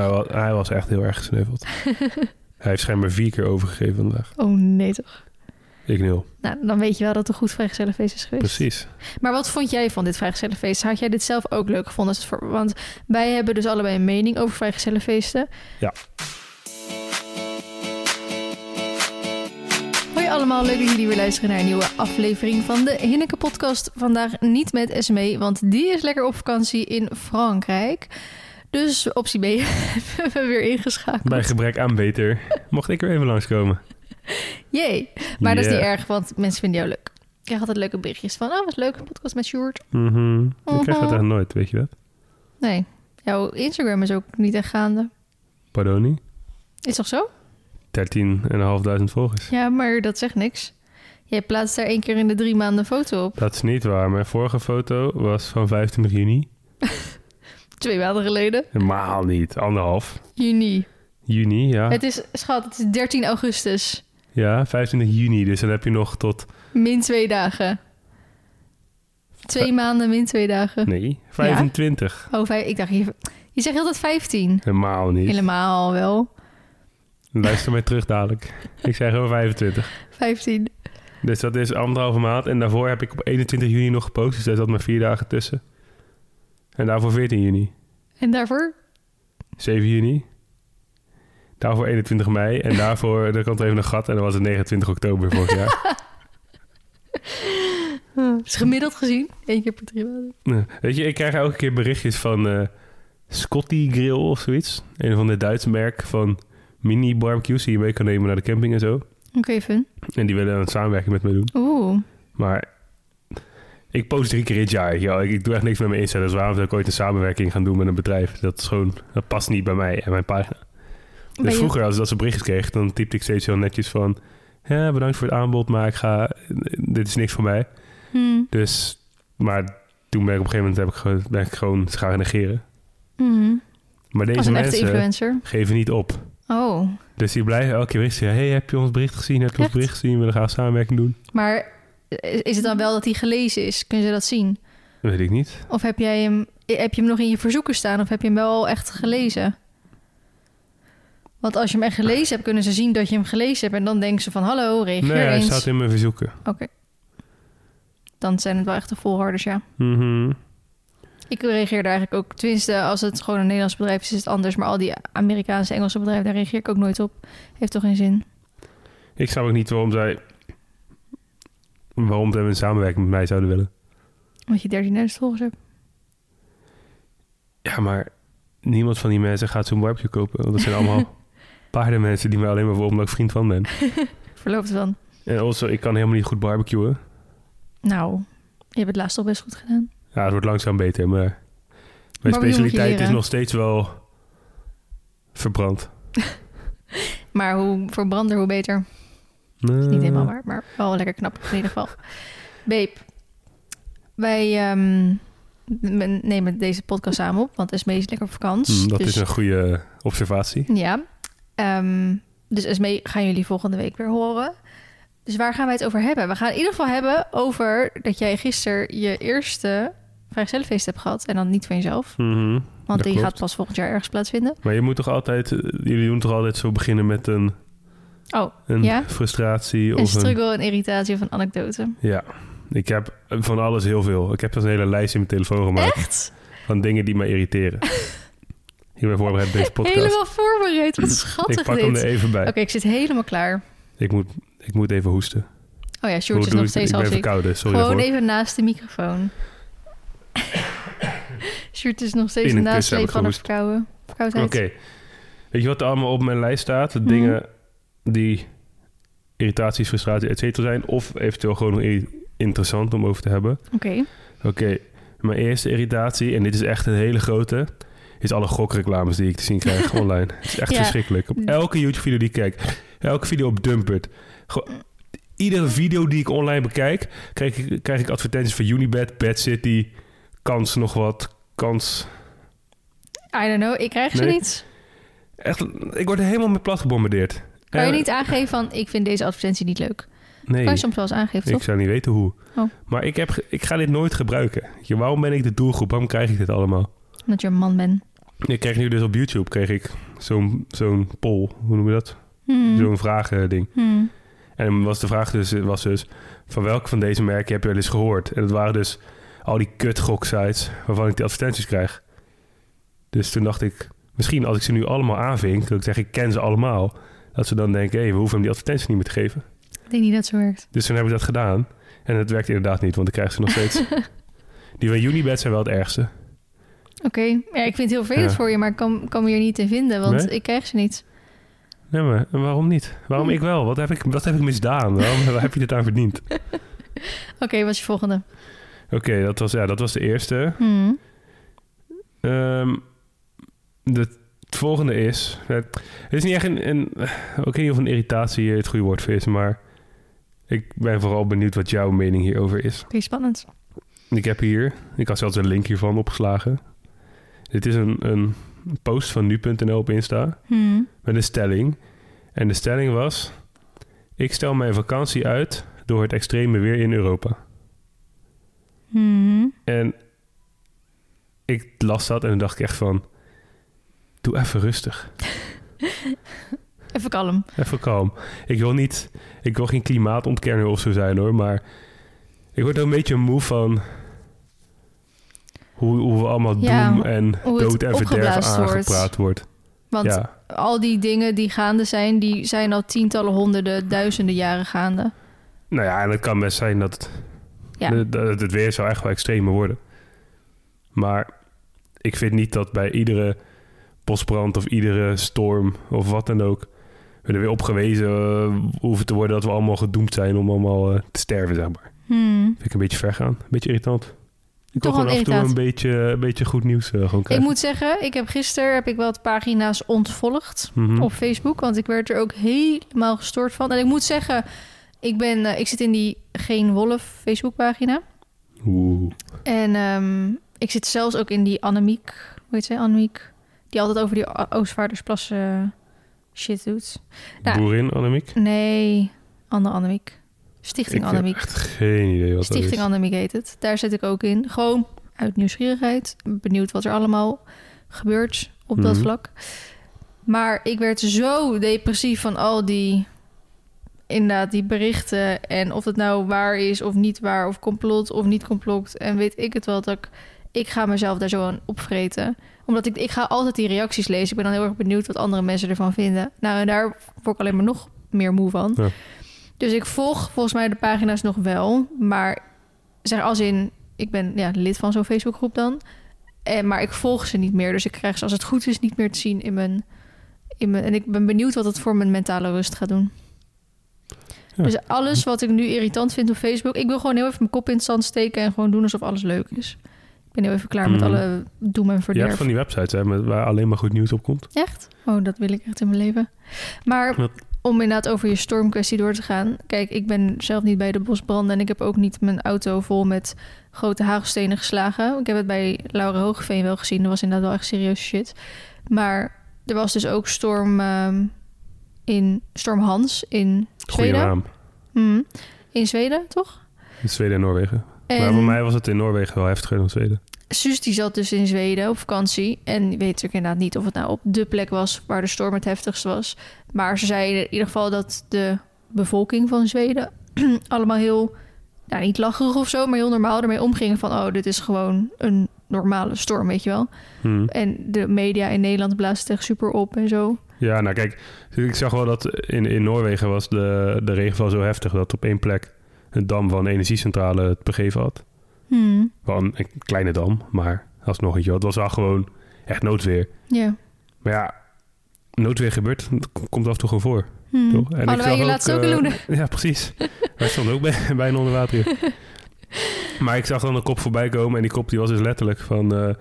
Hij was, hij was echt heel erg gesneuveld. hij heeft schijnbaar vier keer overgegeven vandaag. Oh nee toch. Ik nul. Nou, dan weet je wel dat het een goed vrijgezellenfeest is geweest. Precies. Maar wat vond jij van dit vrijgezellenfeest? Had jij dit zelf ook leuk gevonden? Want wij hebben dus allebei een mening over vrijgezellenfeesten. Ja. Hoi allemaal, leuk dat jullie weer luisteren naar een nieuwe aflevering van de Hinneke podcast. Vandaag niet met Esmee, want die is lekker op vakantie in Frankrijk. Dus optie B hebben we weer ingeschakeld. Bij gebrek aan beter mocht ik er even langskomen. Jee. Maar dat is niet erg, want mensen vinden jou leuk. Ik krijg altijd leuke berichtjes van, oh wat leuk, een podcast met Sjoerd. Mhm. Ik krijg dat Mhm. echt nooit, weet je dat? Nee, jouw Instagram is ook niet echt gaande. Pardoni? Is toch zo? 13.500 volgers. Ja, maar dat zegt niks. Jij plaatst daar één keer in de drie maanden een foto op. Dat is niet waar. Mijn vorige foto was van 25 juni. Twee maanden geleden. Helemaal niet. Anderhalf. Juni. Juni, ja. Het is, schat, het is 13 augustus. Ja, 25 juni. Dus dan heb je nog tot... Min twee dagen. Twee maanden, min twee dagen. Nee, 25. Oh, vijf, ik dacht, je, je zegt altijd 15. Helemaal niet. Helemaal wel. Luister mij terug dadelijk. Ik zeg gewoon 25. 15. Dus dat is anderhalve maand. En daarvoor heb ik op 21 juni nog gepost. Dus daar zat maar vier dagen tussen. En daarvoor 14 juni. En daarvoor? 7 juni. Daarvoor 21 mei. En daarvoor, er komt er even een gat. En dan was het 29 oktober vorig jaar. is gemiddeld gezien. Eén keer per drie maanden. Weet je, ik krijg elke keer berichtjes van eh Scotty Grill of zoiets. Een van de Duitse merk van mini barbecues die je mee kan nemen naar de camping en zo. Oké, fun. En die willen een samenwerking met me doen. Oeh. Maar ik post drie keer het jaar. Ja, ik, ik doe echt niks met mijn Insta. Dus waarom zou ik ooit een samenwerking gaan doen met een bedrijf? Dat is gewoon, dat past niet bij mij en mijn pagina. Ben Dus je- vroeger, als ik dat soort berichtjes kreeg, dan typte ik steeds heel netjes van... Ja, bedankt voor het aanbod, maar ik ga... Dit is niks voor mij. Hmm. Dus, maar toen ben ik op een gegeven moment heb ik, gewoon- ben ik gewoon ze gaan negeren. Hmm. Maar Als deze een mensen influencer. geven niet op. Oh. Dus die blijven elke keer zeggen, hey, heb je ons bericht gezien? Heb je ons bericht gezien? We willen graag samenwerking doen. Maar is het dan wel dat hij gelezen is? Kunnen ze dat zien? Dat weet ik niet. Of heb jij hem, heb je hem nog in je verzoeken staan? Of heb je hem wel echt gelezen? Want als je hem echt gelezen hebt, kunnen ze zien dat je hem gelezen hebt. En dan denken ze van, hallo, reageer Nee, hij eens. staat in mijn verzoeken. Oké. Dan zijn het wel echt de volharders, ja. Mhm. Ik reageer daar eigenlijk ook. Tenminste, als het gewoon een Nederlands bedrijf is, is het anders. Maar al die Amerikaanse, Engelse bedrijven, daar reageer ik ook nooit op. Heeft toch geen zin? Ik snap ook niet waarom zij... Waarom zij een samenwerking met mij zouden willen. Omdat je 13.000 volgers hebt. Ja, maar niemand van die mensen gaat zo'n barbecue kopen. Want dat zijn allemaal paardenmensen die mij alleen maar voor omdat ik vriend van ben. Verloopt dan. En also, ik kan helemaal niet goed barbecuen. Nou, je hebt het laatst al best goed gedaan. Ja, het wordt langzaam beter, maar... Mijn Barbecue specialiteit is nog steeds wel verbrand. Maar hoe verbrander, hoe beter. Nee. Niet helemaal waar, maar wel lekker knap in ieder geval. Babe, wij ehm, nemen deze podcast samen op, want Esmee is lekker op vakantie. Hmm, dat dus, is een goede observatie. Ja. Ehm, dus Esmee gaan jullie volgende week weer horen. Dus waar gaan wij het over hebben? We gaan in ieder geval hebben over dat jij gisteren je eerste vrijgezellenfeest hebt gehad. En dan niet van jezelf, Mhm, want die klopt. gaat pas volgend jaar ergens plaatsvinden. Maar je moet toch altijd... eh, Jullie doen toch altijd zo beginnen met een, Oh, een Ja? frustratie een of een... struggle, een irritatie of een anekdote. Ja, ik heb van alles heel veel. Ik heb dus een hele lijst in mijn telefoon gemaakt Echt? van dingen die me irriteren. ik ben voorbereid op deze podcast. Helemaal voorbereid. Wat schattig ik pak dit. hem er even bij. Oké, ik zit helemaal klaar. Ik, moet, ik moet even hoesten. Oh ja, Sjoerd is nog steeds ik ben als ik. verkouden, sorry Gewoon daarvoor. even naast de microfoon. Sjoerd is nog steeds nasleep ik van een verkouden, verkoudheid. Oké. Weet je wat er allemaal op mijn lijst staat? De Mhm. dingen die irritaties, frustraties, et cetera zijn. Of eventueel gewoon interessant om over te hebben. Oké. Oké, mijn eerste irritatie, en dit is echt een hele grote... is alle gokreclames die ik te zien krijg online. Het is echt Ja. verschrikkelijk. Op elke YouTube-video die ik kijk. Elke video op Dumpert. Iedere video die ik online bekijk... krijg ik, krijg ik advertenties van Unibet, Bad City... kans nog wat, kans... I don't know, ik krijg ze Nee. niet. Echt, ik word er helemaal met plat gebombardeerd. Kan je niet aangeven van, ik vind deze advertentie niet leuk? Nee, Kan je soms wel eens aangeven, ik toch? zou niet weten hoe. Oh. Maar ik, heb, ik ga dit nooit gebruiken. Je, waarom ben ik de doelgroep? Waarom krijg ik dit allemaal? Omdat je een man bent. Ik kreeg nu dus op YouTube kreeg ik zo'n zo'n poll, hoe noem je dat? Hmm. Zo'n vragending. Hmm. En was de vraag dus, was dus, van welke van deze merken heb je wel eens gehoord? En dat waren dus al die kutgoksites waarvan ik die advertenties krijg. Dus toen dacht ik, misschien als ik ze nu allemaal aanvink, dat ik zeg ik ken ze allemaal, dat ze dan denken, hé, we hoeven hem die advertenties niet meer te geven. Ik denk niet dat zo werkt. Dus toen heb ik dat gedaan. En het werkt inderdaad niet, want ik krijg ze nog steeds. die van Unibet zijn wel het ergste. Oké, ja, ik vind het heel vervelend Ja. voor je, maar ik kan, kan me hier niet in vinden, want Nee? ik krijg ze niet. Nee, maar waarom niet? Waarom Hm. ik wel? Wat heb ik, wat heb ik misdaan? Waarom, waar heb je dit aan verdiend? Oké, wat is je volgende? Oké, dat, was, ja, dat was de eerste. Hmm. Ehm, de, het volgende is... Het is niet echt een... een ik weet niet of een irritatie hier het goede woord voor is, maar... Ik ben vooral benieuwd wat jouw mening hierover is. Oké, spannend. Ik heb hier... Ik had zelfs een link hiervan opgeslagen. Dit is een, een post van nu.nl op Insta. Hmm. met een stelling. En de stelling was: Ik stel mijn vakantie uit door het extreme weer in Europa. Hmm. En ik las dat en dacht ik echt van: Doe even rustig. Even kalm. Even kalm. Ik wil niet, ik wil geen klimaatontkenner of zo zijn hoor, maar ik word er een beetje moe van hoe, hoe we allemaal Ja, doem en dood en verderf wordt. aangepraat wordt. Want Ja, al die dingen die gaande zijn, die zijn al tientallen, honderden, duizenden jaren gaande. nou ja, en het kan best zijn dat het Ja. De- het weer zou echt wel extremer worden. Maar ik vind niet dat bij iedere bosbrand of iedere storm of wat dan ook... we er weer op gewezen eh, hoeven te worden dat we allemaal gedoemd zijn om allemaal eh, te sterven, zeg maar. Hmm. Vind ik een beetje ver gaan. Een beetje irritant. Ik wil Toch gewoon af en toe een beetje, een beetje goed nieuws eh, gewoon Ik krijgen. moet zeggen, ik heb gisteren heb ik wat pagina's ontvolgd Mhm. op Facebook, want ik werd er ook helemaal gestoord van. En ik moet zeggen, ik ben, eh, ik zit in die Geen Wolf Facebookpagina. Oeh. En ehm, ik zit zelfs ook in die Annemiek, hoe heet ze, Annemiek, die altijd over die Oostvaardersplassen eh, shit doet. Nou, Boerin, Annemiek? Nee, andere Annemiek. Stichting Ik heb echt geen idee wat Stichting dat is. Annemiek heet het. Daar zit ik ook in. Gewoon uit nieuwsgierigheid. Benieuwd wat er allemaal gebeurt op dat Mhm. vlak. Maar ik werd zo depressief van al die... Inderdaad, die berichten. En of het nou waar is of niet waar. Of complot of niet complot. En weet ik het wel dat ik... Ik ga mezelf daar zo aan opvreten. Omdat ik, ik ga altijd die reacties lezen. Ik ben dan heel erg benieuwd wat andere mensen ervan vinden. Nou, en daar word ik alleen maar nog meer moe van. Ja. Dus ik volg volgens mij de pagina's nog wel. Maar zeg als in, ik ben ja, lid van zo'n Facebookgroep dan. En, maar ik volg ze niet meer. Dus ik krijg ze als het goed is niet meer te zien in mijn, in mijn... En ik ben benieuwd wat het voor mijn mentale rust gaat doen. Ja. Dus alles wat ik nu irritant vind op Facebook... Ik wil gewoon heel even mijn kop in het zand steken... en gewoon doen alsof alles leuk is. Ik ben heel even klaar met Mhm. alle doem en verderf. hebt van die websites hè, met, waar alleen maar goed nieuws op komt. Echt? Oh, dat wil ik echt in mijn leven. Maar om inderdaad over je stormkwestie door te gaan. Kijk, ik ben zelf niet bij de bosbranden... en ik heb ook niet mijn auto vol met grote hagelstenen geslagen. Ik heb het bij Laura Hoogeveen wel gezien. Dat was inderdaad wel echt serieus shit. Maar er was dus ook storm, ehm, in, storm Hans in Goeie Zweden. naam. Mhm. In Zweden, toch? In Zweden en Noorwegen. En Maar voor mij was het in Noorwegen wel heftiger dan Zweden. Suus die zat dus in Zweden op vakantie. En weet natuurlijk inderdaad niet of het nou op de plek was waar de storm het heftigst was. Maar ze zei in ieder geval dat de bevolking van Zweden allemaal heel, nou niet lacherig of zo, maar heel normaal ermee omgingen van, oh, dit is gewoon een normale storm, weet je wel. Hm. En de media in Nederland blaast het echt super op en zo. Ja, nou kijk, ik zag wel dat in, in Noorwegen was de, de regenval zo heftig dat op één plek een dam van een energiecentrale het begeven had. Hmm. Wel een, kleine dam, maar alsnog, weet je het was wel gewoon echt noodweer. Ja. Maar ja, noodweer gebeurt, komt af en toe gewoon voor. Hmm. Toch? En zag je ook, laatst ook in Loenen? Ja, precies. Wij stonden ook bij, bijna onder water. hier. maar ik zag dan een kop voorbij komen en die kop die was dus letterlijk van eh,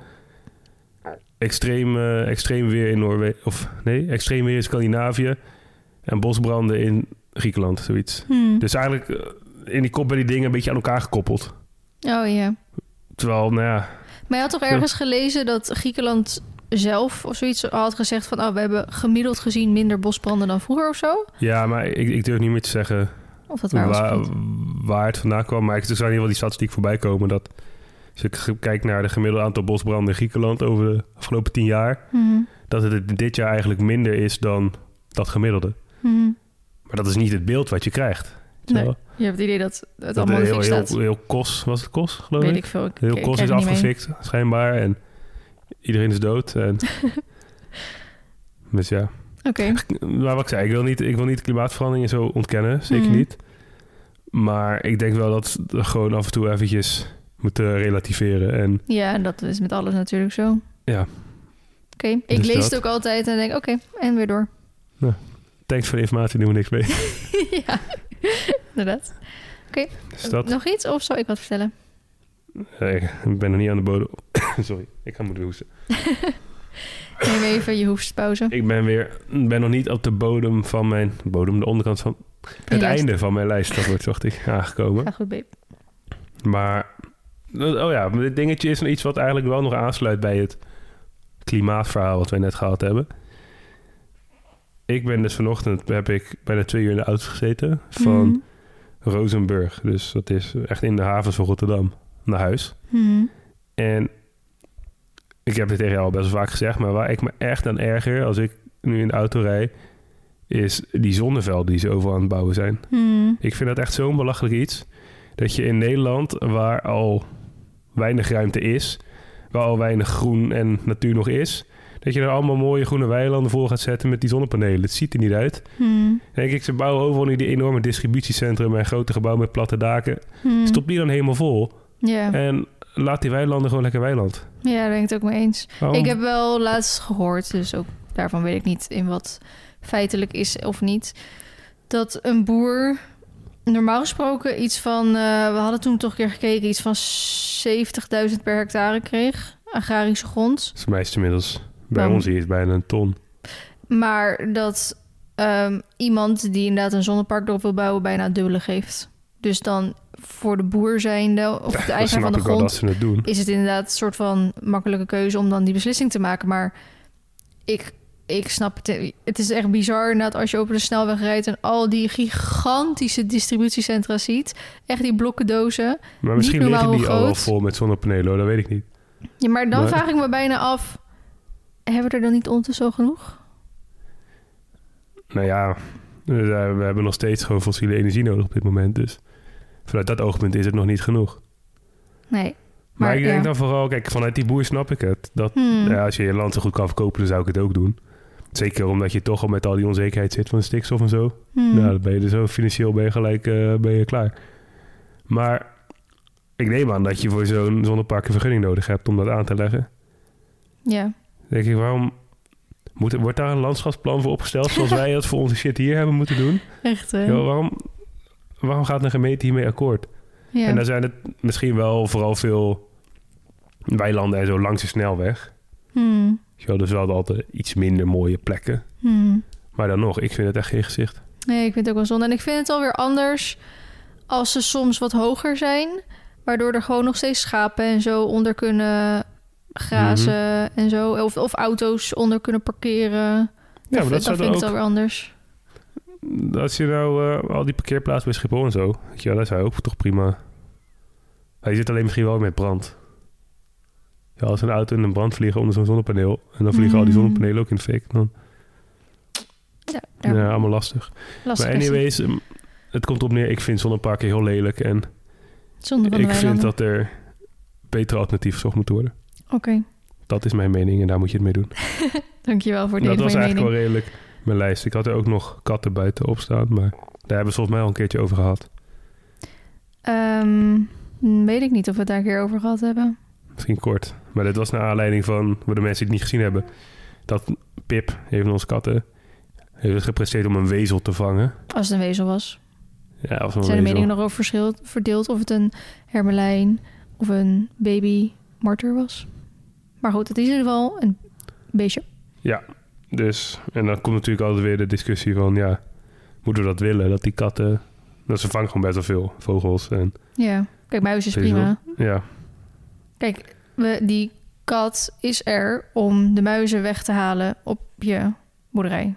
extreem, eh, extreem weer in Noorwegen. Of nee, extreem weer in Scandinavië en bosbranden in Griekenland, zoiets. Hmm. Dus eigenlijk in die kop werden die dingen een beetje aan elkaar gekoppeld. Oh ja. Terwijl, nou ja, Maar je had toch ergens gelezen dat Griekenland zelf of zoiets had gezegd van... oh, we hebben gemiddeld gezien minder bosbranden dan vroeger of zo? ja maar ik, ik durf niet meer te zeggen Of dat waar waar, waar het vandaan kwam. Maar ik zag in ieder geval die statistiek voorbij komen dat Als ik kijk naar de gemiddelde aantal bosbranden in Griekenland over de afgelopen tien jaar, Mhm. dat het dit jaar eigenlijk minder is dan dat gemiddelde. Mhm. Maar dat is niet het beeld wat je krijgt. Weet je Nee. wel? Je hebt het idee dat het Dat allemaal de heel, heel, staat. heel kos, was het kos, geloof Weet ik? ik veel. Ik, Heel ik kos krijg is afgefikt, schijnbaar. En iedereen is dood. En... dus ja. Oké. Maar wat ik zei, ik wil niet, ik wil niet klimaatverandering zo ontkennen. Zeker Mhm. niet. Maar ik denk wel dat we gewoon af en toe eventjes moeten relativeren. En Ja, en dat is met alles natuurlijk zo. Ja. Oké, ik Dus lees dat. het ook altijd en denk, oké, en weer door. thanks voor de informatie, doen we niks mee. ja, inderdaad. Dat, Nog iets of zal ik wat vertellen? eh, ik ben nog niet aan de bodem. Sorry, ik ga moeten hoesten. Neem even je hoestpauze. Ik ben weer, ben nog niet op de bodem van mijn, bodem, de onderkant van, het lijst. einde van mijn lijst, dat wordt, dacht ik, aangekomen. Ga goed, babe. Maar, oh ja, dit dingetje is iets wat eigenlijk wel nog aansluit bij het klimaatverhaal wat wij net gehad hebben. Ik ben dus vanochtend, heb ik bijna twee uur in de auto gezeten van Mhm. Rozenburg. Dus dat is echt in de havens van Rotterdam naar huis. Mhm. En ik heb dit tegen jou al best vaak gezegd, maar waar ik me echt aan erger als ik nu in de auto rijd, is die zonnevelden die ze overal aan het bouwen zijn. Mhm. Ik vind dat echt zo'n belachelijk iets. Dat je in Nederland, waar al weinig ruimte is, waar al weinig groen en natuur nog is, dat je er allemaal mooie groene weilanden voor gaat zetten met die zonnepanelen. Het ziet er niet uit. Dan denk ik, ze bouwen overal nu die enorme distributiecentrum en grote gebouwen met platte daken. Mhm. Stop die dan helemaal vol Ja. en laat die weilanden gewoon lekker weiland. ja, daar ben ik het ook mee eens. Waarom? Ik heb wel laatst gehoord, dus ook daarvan weet ik niet in wat feitelijk is of niet, dat een boer normaal gesproken iets van, eh, we hadden toen toch een keer gekeken, iets van 70.000 per hectare kreeg, agrarische grond. Dat is meest inmiddels. Bij ons is het bijna een ton. Maar dat ehm, iemand die inderdaad een zonnepark erop wil bouwen, bijna het dubbele geeft. Dus dan voor de boer zijnde, of de eigenaar van de dat grond, ze het doen. is het inderdaad een soort van makkelijke keuze om dan die beslissing te maken. Maar ik, ik snap het. Het is echt bizar inderdaad als je over de snelweg rijdt en al die gigantische distributiecentra ziet. Echt die blokken dozen. Maar misschien liggen die al vol met zonnepanelen, hoor. dat weet ik niet. Ja, maar dan Maar- vraag ik me bijna af, hebben we er dan niet ondertussen al genoeg? Nou ja, we we hebben nog steeds gewoon fossiele energie nodig op dit moment. Dus vanuit dat oogpunt is het nog niet genoeg. Nee. Maar, Maar, ik denk ja. dan vooral, kijk, vanuit die boer snap ik het. Dat Hmm. ja, als je je land zo goed kan verkopen, dan zou ik het ook doen. Zeker omdat je toch al met al die onzekerheid zit van de stikstof en zo. Hmm. Nou, dan ben je er zo financieel ben je gelijk eh, ben je klaar. Maar ik neem aan dat je voor zo'n zonnepark een vergunning nodig hebt om dat aan te leggen. Ja. Denk ik, waarom moet, wordt daar een landschapsplan voor opgesteld zoals wij dat voor onze shit hier hebben moeten doen? Echt, hè? Waarom, waarom gaat een gemeente hiermee akkoord? Ja. En dan zijn het misschien wel vooral veel weilanden en zo langs de snelweg. Hmm. Wel, Dus wel altijd iets minder mooie plekken. Hmm. Maar dan nog, ik vind het echt geen gezicht. Nee, ik vind het ook wel zonde. En ik vind het alweer anders als ze soms wat hoger zijn. Waardoor er gewoon nog steeds schapen en zo onder kunnen grazen Mhm. en zo. Of, of auto's onder kunnen parkeren. Ja, maar dat dan zou vind dan ik het ook... alweer anders. Als je nou eh, al die parkeerplaatsen bij Schiphol en zo... Weet je, wel, dat zou ook toch prima... Je zit alleen misschien wel met brand. Ja, als een auto in een brand vliegen onder zo'n zonnepaneel... en dan vliegen al die Mm. zonnepanelen ook in de fik... dan Ja, allemaal lastig. lastig maar anyways, um, het komt op neer... ik vind zonneparken heel lelijk... en ik vind dat er betere alternatieven gezocht moeten worden. Oké, Dat is mijn mening en daar moet je het mee doen. dankjewel voor dat deze was van je eigenlijk mening. wel redelijk mijn lijst. Ik had er ook nog katten buiten op staan, maar daar hebben we volgens mij al een keertje over gehad. Ehm, weet ik niet of we het daar een keer over gehad hebben. Misschien kort. Maar dit was naar aanleiding van, voor de mensen die het niet gezien hebben, dat Pip, een van onze katten, heeft het gepresteerd om een wezel te vangen. Als het een wezel was. Ja, of een Zijn de meningen nog over verdeeld of het een hermelijn of een baby marter was. Maar goed, het is in ieder geval een beestje. Ja, dus, en dan komt natuurlijk altijd weer de discussie van, ja, moeten we dat willen? Dat die katten, dat ze vangen gewoon best wel veel vogels. En, Ja, kijk, muis is prima. ja, Kijk, we, die kat is er om de muizen weg te halen op je boerderij.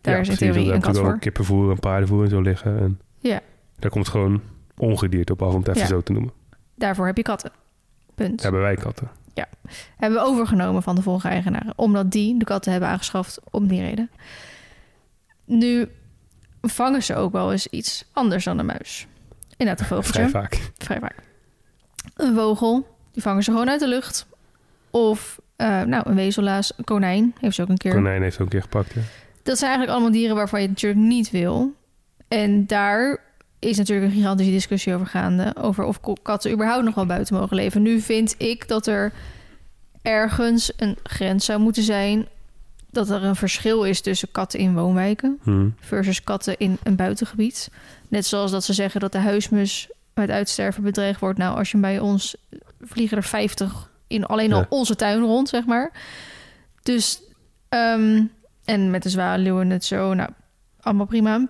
Daar ja, is in theorie een kat voor. kippenvoer en paardenvoer en zo liggen. En Ja. daar komt gewoon ongedierte op af, om het even Ja. zo te noemen. Daarvoor heb je katten. Punt. Hebben wij katten. Hebben we overgenomen van de vorige eigenaren. Omdat die de katten hebben aangeschaft om die reden. Nu vangen ze ook wel eens iets anders dan een muis. Inderdaad, een vogeltje. Vrij vaak. Vrij vaak. Een vogel, die vangen ze gewoon uit de lucht. Of, eh, nou, een wezellaas, een konijn, heeft ze ook een keer. Konijn heeft ook een keer gepakt, ja. Dat zijn eigenlijk allemaal dieren waarvan je het natuurlijk niet wil. En daar is natuurlijk een gigantische discussie over gaande. Over of katten überhaupt nog wel buiten mogen leven. Nu vind ik dat er ergens een grens zou moeten zijn. Dat er een verschil is tussen katten in woonwijken Hm. versus katten in een buitengebied. Net zoals dat ze zeggen dat de huismus uit uitsterven bedreigd wordt. Nou, als je bij ons vliegen er 50 in alleen al Ja. onze tuin rond, zeg maar. Dus, ehm, en met de zwaluwen het zo, nou, allemaal prima.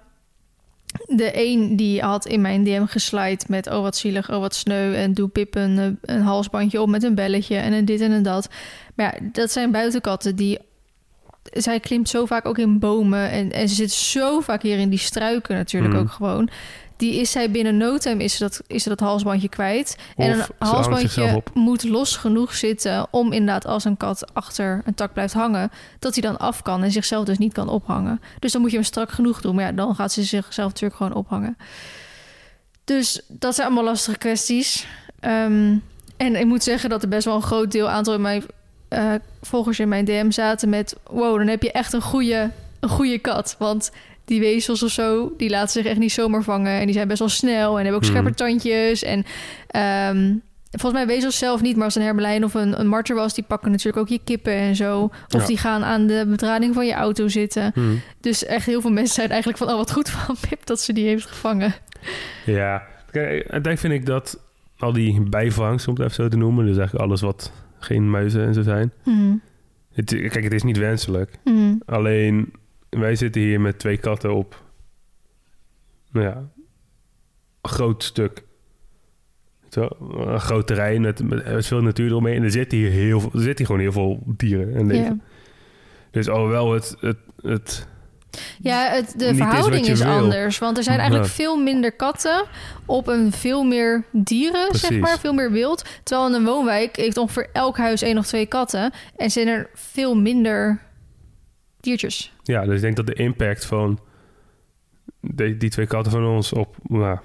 De een die had in mijn DM geslide met... oh, wat zielig, oh, wat sneu... en doe Pip een, eh, een halsbandje op met een belletje... en een dit en een dat. Maar ja, dat zijn buitenkatten die... Zij klimt zo vaak ook in bomen... en, en ze zit zo vaak hier in die struiken natuurlijk Mhm. ook gewoon... Die is zij binnen no time is ze dat, is dat halsbandje kwijt. en een halsbandje moet los genoeg zitten om inderdaad als een kat achter een tak blijft hangen, dat hij dan af kan en zichzelf dus niet kan ophangen. Dus dan moet je hem strak genoeg doen. Maar ja, dan gaat ze zichzelf natuurlijk gewoon ophangen. Dus dat zijn allemaal lastige kwesties. Ehm, en ik moet zeggen dat er best wel een groot deel aantal in mijn eh, volgers in mijn DM zaten met wow, dan heb je echt een goede, een goede kat. Want die wezels of zo, die laten zich echt niet zomaar vangen. En die zijn best wel snel en hebben ook Mhm. scherpe tandjes. En ehm, volgens mij wezels zelf niet, maar als een hermelijn of een, een marter was... die pakken natuurlijk ook je kippen en zo. Of Ja. die gaan aan de bedrading van je auto zitten. Hm. Dus echt heel veel mensen zijn eigenlijk van... oh, wat goed van Pip dat ze die heeft gevangen. Ja, kijk, uiteindelijk vind ik dat al die bijvangst, om het even zo te noemen, dus eigenlijk alles wat geen muizen en zo zijn. Mhm. Het, kijk, het is niet wenselijk. Mhm. Alleen, wij zitten hier met twee katten op, nou ja, een groot stuk. Zo, een groot terrein met, met, met veel natuur eromheen. En er zitten hier, heel, veel- er zitten hier gewoon heel veel dieren en leven. Ja. Dus alhoewel het, het, het Ja, het, de Niet verhouding is anders. Want er zijn eigenlijk Ja. veel minder katten op een veel meer dieren, zeg maar. Veel meer wild. Terwijl in een woonwijk heeft ongeveer elk huis één of twee katten. En zijn er veel minder diertjes. Ja, dus ik denk dat de impact van die, die twee katten van ons op nou,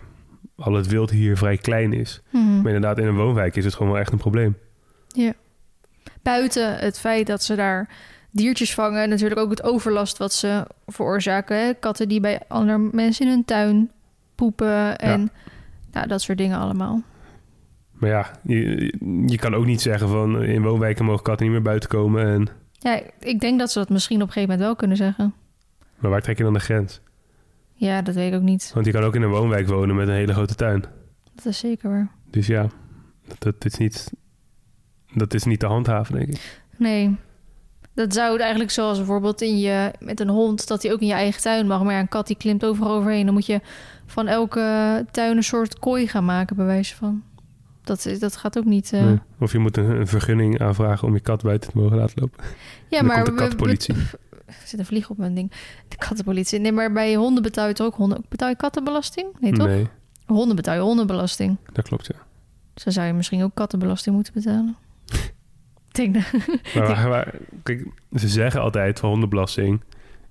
al het wild hier vrij klein is. Mhm. Maar inderdaad, in een woonwijk is het gewoon wel echt een probleem. Buiten het feit dat ze daar diertjes vangen... natuurlijk ook het overlast wat ze veroorzaken. Hè? Katten die bij andere mensen in hun tuin poepen en nou, dat soort dingen allemaal. Maar ja, je, je kan ook niet zeggen van in woonwijken mogen katten niet meer buiten komen. En, Ja, ik denk dat ze dat misschien op een gegeven moment wel kunnen zeggen. maar waar trek je dan de grens? Ja, dat weet ik ook niet. Want je kan ook in een woonwijk wonen met een hele grote tuin. Dat is zeker waar. Dus ja, dat, dat is, niet, dat is niet te handhaven, denk ik. Nee. Dat zou het eigenlijk zoals bijvoorbeeld in je, met een hond, dat hij ook in je eigen tuin mag. Maar ja, een kat die klimt overal overheen. Dan moet je van elke tuin een soort kooi gaan maken, bij wijze van. Dat, dat gaat ook niet. eh. Nee. Of je moet een, een vergunning aanvragen om je kat buiten te mogen laten lopen. Ja, maar komt de we- we- Er zit een vlieg op mijn ding. De kattenpolitie. Nee, maar bij honden betaal je toch ook honden. Betaal je kattenbelasting? Nee, toch? Nee, Honden betaal je hondenbelasting. dat klopt, ja. Dus dan zou je misschien ook kattenbelasting moeten betalen. Ik denk dat. Kijk, ze zeggen altijd van hondenbelasting.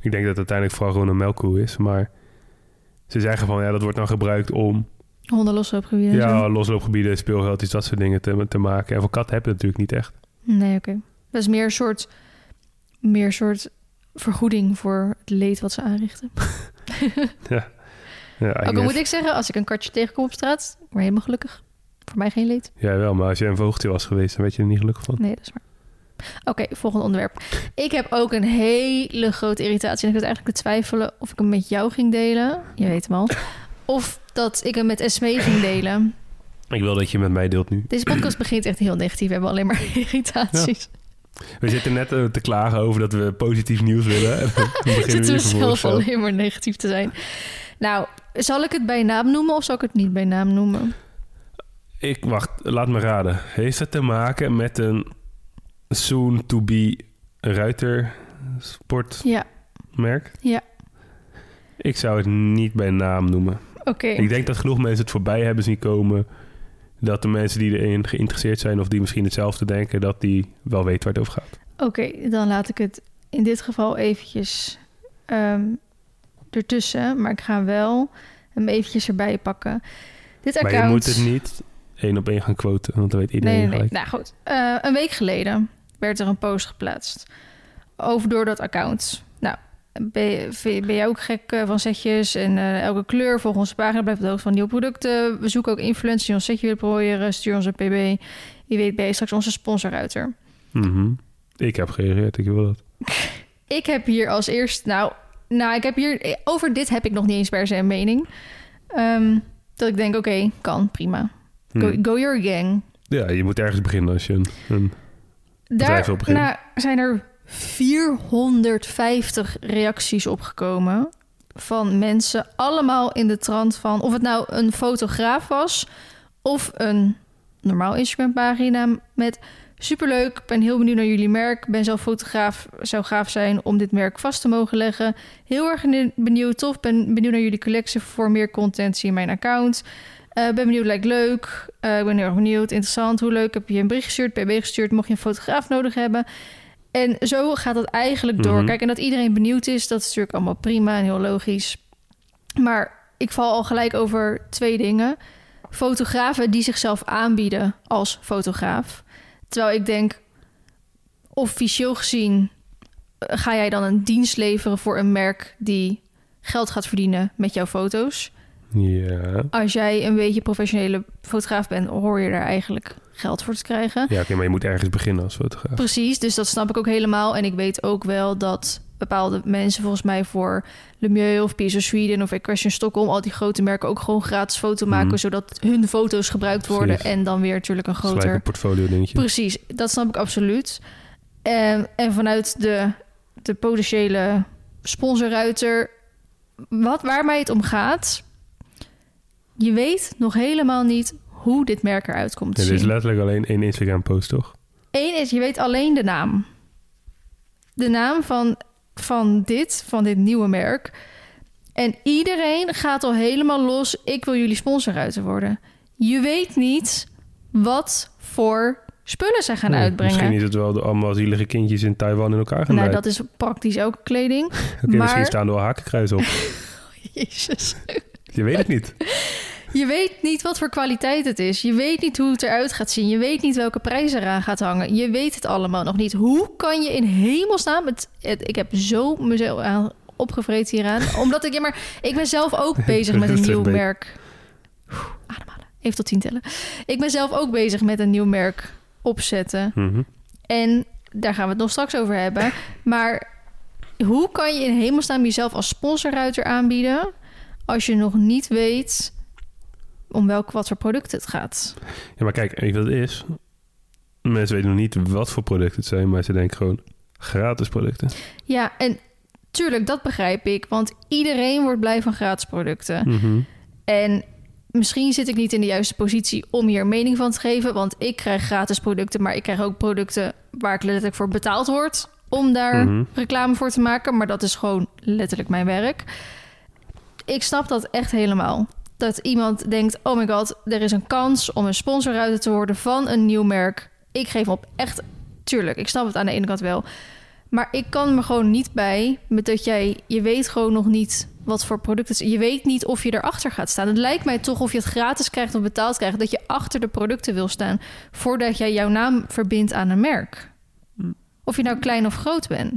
Ik denk dat het uiteindelijk vooral gewoon een melkkoe is. Maar ze zeggen van ja, dat wordt dan gebruikt om Honden losloopgebieden. en zo. ja, losloopgebieden, speelgeld, iets dat soort dingen te, te maken. En voor katten heb je het natuurlijk niet echt. Nee, oké. Dat is meer een soort, meer een soort vergoeding voor het leed wat ze aanrichten. Ja, I Ook al moet ik zeggen, als ik een katje tegenkom op straat, ik helemaal gelukkig. Voor mij geen leed. Ja, wel, maar als je een vogeltje was geweest, dan werd je er niet gelukkig van. Nee, dat is waar. Oké, volgende onderwerp. Ik heb ook een hele grote irritatie. En ik was eigenlijk te twijfelen of ik hem met jou ging delen. Je weet hem al. Of dat ik hem met Esmee ging delen. Ik wil dat je met mij deelt nu. Deze podcast begint echt heel negatief. We hebben alleen maar irritaties. We zitten net eh, te klagen over dat we positief nieuws willen. En dan beginnen we Zitten we zelf zo. alleen maar negatief te zijn. Nou, zal ik het bij naam noemen of zal ik het niet bij naam noemen? Ik, wacht, laat me raden. Heeft het te maken met een soon-to-be ruiter sportmerk? Ja, Ja. Ik zou het niet bij naam noemen. Oké. Ik denk dat genoeg mensen het voorbij hebben zien komen... dat de mensen die erin geïnteresseerd zijn... of die misschien hetzelfde denken... dat die wel weten waar het over gaat. Oké, dan laat ik het in dit geval eventjes ehm, ertussen. Maar ik ga wel hem eventjes erbij pakken. Dit account... Maar je moet het niet één op één gaan quoten... want dan weet iedereen Nee, nee, nee. Nou goed, Eh, een week geleden werd er een post geplaatst over door dat account. Ben, je- ben jij ook gek eh, van setjes en eh, elke kleur? Volg onze pagina, blijf op de hoogte van nieuwe producten. We zoeken ook influencers die ons setje willen proberen. Stuur ons een pb. Wie weet ben je straks onze sponsorruiter. Mhm. Ik heb gereageerd, ik wil dat. Ik heb hier als eerst, nou, nou, ik heb hier over dit heb ik nog niet eens per se een mening. Ehm, dat ik denk, oké, kan, prima. Hm. Go, go your gang. Ja, je moet ergens beginnen als je een... een Bedrijf wil Daar beginnen. nou, zijn er 450 reacties opgekomen van mensen, allemaal in de trant van of het nou een fotograaf was of een normaal Instagram-pagina met superleuk, ben heel benieuwd naar jullie merk, ben zelf fotograaf, zou gaaf zijn om dit merk vast te mogen leggen. Heel erg benieuwd, tof, ben benieuwd naar jullie collectie voor meer content, zie mijn account. Eh, ben benieuwd, lijkt leuk. Eh, ben heel erg benieuwd, interessant, hoe leuk. Heb je een bericht gestuurd, pb gestuurd, mocht je een fotograaf nodig hebben. En zo gaat dat eigenlijk door. Mhm. Kijk, en dat iedereen benieuwd is, dat is natuurlijk allemaal prima en heel logisch. Maar ik val al gelijk over twee dingen. Fotografen die zichzelf aanbieden als fotograaf. Terwijl ik denk, officieel gezien eh, ga jij dan een dienst leveren voor een merk die geld gaat verdienen met jouw foto's. Ja, Als jij een beetje professionele fotograaf bent, hoor je daar eigenlijk geld voor te krijgen. ja oké, maar je moet ergens beginnen als fotograaf. Precies, dus dat snap ik ook helemaal. En ik weet ook wel dat bepaalde mensen volgens mij voor Lemieux of Piso Sweden of Equestrian Stockholm, al die grote merken ook gewoon gratis foto maken, Mhm. zodat hun foto's gebruikt worden Precies. en dan weer natuurlijk een groter een portfolio dingetje. Precies, dat snap ik absoluut. En, en vanuit de, de potentiële sponsorruiter, wat, waar mij het om gaat, je weet nog helemaal niet hoe dit merk eruit komt te Ja, er is zien. letterlijk alleen één Instagram post, toch? Eén is, je weet alleen de naam. De naam van, van dit, van dit nieuwe merk. En iedereen gaat al helemaal los. Ik wil jullie sponsorruiter worden. Je weet niet wat voor spullen ze gaan Nee, uitbrengen. Misschien is het wel de allemaal zielige kindjes in Taiwan in elkaar gaan Nou, dat is praktisch elke kleding. Maar- misschien staan er wel hakenkruis op. Jezus. Je weet het niet. Je weet niet wat voor kwaliteit het is. Je weet niet hoe het eruit gaat zien. Je weet niet welke prijs eraan gaat hangen. Je weet het allemaal nog niet. Hoe kan je in hemelsnaam... Het, het- ik heb zo mezelf aan opgevreten hieraan. Omdat ik... Ja, maar ik ben zelf ook bezig met een nieuw merk. Ademhalen. Even tot tien tellen. Ik ben zelf ook bezig met een nieuw merk opzetten. Mhm. En daar gaan we het nog straks over hebben. Maar hoe kan je in hemelsnaam jezelf als sponsorruiter aanbieden... als je nog niet weet om welk wat voor product het gaat? Ja, maar kijk, weet je wat het is? Mensen weten nog niet wat voor producten het zijn, maar ze denken gewoon gratis producten. Ja, en tuurlijk, dat begrijp ik. Want iedereen wordt blij van gratis producten. Mhm. En misschien zit ik niet in de juiste positie om hier mening van te geven. Want ik krijg gratis producten, maar ik krijg ook producten waar ik letterlijk voor betaald word om daar Mhm. reclame voor te maken. Maar dat is gewoon letterlijk mijn werk. Ik snap dat echt helemaal. Dat iemand denkt: oh my god, er is een kans om een sponsorruiter te worden van een nieuw merk. Ik geef op. Echt, tuurlijk, ik snap het aan de ene kant wel. Maar ik kan me gewoon niet bij met dat jij, je weet gewoon nog niet wat voor product het is. Je weet niet of je erachter gaat staan. Het lijkt mij toch of je het gratis krijgt of betaald krijgt, dat je achter de producten wil staan voordat jij jouw naam verbindt aan een merk. Of je nou klein of groot bent.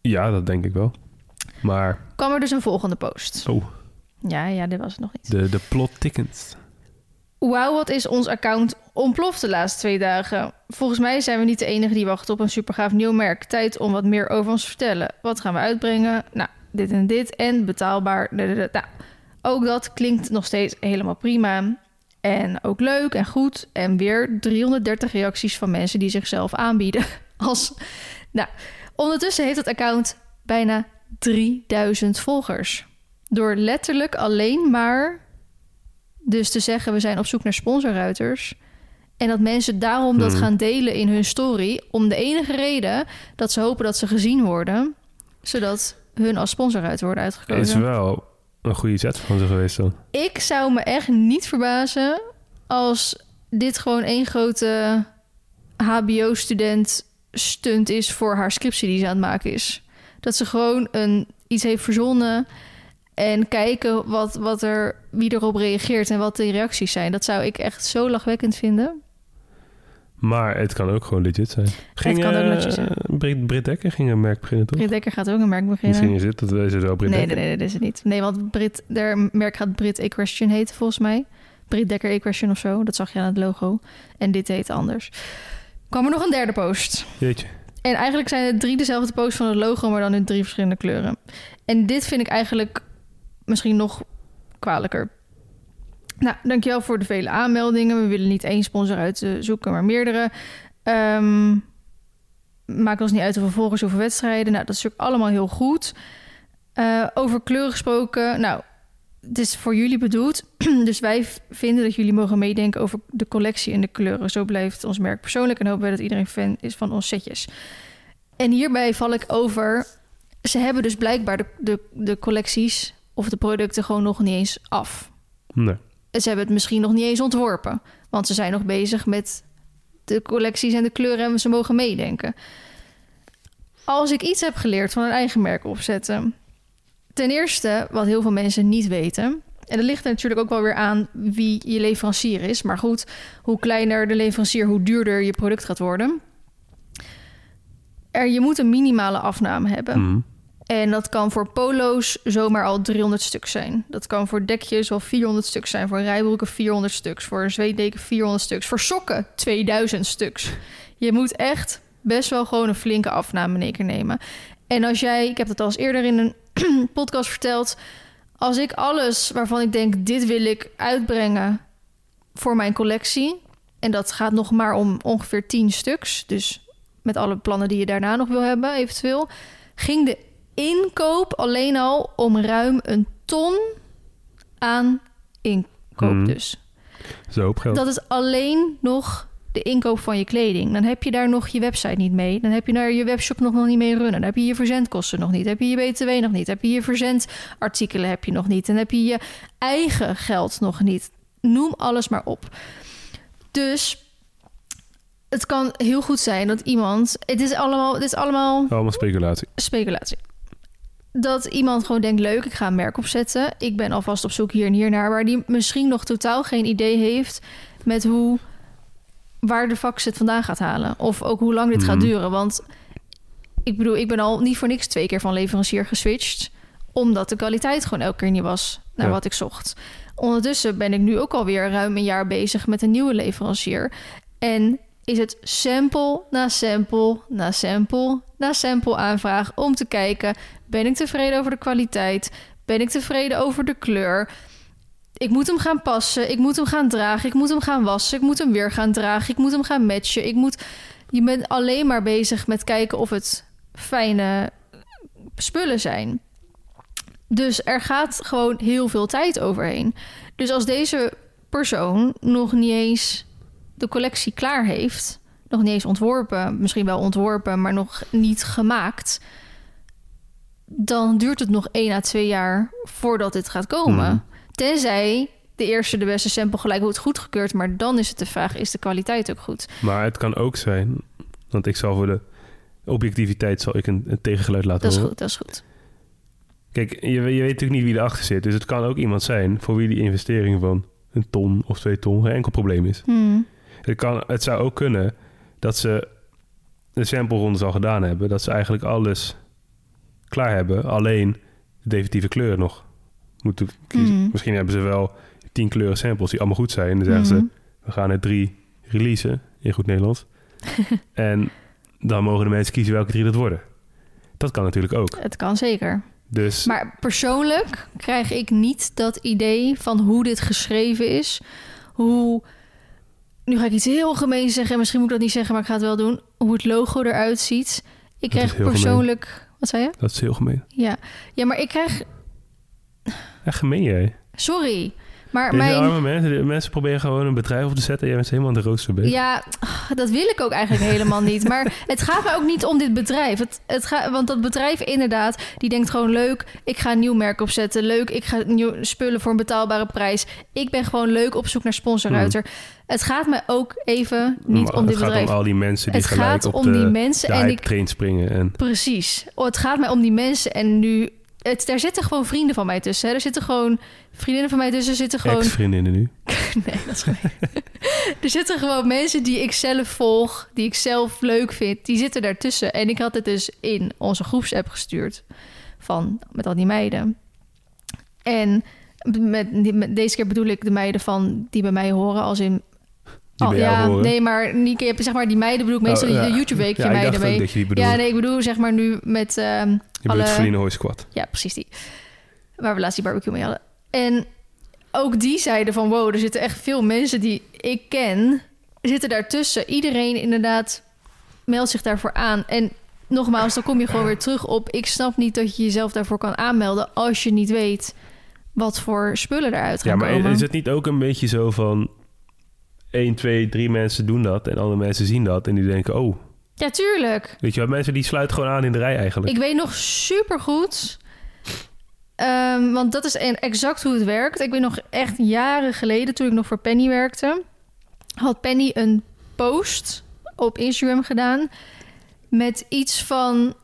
Ja, dat denk ik wel. Maar, Kwam er dus een volgende post. oh, Ja, ja, dit was het nog niet. de, de plot tickens. Wauw, wat is ons account ontploft de laatste twee dagen? Volgens mij zijn we niet de enige die wachten op een supergaaf nieuw merk. Tijd om wat meer over ons te vertellen. Wat gaan we uitbrengen? Nou, dit en dit en betaalbaar. Nou, ook dat klinkt nog steeds helemaal prima. En ook leuk en goed. En weer 330 reacties van mensen die zichzelf aanbieden. Als, nou, ondertussen heeft het account bijna 3000 volgers. Door letterlijk alleen maar dus te zeggen, we zijn op zoek naar sponsorruiters. En dat mensen daarom dat Hmm. gaan delen in hun story. Om de enige reden dat ze hopen dat ze gezien worden. Zodat hun als sponsorruiter worden Het uitgekozen. is wel een goede zet van ze geweest dan. Ik zou me echt niet verbazen als dit gewoon één grote HBO-student stunt is voor haar scriptie die ze aan het maken is. Dat ze gewoon een, iets heeft verzonnen en kijken wat, wat er, wie erop reageert en wat de reacties zijn. Dat zou ik echt zo lachwekkend vinden. Maar het kan ook gewoon legit zijn. Ging, kan ook eh, legit zijn. Brit, Brit Dekker ging een merk beginnen, toch? Britt Dekker gaat ook een merk beginnen. Misschien is het, dat het wel Brit nee, nee, Dekker. nee, dat is het niet. Nee, want Brit, der merk gaat Brit Equestrian heten volgens mij. Brit Dekker Equestrian of zo. Dat zag je aan het logo. En dit heet anders. Kwam er nog een derde post. Jeetje. En eigenlijk zijn het drie dezelfde posts van het logo, maar dan in drie verschillende kleuren. En dit vind ik eigenlijk misschien nog kwalijker. Nou, dankjewel voor de vele aanmeldingen. We willen niet één sponsor uitzoeken, maar meerdere. Ehm maakt ons niet uit hoeveel volgers, hoeveel wedstrijden. Nou, dat is natuurlijk allemaal heel goed. Eh, over kleuren gesproken. Nou, het is voor jullie bedoeld. dus wij vinden dat jullie mogen meedenken over de collectie en de kleuren. Zo blijft ons merk persoonlijk en hopen we dat iedereen fan is van ons setjes. En hierbij val ik over. Ze hebben dus blijkbaar de, de, de collecties of de producten gewoon nog niet eens af. Nee. Ze hebben het misschien nog niet eens ontworpen. Want ze zijn nog bezig met de collecties en de kleuren en ze mogen meedenken. Als ik iets heb geleerd van een eigen merk opzetten. Ten eerste, wat heel veel mensen niet weten. En dat ligt er natuurlijk ook wel weer aan wie je leverancier is. Maar goed, hoe kleiner de leverancier, hoe duurder je product gaat worden. Er, je moet een minimale afname hebben. Mhm. En dat kan voor polo's zomaar al 300 stuks zijn. Dat kan voor dekjes al 400 stuks zijn. Voor rijbroeken 400 stuks. Voor een zweetdeken 400 stuks. Voor sokken 2000 stuks. Je moet echt best wel gewoon een flinke afname in één nemen. En als jij, ik heb dat al eens eerder in een podcast verteld. Als ik alles waarvan ik denk, dit wil ik uitbrengen voor mijn collectie. En dat gaat nog maar om ongeveer 10 stuks. Dus met alle plannen die je daarna nog wil hebben, eventueel. Ging de inkoop alleen al om ruim een ton aan inkoop Mhm. dus. Zo op geld. Dat is alleen nog de inkoop van je kleding. Dan heb je daar nog je website niet mee. Dan heb je daar je webshop nog nog niet mee runnen. Dan heb je je verzendkosten nog niet. Dan heb je je btw nog niet. Dan heb je je verzendartikelen heb je nog niet. Dan heb je je eigen geld nog niet. Noem alles maar op. Dus het kan heel goed zijn dat iemand... Het is allemaal, het is allemaal Allemaal speculatie. speculatie. Dat iemand gewoon denkt, leuk, ik ga een merk opzetten. Ik ben alvast op zoek hier en hier naar... waar die misschien nog totaal geen idee heeft... met hoe, waar de vak het vandaan gaat halen. Of ook hoe lang dit gaat Mhm. duren. Want ik bedoel, ik ben al niet voor niks twee keer van leverancier geswitcht... omdat de kwaliteit gewoon elke keer niet was naar Ja. wat ik zocht. Ondertussen ben ik nu ook alweer ruim een jaar bezig met een nieuwe leverancier. En is het sample na sample na sample na sample aanvraag om te kijken: ben ik tevreden over de kwaliteit? Ben ik tevreden over de kleur? Ik moet hem gaan passen, ik moet hem gaan dragen, ik moet hem gaan wassen, ik moet hem weer gaan dragen, ik moet hem gaan matchen. Ik moet. Je bent alleen maar bezig met kijken of het fijne spullen zijn. Dus er gaat gewoon heel veel tijd overheen. Dus als deze persoon nog niet eens de collectie klaar heeft, nog niet eens ontworpen, misschien wel ontworpen, maar nog niet gemaakt, dan duurt het nog één à twee jaar voordat dit gaat komen. Mhm. Tenzij de eerste, de beste sample gelijk wordt goedgekeurd, maar dan is het de vraag: is de kwaliteit ook goed? Maar het kan ook zijn, want ik zal voor de objectiviteit zal ik een, een tegengeluid laten Dat is horen. goed, dat is goed. Kijk, je, je weet natuurlijk niet wie erachter zit. Dus het kan ook iemand zijn voor wie die investering van een ton of twee ton geen enkel probleem is. Hmm. Het, kan, het zou ook kunnen dat ze de sample rondes al gedaan hebben. Dat ze eigenlijk alles klaar hebben. Alleen de definitieve kleur nog moeten kiezen. Mhm. Misschien hebben ze wel tien kleuren samples die allemaal goed zijn. En dan zeggen Mhm. ze, we gaan er drie releasen in goed Nederlands. en dan mogen de mensen kiezen welke drie dat worden. Dat kan natuurlijk ook. Het kan zeker. Dus Maar persoonlijk krijg ik niet dat idee van hoe dit geschreven is. Hoe. Nu ga ik iets heel gemeen zeggen. en Misschien moet ik dat niet zeggen, maar ik ga het wel doen. Hoe het logo eruit ziet. Ik Dat krijg persoonlijk. Wat zei je? dat is heel gemeen. Ja. ja, maar ik krijg. Echt gemeen jij. Sorry. Maar Deze mijn... arme mensen, de mensen proberen gewoon een bedrijf op te zetten... en jij bent helemaal aan de rooster. Ja, dat wil ik ook eigenlijk helemaal niet. Maar het gaat me ook niet om dit bedrijf. Het, het gaat, want dat bedrijf inderdaad, die denkt gewoon leuk. Ik ga een nieuw merk opzetten. Leuk, ik ga nieuw spullen voor een betaalbare prijs. Ik ben gewoon leuk op zoek naar sponsorruiter. Het gaat me ook even niet Maar om dit het gaat bedrijf. om al die mensen die Het gelijk gaat op om de, die mensen de en hype ik- train springen. En, Precies. Oh, het gaat mij om die mensen en nu... Het, daar zitten gewoon vrienden van mij tussen. Hè. Er zitten gewoon vriendinnen van mij tussen. Er zitten gewoon ex-vriendinnen nu. Nee, dat is er zitten gewoon mensen die ik zelf volg, die ik zelf leuk vind, die zitten daartussen. En ik had het dus in onze groepsapp gestuurd van met al die meiden. En met, met- deze keer bedoel ik de meiden van die bij mij horen als in Die jou ja, horen. nee, maar niet zeg maar die meiden bedoel ik meestal Oh, ja. de YouTube weekje Ja, meiden mee. dat je die. Ja, nee, ik bedoel zeg maar nu met ehm, Je bedoelt alle- Verlina Hoy Squad. ja, precies die. Waar we laatst die barbecue mee hadden. En ook die zeiden van... wow, er zitten echt veel mensen die ik ken... zitten daartussen. Iedereen inderdaad meldt zich daarvoor aan. En nogmaals, dan kom je gewoon weer terug op... ik snap niet dat je jezelf daarvoor kan aanmelden... als je niet weet wat voor spullen eruit gaan Ja, maar komen. is het niet ook een beetje zo van... 1, 2, 3 mensen doen dat en andere mensen zien dat en die denken... oh, Ja, tuurlijk. weet je wat, mensen die sluiten gewoon aan in de rij eigenlijk. Ik weet nog super goed. want dat is en- exact hoe het werkt. Ik weet nog echt jaren geleden, toen ik nog voor Penny werkte, had Penny een post op Instagram gedaan met iets van,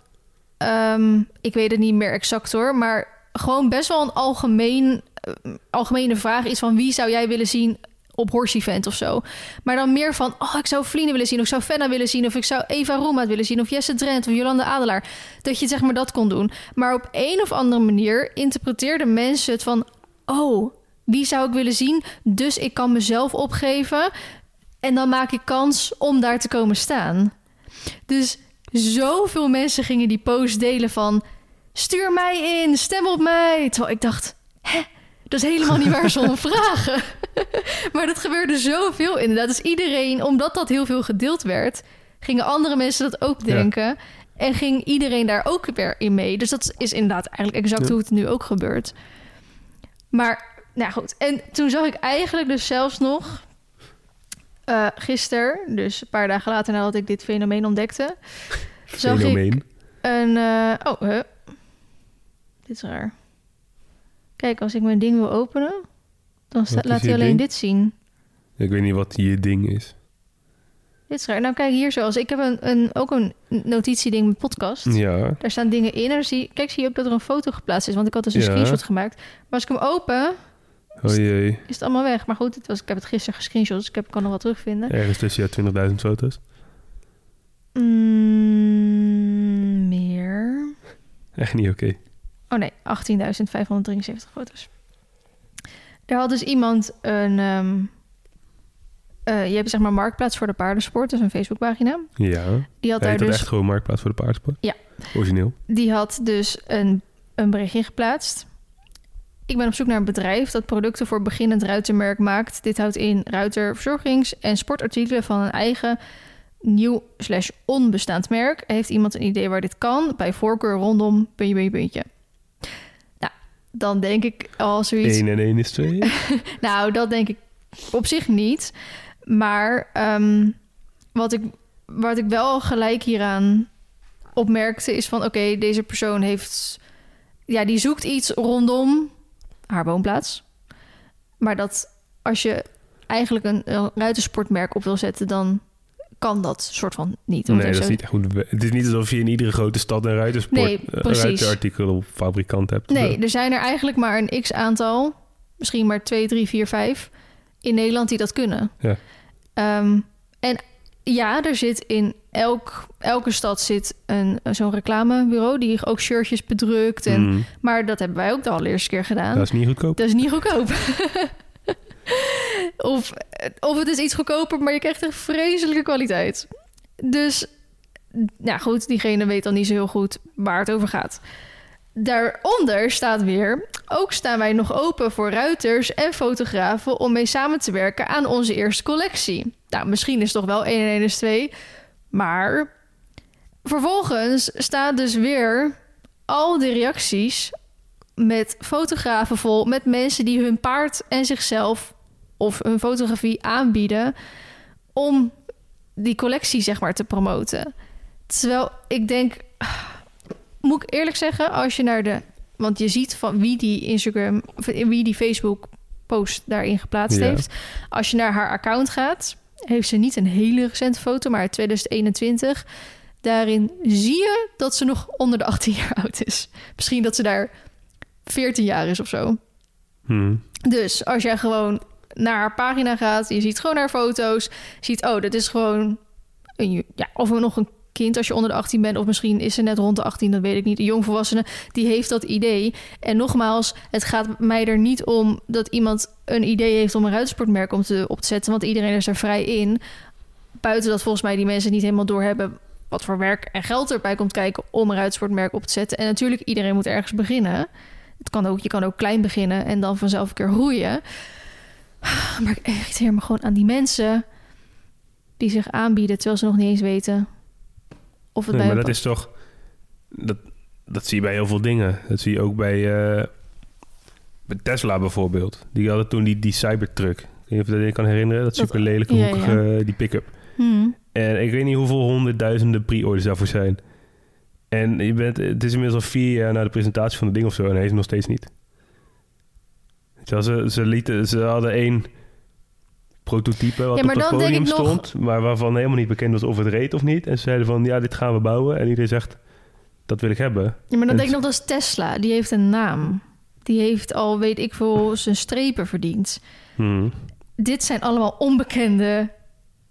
ehm, ik weet het niet meer exact hoor, maar gewoon best wel een algemeen, eh, algemene vraag. Iets van wie zou jij willen zien op Horse Event of zo. Maar dan meer van, oh, ik zou Vliene willen zien... of ik zou Fenna willen zien... of ik zou Eva Roemaat willen zien... of Jesse Drent of Jolanda Adelaar. Dat je zeg maar dat kon doen. Maar op een of andere manier interpreteerden mensen het van... oh, wie zou ik willen zien? Dus ik kan mezelf opgeven... en dan maak ik kans om daar te komen staan. Dus zoveel mensen gingen die post delen van... stuur mij in, stem op mij. Terwijl ik dacht, hè, dat is helemaal niet waar om vragen. maar dat gebeurde zoveel inderdaad. Dus iedereen, omdat dat heel veel gedeeld werd... gingen andere mensen dat ook Ja. denken... En ging iedereen daar ook weer in mee. Dus dat is inderdaad eigenlijk exact Ja. hoe het nu ook gebeurt. Maar, nou goed. En toen zag ik eigenlijk dus zelfs nog... eh gisteren, dus een paar dagen later nadat ik dit fenomeen ontdekte... zag ik een... eh, oh, huh. dit is raar. Kijk, als ik mijn ding wil openen... dan sta- laat hij alleen ding? dit zien. Ik weet niet wat je ding is. Dit is raar. Nou, kijk hier zoals. Ik heb een, een, ook een notitieding met podcast. Ja, Daar staan dingen in. En dan zie, kijk, zie je ook dat er een foto geplaatst is. Want ik had dus een Ja. screenshot gemaakt. Maar als ik hem open, oh jee. is het allemaal weg. Maar goed, het was, ik heb het gisteren gescreenshot. Dus ik heb, kan nog wat terugvinden. Ergens tussen jouw 20.000 foto's. Mm, meer. Echt niet oké. Oh nee, 18.573 foto's. Daar had dus iemand een... ehm, eh, je hebt zeg maar Marktplaats voor de paardensport. Dat is een Facebookpagina. Ja. Die had Heet daar dus... echt gewoon Marktplaats voor de paardensport? Ja. Origineel. Die had dus een, een berichtje geplaatst. Ik ben op zoek naar een bedrijf dat producten voor beginnend ruitermerk maakt. Dit houdt in ruiter verzorgings- en sportartikelen van een eigen nieuw slash onbestaand merk. Heeft iemand een idee waar dit kan? Bij voorkeur rondom puntje, puntje, puntje. Dan denk ik al zoiets... 1 en 1 is 2. Nou, dat denk ik op zich niet. Maar ehm, wat, ik, wat ik wel gelijk hieraan opmerkte is van... oké, deze persoon heeft... Ja, die zoekt iets rondom haar woonplaats. Maar dat als je eigenlijk een, een ruitersportmerk op wil zetten... dan kan dat soort van niet. Nee, het dat is niet goed. Het is niet alsof je in iedere grote stad een ruitersport, Nee, ruiterartikel op fabrikant hebt. Nee, er zijn er eigenlijk maar een x-aantal... misschien maar twee, drie, vier, vijf... in Nederland die dat kunnen. Ja. Ehm, en ja, er zit in elk, elke stad zit een, zo'n reclamebureau... die ook shirtjes bedrukt. En, Mm, Maar dat hebben wij ook de allereerste keer gedaan. dat is niet goedkoop. Dat is niet goedkoop. of, of het is iets goedkoper, maar je krijgt een vreselijke kwaliteit. Dus, nou goed, diegene weet dan niet zo heel goed waar het over gaat. Daaronder staat weer... ook staan wij nog open voor ruiters en fotografen... om mee samen te werken aan onze eerste collectie. Nou, misschien is het toch wel 1 en 1 is 2. Maar vervolgens staat dus weer al die reacties met fotografen vol, met mensen die hun paard en zichzelf of hun fotografie aanbieden om die collectie zeg maar te promoten. Terwijl ik denk, moet ik eerlijk zeggen, als je naar de, want je ziet van wie die Instagram, of wie die Facebook post daarin geplaatst Ja. heeft. Als je naar haar account gaat, heeft ze niet een hele recente foto, maar uit 2021. Daarin zie je dat ze nog onder de 18 jaar oud is. Misschien dat ze daar 14 jaar is of zo. Hm. Dus als jij gewoon naar haar pagina gaat, je ziet gewoon haar foto's, ziet, oh, dat is gewoon ja, of nog een kind als je onder de 18 bent, of misschien is ze net rond de 18, dat weet ik niet. Een jongvolwassene die heeft dat idee. En nogmaals, het gaat mij er niet om dat iemand een idee heeft om een ruitsportmerk om te, op te zetten, want iedereen is er vrij in. Buiten dat volgens mij die mensen niet helemaal doorhebben wat voor werk en geld erbij komt kijken om een ruitsportmerk op te zetten. En natuurlijk, iedereen moet ergens beginnen. Het kan ook, je kan ook klein beginnen en dan vanzelf een keer groeien. Maar ik irriteer me gewoon aan die mensen die zich aanbieden terwijl ze nog niet eens weten of het Nee, bij maar dat is toch... Dat, dat zie je bij heel veel dingen. Dat zie je ook bij, eh, bij Tesla bijvoorbeeld. Die hadden toen die, die Cybertruck. Ik weet niet of je dat je kan herinneren. Dat Dat- super lelijke ja, hoekige, die pick-up. Hmm. En ik weet niet hoeveel honderdduizenden pre-orders daarvoor zijn. En je bent, het is inmiddels al vier jaar na de presentatie van het ding of zo... en hij is nog steeds niet. Wel, ze, ze, lieten, ze hadden één prototype wat Ja, op het podium nog- stond... maar waarvan helemaal niet bekend was of het reed of niet. En ze zeiden van, ja, dit gaan we bouwen. En iedereen zegt, dat wil ik hebben. Ja, maar dan En denk ik nog dat is Tesla. Die heeft een naam. Die heeft al, weet ik veel, zijn strepen verdiend. Hmm. Dit zijn allemaal onbekende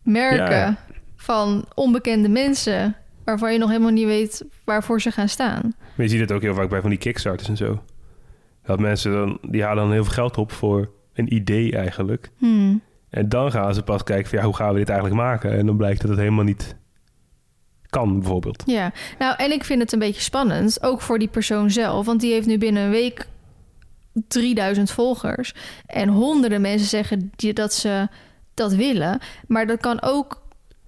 merken Ja. van onbekende mensen... waarvan je nog helemaal niet weet waarvoor ze gaan staan. Maar je ziet het ook heel vaak bij van die kickstarters en zo. Dat mensen dan, die halen dan heel veel geld op voor een idee eigenlijk. Hmm. En dan gaan ze pas kijken van ja, hoe gaan we dit eigenlijk maken? En dan blijkt dat het helemaal niet kan, bijvoorbeeld. Ja, nou en ik vind het een beetje spannend, ook voor die persoon zelf, want die heeft nu binnen een week 3000 volgers en honderden mensen zeggen die, dat ze dat willen, maar dat kan ook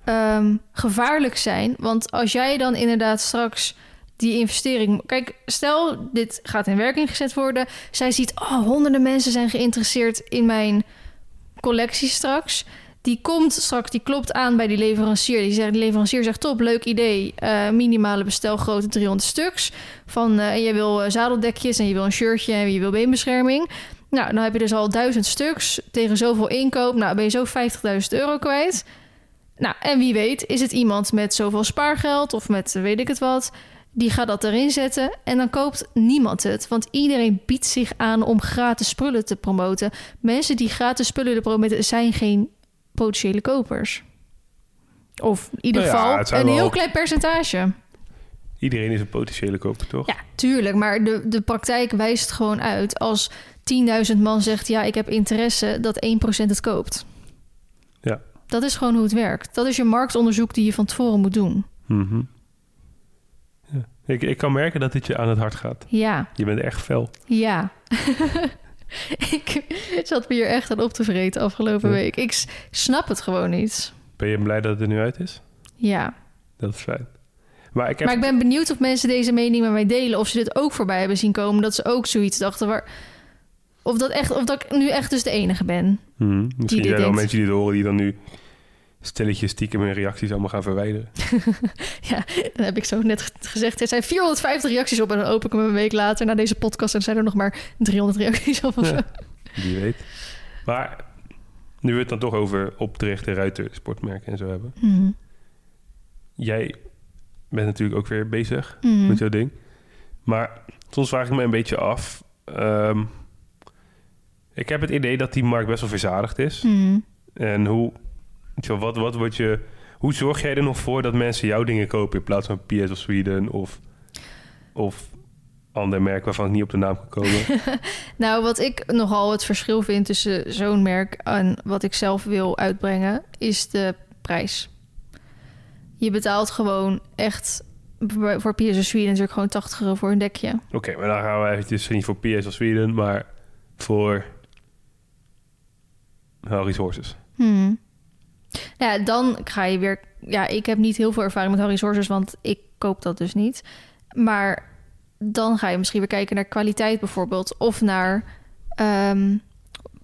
ehm, gevaarlijk zijn, want als jij dan inderdaad straks die investering, kijk, stel dit gaat in werking gezet worden, zij ziet, oh, honderden mensen zijn geïnteresseerd in mijn collectie straks. Die komt straks, die klopt aan bij die leverancier. Die, zegt, de leverancier zegt: Top, leuk idee. eh, minimale bestelgrootte 300 stuks. Van en je wil eh, zadeldekjes en je wil een shirtje en je wil beenbescherming. Nou, dan heb je dus al 1000 stuks tegen zoveel inkoop. Nou, ben je zo 50.000 euro kwijt. Nou, en wie weet, is het iemand met zoveel spaargeld of met weet ik het wat. Die gaat dat erin zetten en dan koopt niemand het. Want iedereen biedt zich aan om gratis spullen te promoten. Mensen die gratis spullen promoten zijn geen potentiële kopers. Of in ieder Nou ja, geval een wel- heel klein percentage. Iedereen is een potentiële koper, toch? Ja, tuurlijk. Maar de, de praktijk wijst gewoon uit. Als 10.000 man zegt, ja, ik heb interesse, dat 1% het koopt. Ja. Dat is gewoon hoe het werkt. Dat is je marktonderzoek die je van tevoren moet doen. Ja. Ik, ik kan merken dat dit je aan het hart gaat. Ja, Je bent echt fel. ja. ik zat me hier echt aan op te vreten afgelopen Ja. week. Ik snap het gewoon niet. Ben je blij dat het er nu uit is? Ja. Dat is fijn. Maar ik heb... Maar ik ben benieuwd of mensen deze mening met mij delen. Of ze dit ook voorbij hebben zien komen. Dat ze ook zoiets dachten. Waar... Of, dat echt, of dat ik nu echt dus de enige ben. Dit Misschien zijn er wel mensen die het horen die dan nu stelletjes stiekem hun reacties allemaal gaan verwijderen. Ja, dan heb ik zo net ge- gezegd. Er zijn 450 reacties op. En dan open ik hem een week later naar deze podcast. En zijn er nog maar 300 reacties op. Of zo. Wie weet. Maar nu we het dan toch over opdrechten, ruiter, sportmerken en zo hebben. Mhm. Jij bent natuurlijk ook weer bezig Mhm. met jouw ding. Maar soms vraag ik me een beetje af. ehm, ik heb het idee dat die markt best wel verzadigd is. Mhm. En hoe, wel, wat, wat wordt je, hoe zorg jij er nog voor dat mensen jouw dingen kopen in plaats van PS of Sweden of, of ander merk waarvan ik niet op de naam kan komen? Nou, wat ik nogal het verschil vind tussen zo'n merk en wat ik zelf wil uitbrengen, is de prijs. Je betaalt gewoon echt voor PS Sweden natuurlijk gewoon 80 euro voor een dekje. Oké, maar dan gaan we eventjes niet voor PS of Sweden, maar voor Harry's Horses. Hmm. Ja, dan ga je weer. Ja, ik heb niet heel veel ervaring met Harry Sources, want ik koop dat dus niet. Maar dan ga je misschien weer kijken naar kwaliteit bijvoorbeeld. Of naar ehm,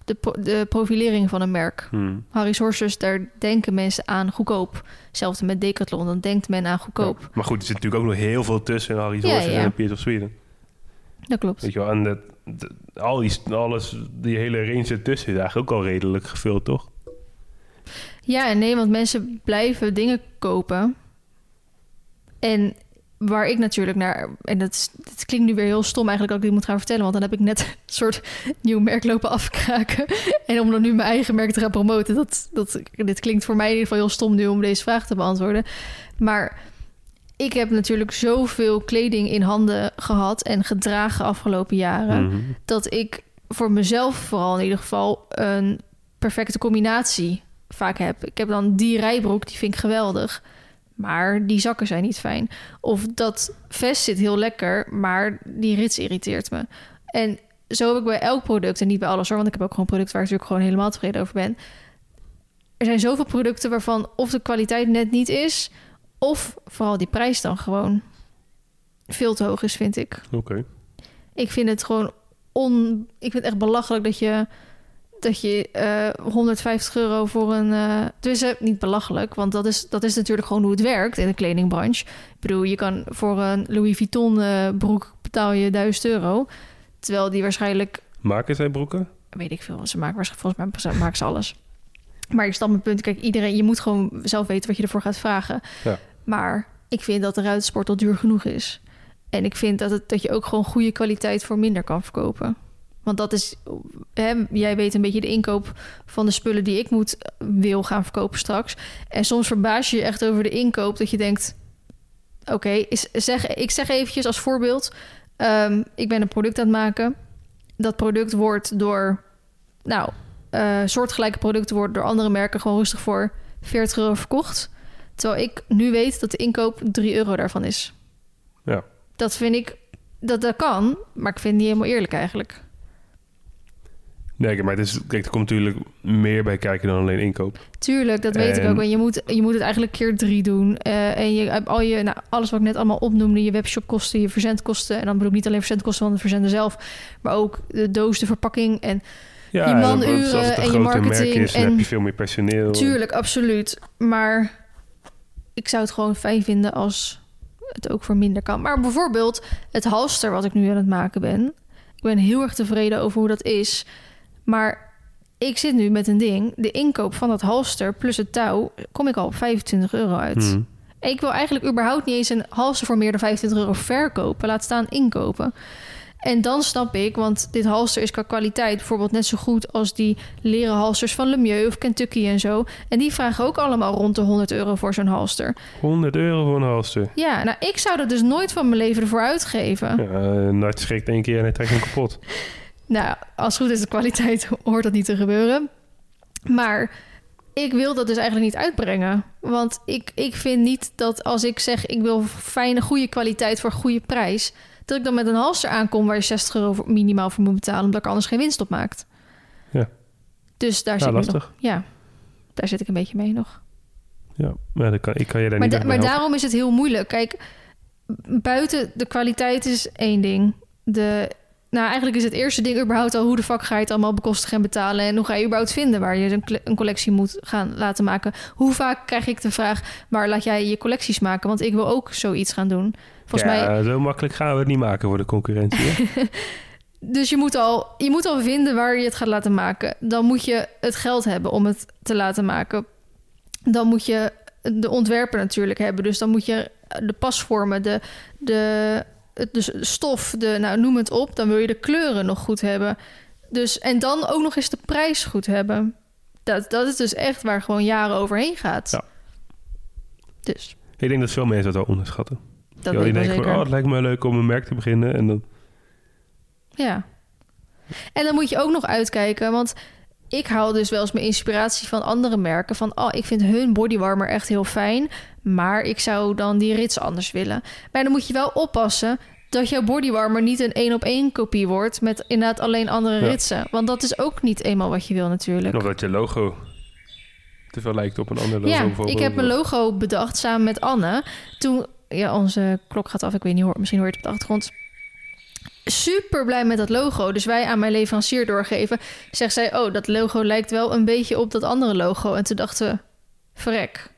de, de profilering van een merk. Hmm. Harry's Horses, daar denken mensen aan goedkoop. Hetzelfde met Decathlon, dan denkt men aan goedkoop. Ja. Maar goed, er zit natuurlijk ook nog heel veel tussen in Harry's Ja, Horses ja. en Piers of Sweden. Dat klopt. Weet je wel, en dat, dat- al die, alles, die hele range ertussen is eigenlijk ook al redelijk gevuld, toch? Ja en nee, want mensen blijven dingen kopen. En waar ik natuurlijk naar... En dat, is, dat klinkt nu weer heel stom eigenlijk dat ik dit moet gaan vertellen... want dan heb ik net een soort nieuw merk lopen afkraken. En om dan nu mijn eigen merk te gaan promoten... Dat, dat, dit klinkt voor mij in ieder geval heel stom nu om deze vraag te beantwoorden. Maar ik heb natuurlijk zoveel kleding in handen gehad... en gedragen afgelopen jaren... Mhm. dat ik voor mezelf vooral in ieder geval een perfecte combinatie vaak heb. Ik heb dan die rijbroek, die vind ik geweldig. Maar die zakken zijn niet fijn. Of dat vest zit heel lekker, maar die rits irriteert me. En zo heb ik bij elk product, en niet bij alles hoor... want ik heb ook gewoon producten waar ik natuurlijk gewoon helemaal tevreden over ben. Er zijn zoveel producten waarvan of de kwaliteit net niet is... of vooral die prijs dan gewoon veel te hoog is, vind ik. Oké. Ik vind het gewoon on. Ik vind het echt belachelijk dat je. Dat je eh 150 euro voor een. eh dus eh, niet belachelijk, want dat is, dat is natuurlijk gewoon hoe het werkt in de kledingbranche. Ik bedoel, je kan voor een Louis Vuitton eh, broek betaal je 1000 euro. Terwijl die waarschijnlijk. Maken zij broeken? Weet ik veel, ze maken waarschijnlijk. Volgens mij maken ze alles. Maar ik snap mijn punt. Kijk, iedereen, je moet gewoon zelf weten wat je ervoor gaat vragen. Ja. Maar ik vind dat de ruitsport al duur genoeg is. En ik vind dat, het, dat je ook gewoon goede kwaliteit voor minder kan verkopen. Want dat is, hè, jij weet een beetje de inkoop van de spullen die ik moet wil gaan verkopen straks. En soms verbaas je je echt over de inkoop dat je denkt: oké, zeg, ik zeg eventjes als voorbeeld: ehm, ik ben een product aan het maken. Dat product wordt door, nou, eh, soortgelijke producten worden door andere merken gewoon rustig voor 40 euro verkocht. Terwijl ik nu weet dat de inkoop 3 euro daarvan is. Ja. Dat vind ik, dat, dat kan, maar ik vind het niet helemaal eerlijk eigenlijk. Nee, maar het is, kijk, er komt natuurlijk meer bij kijken dan alleen inkoop. Tuurlijk, dat weet ik ook. En je moet, je moet het eigenlijk keer drie doen. Eh, en je hebt al je, nou, alles wat ik net allemaal opnoemde, je webshopkosten, je verzendkosten. En dan bedoel ik niet alleen verzendkosten van de verzender zelf, maar ook de doos, de verpakking. En Ja, Je en manuren en je marketing merk is, dan en- heb je veel meer personeel. tuurlijk, absoluut. Maar ik zou het gewoon fijn vinden als het ook voor minder kan. Maar bijvoorbeeld het halster wat ik nu aan het maken ben. Ik ben heel erg tevreden over hoe dat is. Maar ik zit nu met een ding. De inkoop van dat halster plus het touw... kom ik al op 25 euro uit. En ik wil eigenlijk überhaupt niet eens een halster voor meer dan 25 euro verkopen. Laat staan inkopen. En dan snap ik, want dit halster is qua kwaliteit bijvoorbeeld net zo goed als die leren halsters van Lemieux of Kentucky en zo. En die vragen ook allemaal rond de 100 euro voor zo'n halster. 100 euro voor een halster. Ja, nou, ik zou dat dus nooit van mijn leven ervoor uitgeven. Ja, een arts schrikt één keer en hij trekt hem kapot. Nou, als het goed is de kwaliteit, hoort dat niet te gebeuren. Maar ik wil dat dus eigenlijk niet uitbrengen. Want ik, ik vind niet dat als ik zeg... ik wil fijne, goede kwaliteit voor goede prijs... dat ik dan met een halster aankom... waar je 60 euro minimaal voor moet betalen... omdat ik er anders geen winst op maakt. Ja. Dus daar Ja, zit ik nog... Ja, daar zit ik een beetje mee nog. Ja, maar dan kan, ik kan je daar Maar, niet da- maar daarom is het heel moeilijk. Kijk, buiten de kwaliteit is één ding. De, nou, eigenlijk is het eerste ding überhaupt al... hoe de fuck ga je het allemaal bekostigen en betalen... en hoe ga je überhaupt vinden waar je een, collectie moet gaan laten maken. Hoe vaak krijg ik de vraag... waar laat jij je collecties maken? Want ik wil ook zoiets gaan doen. Volgens ja, mij, zo makkelijk gaan we het niet maken voor de concurrentie. hè? dus je moet, al, je moet al vinden waar je het gaat laten maken. Dan moet je het geld hebben om het te laten maken. Dan moet je de ontwerper natuurlijk hebben. Dus dan moet je de pasvormen, de, de, de stof, de, nou, noem het op. Dan wil je de kleuren nog goed hebben. Dus, en dan ook nog eens de prijs goed hebben. Dat, dat is dus echt waar gewoon jaren overheen gaat. Ja. Dus, ik denk dat veel mensen dat wel onderschatten. dat Ja, die denken van, oh, het lijkt me leuk om een merk te beginnen. En dan, Ja. En dan moet je ook nog uitkijken, want ik haal dus wel eens mijn inspiratie van andere merken. Van, oh, ik vind hun bodywarmer echt heel fijn, maar ik zou dan die rits anders willen. Maar dan moet je wel oppassen dat jouw bodywarmer niet een één op één kopie wordt met inderdaad alleen andere Ja. ritsen. Want dat is ook niet eenmaal wat je wil natuurlijk. of dat je logo te veel lijkt op een ander logo. Ja, ik heb mijn logo bedacht samen met Anne. Toen, ja, onze klok gaat af, ik weet niet, hoor, misschien hoor je het op de achtergrond. Super blij met dat logo. Dus wij aan mijn leverancier doorgeven. Zegt zij, oh, dat logo lijkt wel een beetje op dat andere logo. En toen dachten we, verrek.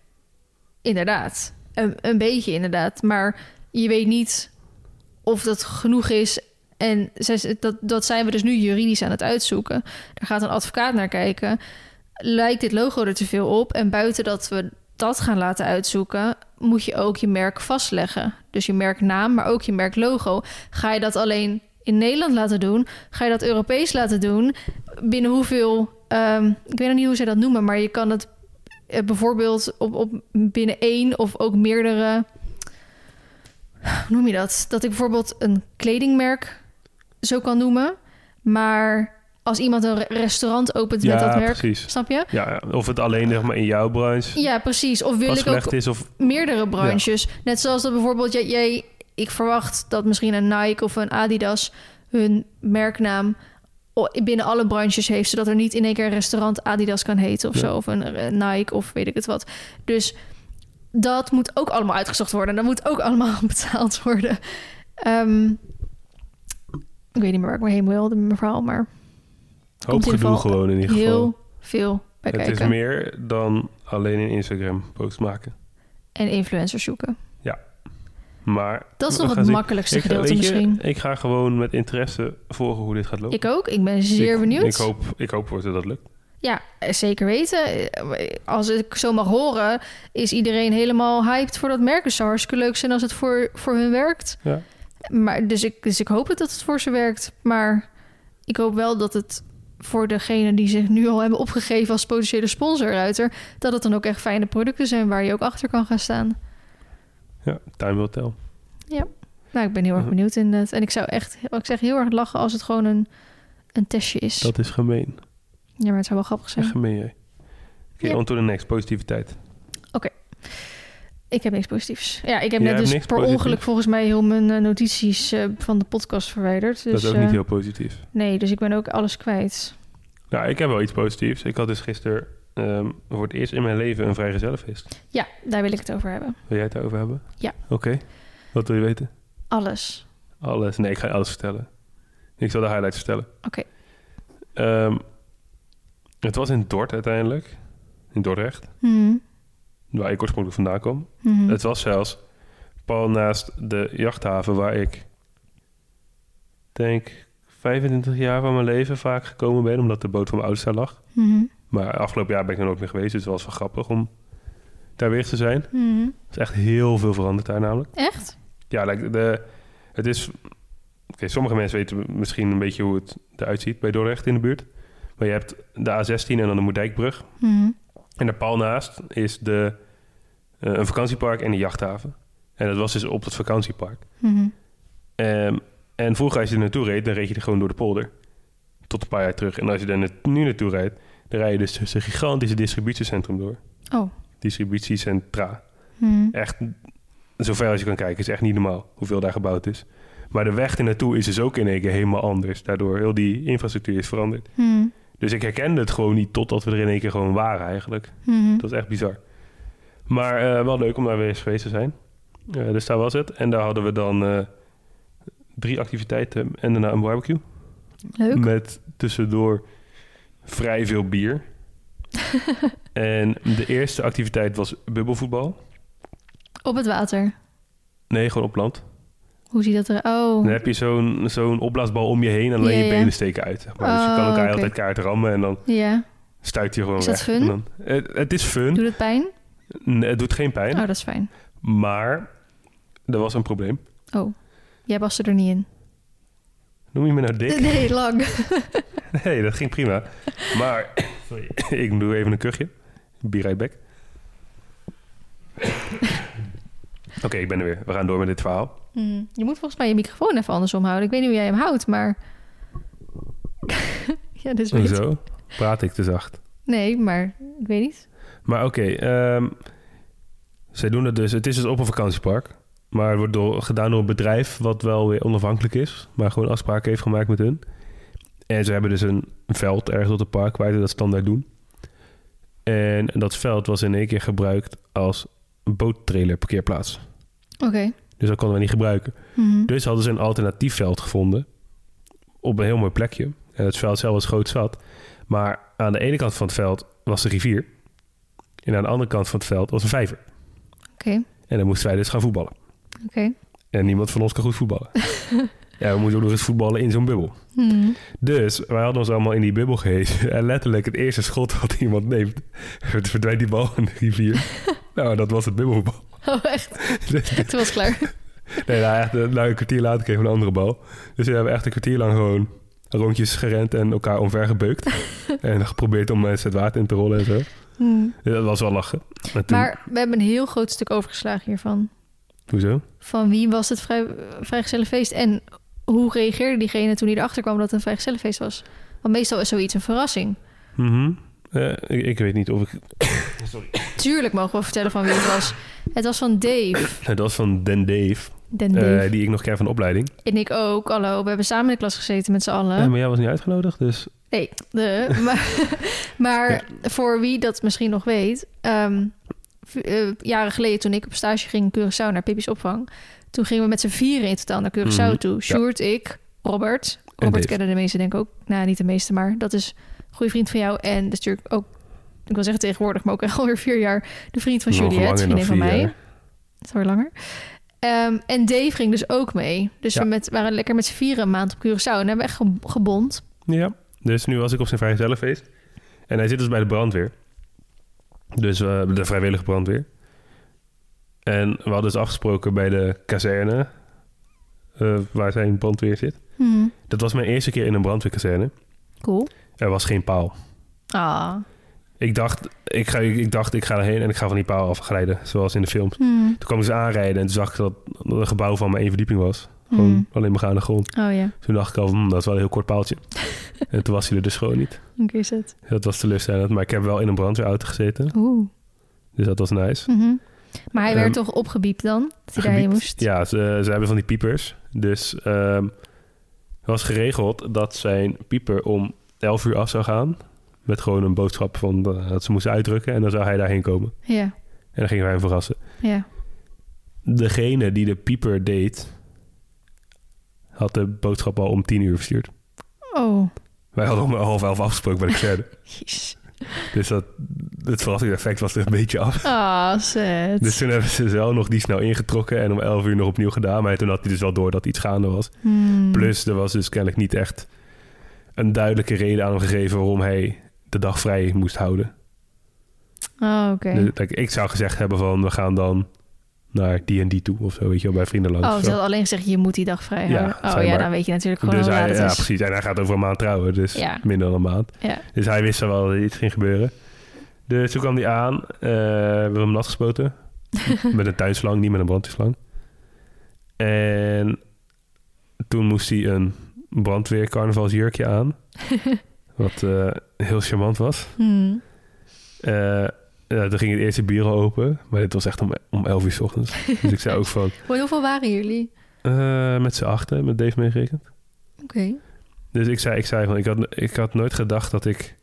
Inderdaad. Een, een beetje inderdaad. Maar je weet niet of dat genoeg is. En zij, dat, dat zijn we dus nu juridisch aan het uitzoeken. Daar gaat een advocaat naar kijken. Lijkt dit logo er te veel op? En buiten dat we dat gaan laten uitzoeken, moet je ook je merk vastleggen. Dus je merknaam, maar ook je merklogo. Ga je dat alleen in Nederland laten doen? Ga je dat Europees laten doen? Binnen hoeveel... ehm, ik weet nog niet hoe ze dat noemen, maar je kan het eh, bijvoorbeeld op, op binnen één of ook meerdere... Hoe noem je dat? Dat ik bijvoorbeeld een kledingmerk zo kan noemen. Maar als iemand een re- restaurant opent met dat merk... precies. Snap je? Ja, of het alleen zeg maar in jouw branche Ja, precies. Of wil ik ook is of meerdere branches. Net zoals dat bijvoorbeeld jij, jij, ik verwacht dat misschien een Nike of een Adidas hun merknaam binnen alle branches heeft, zodat er niet in één keer een restaurant Adidas kan heten of Ja. zo, of een, eh, Nike of weet ik het wat. Dus dat moet ook allemaal uitgezocht worden. Dat moet ook allemaal betaald worden. Ehm, ik weet niet meer waar ik me heen wilde verhaal, maar hoop in gedoe gewoon in ieder geval. heel veel bij Het kijken. is meer dan alleen een Instagram post maken. En influencers zoeken. Maar Dat is nog het makkelijkste Ik, gedeelte je, misschien. ik ga gewoon met interesse volgen hoe dit gaat lopen. Ik ook. Ik ben zeer Ik- benieuwd. Ik hoop, ik hoop dat het lukt. Ja, zeker weten. Als ik zo mag horen, is iedereen helemaal hyped voor dat merk. Het zou hartstikke leuk zijn als het voor, voor hun werkt. Ja. Maar, dus, ik, dus ik hoop het dat het voor ze werkt. Maar ik hoop wel dat het voor degene die zich nu al hebben opgegeven als potentiële sponsor, Ruiter, dat het dan ook echt fijne producten zijn waar je ook achter kan gaan staan. Ja, time will tell. Nou, ik ben heel erg Mhm. benieuwd inderdaad. En ik zou echt, ik zeg heel erg lachen als het gewoon een, een testje is. Dat is gemeen. Ja, maar het zou wel grappig zijn. Gemeen, jij. Oké, Ja. on to the next. Positiviteit. Ik heb niks positiefs. Ja, ik heb Jij net dus per positiefs? ongeluk volgens mij heel mijn eh, notities eh, van de podcast verwijderd. Dus, dat is ook eh, niet heel positief. Nee, dus ik ben ook alles kwijt. Nou, ik heb wel iets positiefs. Ik had dus gisteren ehm, voor het eerst in mijn leven een vrijgezellenfeest. Ja, daar wil ik het over hebben. Wil jij het over hebben? Ja. Oké. Wat wil je weten? Alles. Alles. Nee, ik ga je alles vertellen. Ik zal de highlights vertellen. Oké. Ehm, het was in Dort uiteindelijk. In Dordrecht. Mhm. Waar ik oorspronkelijk vandaan kom. Mhm. Het was zelfs pal naast de jachthaven waar ik denk 25 jaar van mijn leven vaak gekomen ben, omdat de boot van mijn ouders daar lag. Mhm. Maar afgelopen jaar ben ik er nooit meer geweest, dus het was wel grappig om daar weer te zijn. Mhm. Er is echt heel veel veranderd daar namelijk. Echt? Ja, like de, het is... Oké, sommige mensen weten misschien een beetje hoe het eruit ziet bij Dordrecht in de buurt. Maar je hebt de A16 en dan de Moerdijkbrug. Mhm. En daar pal naast is de, eh, een vakantiepark en een jachthaven. En dat was dus op het vakantiepark. Mhm. Ehm, en vroeger als je er naartoe reed, dan reed je er gewoon door de polder. Tot een paar jaar terug. En als je er nu naartoe rijdt, dan rij je dus tussen een gigantische distributiecentrum door. Oh. Distributiecentra. Mhm. Echt, zover als je kan kijken, is echt niet normaal hoeveel daar gebouwd is. Maar de weg er naartoe is dus ook in één keer helemaal anders. Daardoor heel die infrastructuur is veranderd. Mhm. Dus ik herkende het gewoon niet totdat we er in één keer gewoon waren eigenlijk. Mhm. Dat is echt bizar. Maar eh, wel leuk om daar weer eens geweest te zijn. Eh, dus daar was het. En daar hadden we dan eh, drie activiteiten en daarna een barbecue. Leuk. Met tussendoor vrij veel bier. en de eerste activiteit was bubbelvoetbal. Op het water. Nee, gewoon op land. Hoe ziet dat er? Oh. Dan heb je zo'n zo'n opblaasbal om je heen en alleen Ja, je ja. benen steken uit. Zeg maar. Dus je kan Oh, elkaar altijd kaart rammen en dan Ja. stuit je gewoon Is dat weg. fun? En dan, het, het is fun. Doet het pijn? Nee, het doet geen pijn. Oh, dat is fijn. Maar er was een probleem. Oh. Jij was er niet in. Noem je me nou dik? Nee, lang. Nee, dat ging prima. Maar, sorry, ik doe even een kuchje. Be right back. Oké, ik ben er weer. We gaan door met dit verhaal. Mhm. Je moet volgens mij je microfoon even andersom houden. Ik weet niet hoe jij hem houdt, maar... ja, dus Hoezo? Praat ik te zacht. Nee, maar ik weet niet. Maar oké, ehm, zij doen het dus. Het is dus op een vakantiepark. Maar het wordt door, gedaan door een bedrijf wat wel weer onafhankelijk is. Maar gewoon afspraken heeft gemaakt met hun. En ze hebben dus een veld ergens op het park waar ze dat standaard doen. En dat veld was in één keer gebruikt als boottrailer parkeerplaats. Oké. Dus dat konden we niet gebruiken. Mhm. Dus hadden ze een alternatief veld gevonden. op een heel mooi plekje. En het veld zelf was groot zat. Maar aan de ene kant van het veld was de rivier. En aan de andere kant van het veld was een vijver. Oké, En dan moesten wij dus gaan voetballen. oké. En niemand van ons kan goed voetballen. ja, we moesten ook nog eens voetballen in zo'n bubbel. Hmm. Dus wij hadden ons allemaal in die bubbel gehezen. En letterlijk het eerste schot dat iemand neemt, verdwijnt die bal in de rivier. nou, dat was het bubbelvoetbal. Oh, echt? Dus- Toen was het klaar. nee, nou, echt, nou, een kwartier later kregen we een andere bal. Dus we hebben echt een kwartier lang gewoon rondjes gerend en elkaar omvergebeukt. en geprobeerd om mensen het water in te rollen en zo. Hmm. Dus dat was wel lachen. En toen- Maar we hebben een heel groot stuk overgeslagen hiervan. Hoezo? Van wie was het vrij, vrijgezellenfeest en hoe reageerde diegene toen hij erachter kwam dat het een vrijgezellenfeest was? Want meestal is zoiets een verrassing. Mhm. Eh, ik, ik weet niet of ik... Tuurlijk mogen we vertellen van wie het was. Het was van Dave. Dat was van Dan Dave, Den eh, Dave. die ik nog ken van de opleiding. En ik ook. Hallo, we hebben samen in de klas gezeten met z'n allen. Ja, maar jij was niet uitgenodigd, dus... Nee, de, maar, maar voor wie dat misschien nog weet... ehm, eh, jaren geleden toen ik op stage ging in Curaçao naar Pippi's opvang... toen gingen we met z'n vieren in totaal naar Curaçao Mhm, toe. Sjoerd, ik, Robert. Robert kennen de meesten denk ik ook. Nou, niet de meeste, maar dat is een goede vriend van jou. En dat is natuurlijk ook, ik wil zeggen tegenwoordig... maar ook echt alweer vier jaar de vriend van Juliette, langer vriendin van mij. jaar. Het is alweer langer. Ehm, en Dave ging dus ook mee. Dus Ja. we met, waren lekker met z'n vieren een maand op Curaçao. En hebben we echt ge- gebond. Ja, dus nu was ik op zijn vrijgezellenfeest. En hij zit dus bij de brandweer. Dus eh, de vrijwillige brandweer. En we hadden dus afgesproken bij de kazerne... eh, waar zijn brandweer zit. Hmm, Dat was mijn eerste keer in een brandweerkazerne. cool. Er was geen paal. Ah. Ik dacht, ik ga, ik dacht, ik ga erheen en ik ga van die paal afglijden. Zoals in de films. Hmm, Toen kwam ik dus aanrijden en toen zag ik dat een gebouw van maar één verdieping was. Gewoon hmm. alleen begaande grond. Oh ja, Toen dacht ik al, hm, dat is wel een heel kort paaltje. en toen was hij er dus gewoon niet. oké is het. Dat was teleurstellend. Maar ik heb wel in een brandweerauto gezeten. Oeh. Dus dat was nice. Mhm. Maar hij werd Ehm, toch opgebiept dan? Dat hij daarheen moest? Ja, ze, ze hebben van die piepers. Dus ehm het was geregeld dat zijn pieper om 11 uur af zou gaan. Met gewoon een boodschap van eh, dat ze moesten uitdrukken. En dan zou hij daarheen komen. Ja, En dan gingen wij hem verrassen. ja. Degene die de pieper deed, had de boodschap al om 10 uur verstuurd. Oh, Wij hadden om half elf afgesproken bij de kazerne. jeez. dus dat, het verrassingseffect was er een beetje af. Ah, zet. Dus toen hebben ze zelf nog die snel ingetrokken en om 11 uur nog opnieuw gedaan. Maar toen had hij dus wel door dat iets gaande was. Hmm. Plus, er was dus kennelijk niet echt een duidelijke reden aan hem gegeven waarom hij de dag vrij moest houden. Oh, oké. Dus, kijk, ik zou gezegd hebben van, we gaan dan naar die en die toe of zo, weet je wel, bij vrienden langs. Oh, ze had alleen gezegd, je moet die dag vrij Ja, houden. oh ja, dan weet je natuurlijk gewoon dus hij, ja, is. precies. En hij gaat over een maand trouwen, dus Ja. minder dan een maand. Ja. Dus hij wist wel dat iets ging gebeuren. Dus toen kwam hij aan. eh, we hebben hem nat gespoten. met een tuinslang, niet met een brandweerslang. En toen moest hij een brandweer carnavalsjurkje aan. wat eh, heel charmant was. Hmm. Eh, ja, toen ging het eerste bureau open. Maar dit was echt om, om 11 uur s ochtends. dus ik zei ook van... Hoe- Hoeveel waren jullie? eh, met z'n achten, met Dave meegerekend. Oké. Dus ik zei, ik zei van, ik had, ik had nooit gedacht dat ik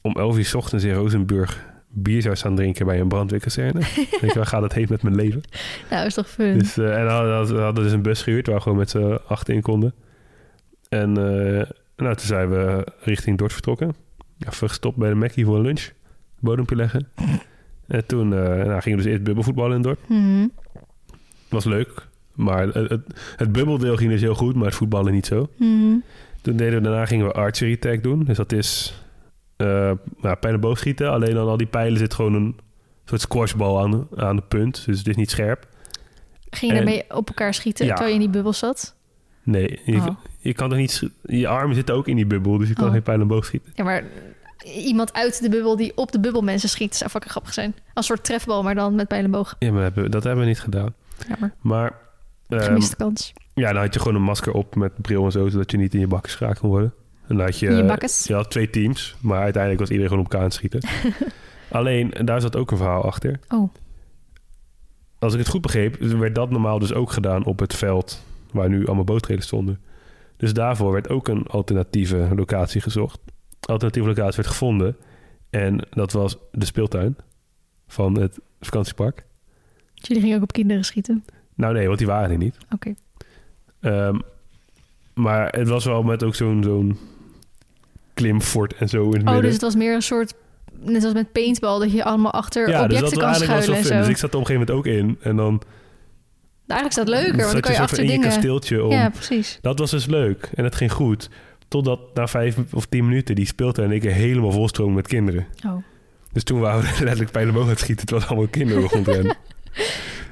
om 11 uur 's ochtends in Rozenburg bier zou staan drinken bij een brandweerkazerne. ik waar gaat het heen met mijn leven? Nou, is toch fun? Dus, eh, en we hadden, we hadden dus een bus gehuurd waar we gewoon met z'n acht in konden. En eh, nou, toen zijn we richting Dort vertrokken. Even gestopt bij de Mackie voor een lunch. Bodempje leggen. En toen eh, nou, gingen we dus eerst bubbelvoetballen in Dort. Mhm. was leuk. Maar het, het, het bubbeldeel ging dus heel goed, maar het voetballen niet zo. Mhm. Toen deden we, daarna gingen we archery tag doen. Dus dat is eh nou, pijlen boogschieten. Alleen aan al die pijlen zit gewoon een soort squashbal aan, aan de punt. Dus het is niet scherp. Ging je En- daarmee op elkaar schieten Ja. terwijl je in die bubbel zat? Nee, je, Oh. je kan toch niet... Je armen zitten ook in die bubbel, dus je kan Oh. geen pijlen boog schieten. Ja, maar iemand uit de bubbel die op de bubbel mensen schiet, zou fucking grappig zijn. Als een soort trefbal, maar dan met pijlenboog. Ja, maar dat hebben we niet gedaan. Jammer. Maar ehm, Gemiste kans. ja, dan had je gewoon een masker op met bril en zo, zodat je niet in je bakken geraakt kon worden. En dan had je, je je had twee teams, maar uiteindelijk was iedereen gewoon op elkaar aan het schieten. Alleen, daar zat ook een verhaal achter. Oh. Als ik het goed begreep, werd dat normaal dus ook gedaan op het veld waar nu allemaal bootreders stonden. Dus daarvoor werd ook een alternatieve locatie gezocht. Alternatieve locatie werd gevonden. En dat was de speeltuin van het vakantiepark. Dus jullie gingen ook op kinderen schieten? Nou nee, want die waren er niet. Oké. Ehm, Maar het was wel met ook zo'n zo'n klimfort en zo in het Oh, midden. dus het was meer een soort... Net als met paintball, dat je allemaal achter ja, dus objecten dat was kan schuilen en zo. Dus ik zat er op een gegeven moment ook in. En dan Eigenlijk is dat leuker, want dan kan je je achter in je dingen... kasteeltje om... Ja, precies. Dat was dus leuk. En het ging goed. Totdat na vijf of tien minuten die speelde en ik er helemaal volstroom met kinderen. Oh. Dus toen waren we letterlijk bij de boog aan het schieten. Het was allemaal kinderen rondrennen.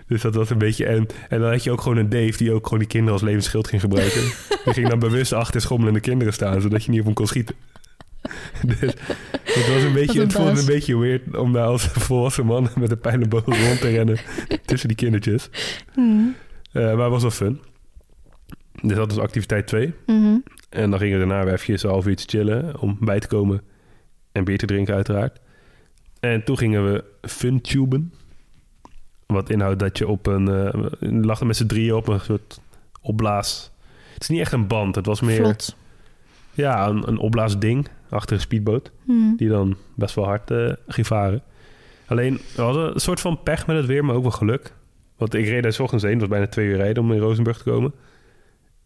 Dus dat was een beetje... En, en dan had je ook gewoon een Dave die ook gewoon die kinderen als levensschild ging gebruiken. die ging dan bewust achter schommelende kinderen staan, zodat je niet op hem kon schieten. dus het was een beetje... een Het voelde een beetje weird om daar als volwassen man met een pijl en boog rond te rennen tussen die kindertjes. Hmm. Eh, maar het was wel fun. Dus dat was activiteit 2. Mhm. En dan gingen we daarna weer even een half uurtje chillen om bij te komen en bier te drinken uiteraard. En toen gingen we funtuben. Wat inhoudt dat je op een... eh we lachten met z'n drieën op een soort opblaas... Het is niet echt een band. Het was meer Vlot. ja, een, een opblaasding achter een speedboot. Hmm. Die dan best wel hard eh ging varen. Alleen, we hadden een soort van pech met het weer, maar ook wel geluk. Want ik reed daar 's ochtends heen. Het was bijna twee uur rijden om in Rozenburg te komen.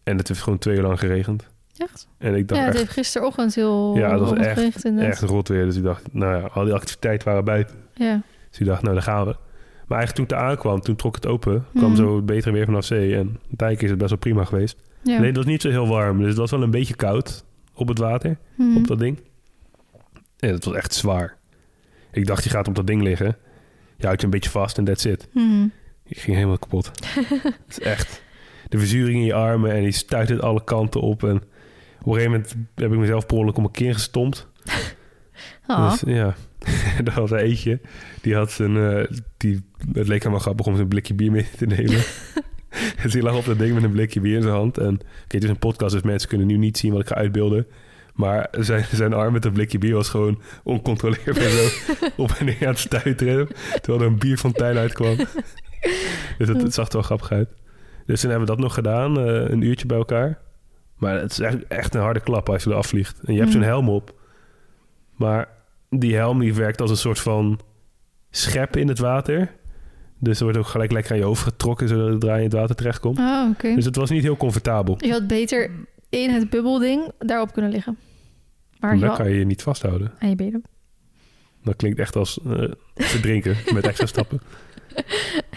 En het heeft gewoon twee uur lang geregend. Echt? En ik dacht Ja, het echt, heeft gisterochtend heel Ja, dat was heel echt- rot weer. Dus ik dacht, nou ja, al die activiteiten waren buiten. Ja. Dus ik dacht, nou, daar gaan we. Maar eigenlijk toen het aankwam, toen trok het open. kwam Mhm. zo het betere weer vanaf zee. En uiteindelijk is het best wel prima geweest. ja. Alleen, het was niet zo heel warm. Dus het was wel een beetje koud op het water, Mhm. op dat ding. En het was echt zwaar. Ik dacht, je gaat op dat ding liggen. Je houdt je een beetje vast en that's it. Mhm. Ik ging helemaal kapot. het is echt... De verzuring in je armen en die stuit het alle kanten op. En op een gegeven moment heb ik mezelf per ongeluk om een keer gestompt. Ah. Dus ja, er was er eentje. Die had zijn... eh, die, het leek hem wel grappig om zijn blikje bier mee te nemen. dus die lag op dat ding met een blikje bier in zijn hand. En oké, het is een podcast, dus mensen kunnen nu niet zien wat ik ga uitbeelden. Maar zijn, zijn arm met een blikje bier was gewoon oncontroleerbaar zo op en neer aan het stuiteren. Terwijl er een bierfontein uitkwam. dus het, het zag er wel grappig uit. Dus toen hebben we dat nog gedaan, eh, een uurtje bij elkaar. Maar het is echt, een harde klap als je eraf vliegt. En je hebt Mm. zo'n helm op. Maar die helm die werkt als een soort van schep in het water. Dus er wordt ook gelijk lekker aan je hoofd getrokken... zodat het draai in het water terechtkomt. Oh, oké. Dus het was niet heel comfortabel. Je had beter in het bubbelding daarop kunnen liggen. Maar dan had kan je je niet vasthouden. aan je benen. Dat klinkt echt als eh verdrinken met extra stappen.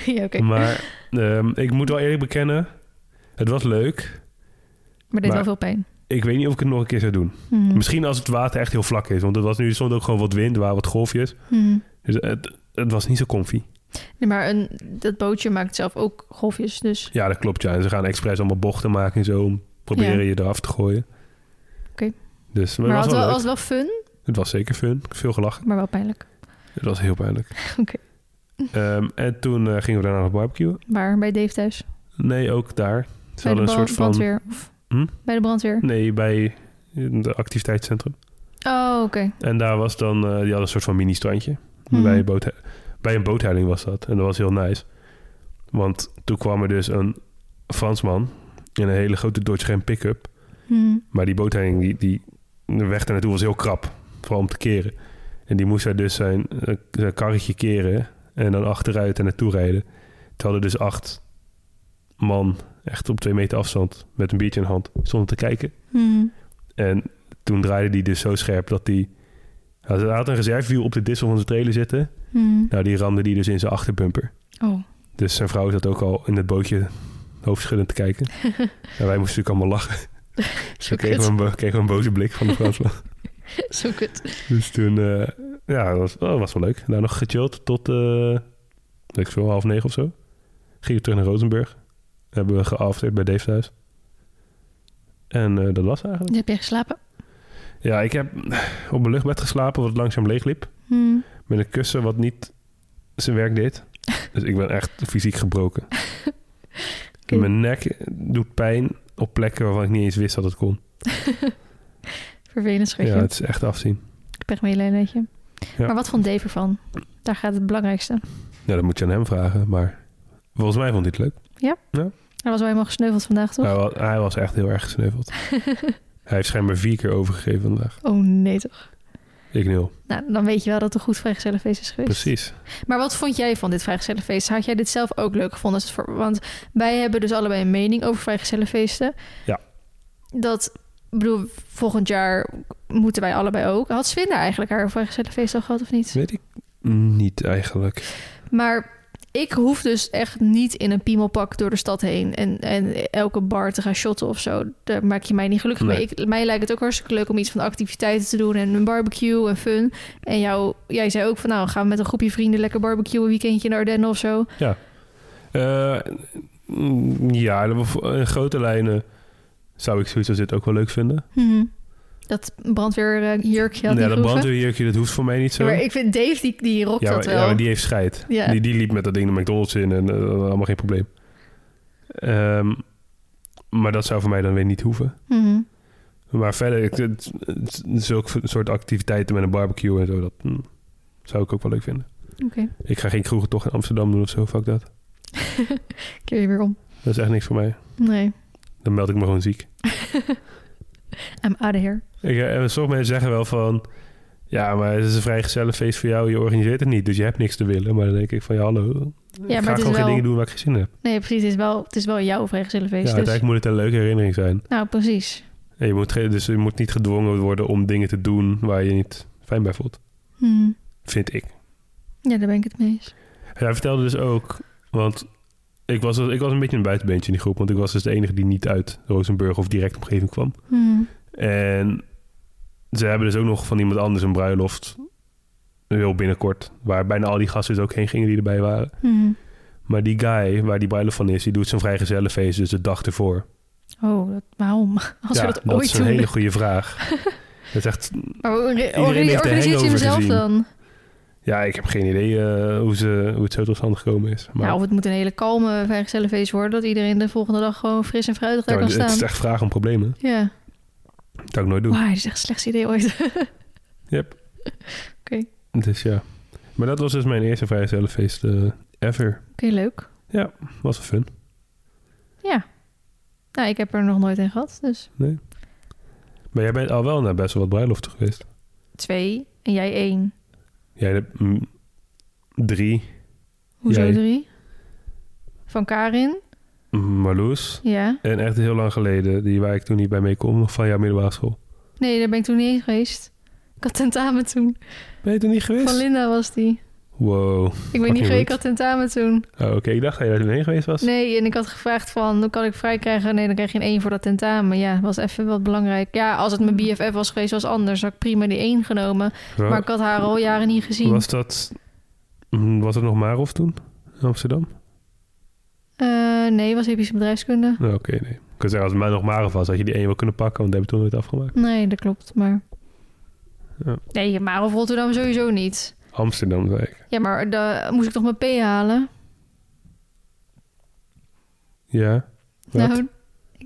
ja, oké. Maar ehm, ik moet wel eerlijk bekennen... het was leuk. Maar dit maar- wel veel pijn. Ik weet niet of ik het nog een keer zou doen. Mhm. Misschien als het water echt heel vlak is. Want het was nu er stond ook gewoon wat wind, er waren wat golfjes. Mhm. Dus het, het was niet zo comfy. Nee, maar een, dat bootje maakt zelf ook golfjes, dus... Ja, dat klopt. Ja. En ze gaan expres allemaal bochten maken en zo... om proberen Ja. je eraf te gooien. Oké. Dus maar Maar het was wel was, wel fun, Het was zeker fun. Veel gelachen. maar wel pijnlijk. Het was heel pijnlijk. Oké. Ehm, en toen eh, gingen we daarna nog barbecue. Waar? Bij Dave thuis? Nee, ook daar. Ze hadden een soort van... brandweer? Of Hm? Bij de brandweer? Nee, bij het activiteitscentrum. Oh, oké. En daar was dan... eh, die hadden een soort van mini-strandje. Mhm. Bij, een boot, bij een bootheiling was dat. En dat was heel nice. Want toen kwam er dus een Fransman... in een hele grote Dodge Ram pick-up. Mhm. Maar die bootheiling, die, die, de weg daar naartoe was heel krap. Vooral om te keren. En die moest hij dus zijn, eh, zijn karretje keren... en dan achteruit en naartoe rijden. Terwijl er dus acht man... echt op twee meter afstand... met een biertje in de hand stonden te kijken. Mhm. En toen draaide die dus zo scherp dat hij... Hij had een reservewiel op de dissel van zijn trailer zitten. Mhm. Nou, die ramde die dus in zijn achterbumper. Oh. Dus zijn vrouw zat ook al in het bootje hoofdschuddend te kijken. en wij moesten natuurlijk allemaal lachen. Kregen we, een, kregen een boze blik van de Fransman. Zo kut. dus toen, eh, ja, dat was, oh, was wel leuk. Daar nog gechilled tot, eh weet ik veel, half negen of zo. Gingen we terug naar Rozenburg. Hebben we geafteerd bij Dave thuis. En eh, dat was eigenlijk. Heb je geslapen? Ja, ik heb op mijn luchtbed geslapen wat langzaam leegliep. Mhm. Met een kussen wat niet zijn werk deed. Dus ik ben echt fysiek gebroken. Mijn nek doet pijn op plekken waarvan ik niet eens wist dat het kon. Vervelend schatje. Ja, het is echt afzien. Pechmeelijnetje. Ja. Maar wat vond Dave ervan? Daar gaat het belangrijkste. Ja, dat moet je aan hem vragen. Maar volgens mij vond hij het leuk. Hij was wel helemaal gesneuveld vandaag, toch? Hij was, hij was echt heel erg gesneuveld. hij heeft schijnbaar vier keer overgegeven vandaag. Oh nee toch. Ik nul. Nou, dan weet je wel dat het een goed vrijgezellenfeest is geweest. Precies. Maar wat vond jij van dit vrijgezellenfeest? Had jij dit zelf ook leuk gevonden? Want wij hebben dus allebei een mening over vrijgezellenfeesten. Ja. dat, bedoel, volgend jaar moeten wij allebei ook. Had Sven daar eigenlijk haar vrijgezellenfeest al gehad of niet? Weet ik niet eigenlijk. Maar ik hoef dus echt niet in een piemelpak door de stad heen en, en elke bar te gaan shotten of zo. Daar maak je mij niet gelukkig Nee. mee. Ik, mij lijkt het ook hartstikke leuk om iets van activiteiten te doen en een barbecue en fun. En jou, jij zei ook van nou, gaan we met een groepje vrienden lekker barbecue een weekendje de Ardennen of zo. Eh, mm, ja, in grote lijnen zou ik zoiets als dit ook wel leuk vinden. Mhm. Dat brandweerjurkje had ja, dat brandweerjurkje, dat hoeft voor mij niet zo. Ja, maar ik vind Dave, die, die rokt ja, dat wel. ja, maar die heeft scheid. Ja. Die, die liep met dat ding de McDonald's in en eh, allemaal geen probleem. Ehm, maar dat zou voor mij dan weer niet hoeven. Mhm. Maar verder, ik, het, het, zulke soort activiteiten met een barbecue en zo, dat hm, zou ik ook wel leuk vinden. Oké, Ik ga geen kroegen toch in Amsterdam doen of zo, fuck dat. keer je weer om. Dat is echt niks voor mij. Nee, Dan meld ik me gewoon ziek. I'm out of here. Ik, eh, en sommige mensen zeggen wel van... Ja, maar het is een vrij gezellig feest voor jou. Je organiseert het niet, dus je hebt niks te willen. Maar dan denk ik van, ja, hallo. ik ga gewoon geen dingen doen waar ik geen zin in heb. Nee, precies. Het is wel, het is wel jouw vrijgezellenfeest. Ja, dus. uiteindelijk moet het een leuke herinnering zijn. Nou, precies. En je moet, dus je moet niet gedwongen worden om dingen te doen waar je je niet fijn bij voelt. Mhm. Vind ik. Ja, daar ben ik het mee eens. Hij vertelde dus ook, want ik was, ik was een beetje een buitenbeentje in die groep, want ik was dus de enige die niet uit Rozenburg of direct omgeving kwam. Mhm. En ze hebben dus ook nog van iemand anders een bruiloft, heel binnenkort, waar bijna al die gasten dus ook heen gingen die erbij waren. Mhm. Maar die guy waar die bruiloft van is, die doet zijn vrijgezellenfeest dus de dag ervoor. Oh, dat, waarom? Als ja, we dat, dat ooit is een doen. hele goede vraag. dat is echt, Maar organiseert je hem zelf gezien. dan? Ja, ik heb geen idee eh, hoe, ze, hoe het zo tot stand gekomen is. Maar, Nou, of het moet een hele kalme vrijgezellenfeest worden... dat iedereen de volgende dag gewoon fris en fruitig daar Ja, kan het staan. is echt vragen om problemen. Ja. Dat zou ik nooit doen. Wauw, dat is echt het slechtste idee ooit. Yep. Oké. Dus ja. Maar dat was dus mijn eerste vrijgezellenfeest eh ever. Oké, leuk. Was wel fun. Ja. Nou, ik heb er nog nooit in gehad, dus Nee. Maar jij bent al wel naar best wel wat bruiloften geweest. twee en jij één. Jij hebt mm, drie. Hoezo Jij? drie? Van Karin? Marloes. Ja. En echt heel lang geleden, die waar ik toen niet bij mee kon, nog van jouw middelbare school. Nee, daar ben ik toen niet eens geweest. Ik had tentamen toen. Ben je toen niet geweest? Van Linda was die. Wow. Ik Fucking niet geweest, ik had tentamen toen. Oh, Oké, ik dacht dat jij toen heen geweest was. Nee, en ik had gevraagd van, hoe kan ik vrij krijgen? Nee, dan krijg je een één voor dat tentamen. Ja, was even wat belangrijk. Ja, als het mijn BFF was geweest, was anders. Had ik prima die één genomen. Wa- Maar ik had haar al jaren niet gezien. was dat... mm, Was het nog Marof toen? In Amsterdam? Eh, nee, was epische bedrijfskunde. Nou, Oké, nee. Ik kan zeggen, als het maar nog Marof was, had je die één wel kunnen pakken, want dat heb je toen nooit afgemaakt. Nee, dat klopt, maar... Ja. Nee, maar of Rotterdam sowieso niet. Amsterdam, zei ik. Ja, maar dan moest ik toch mijn P halen? Ja. Wat? Nou,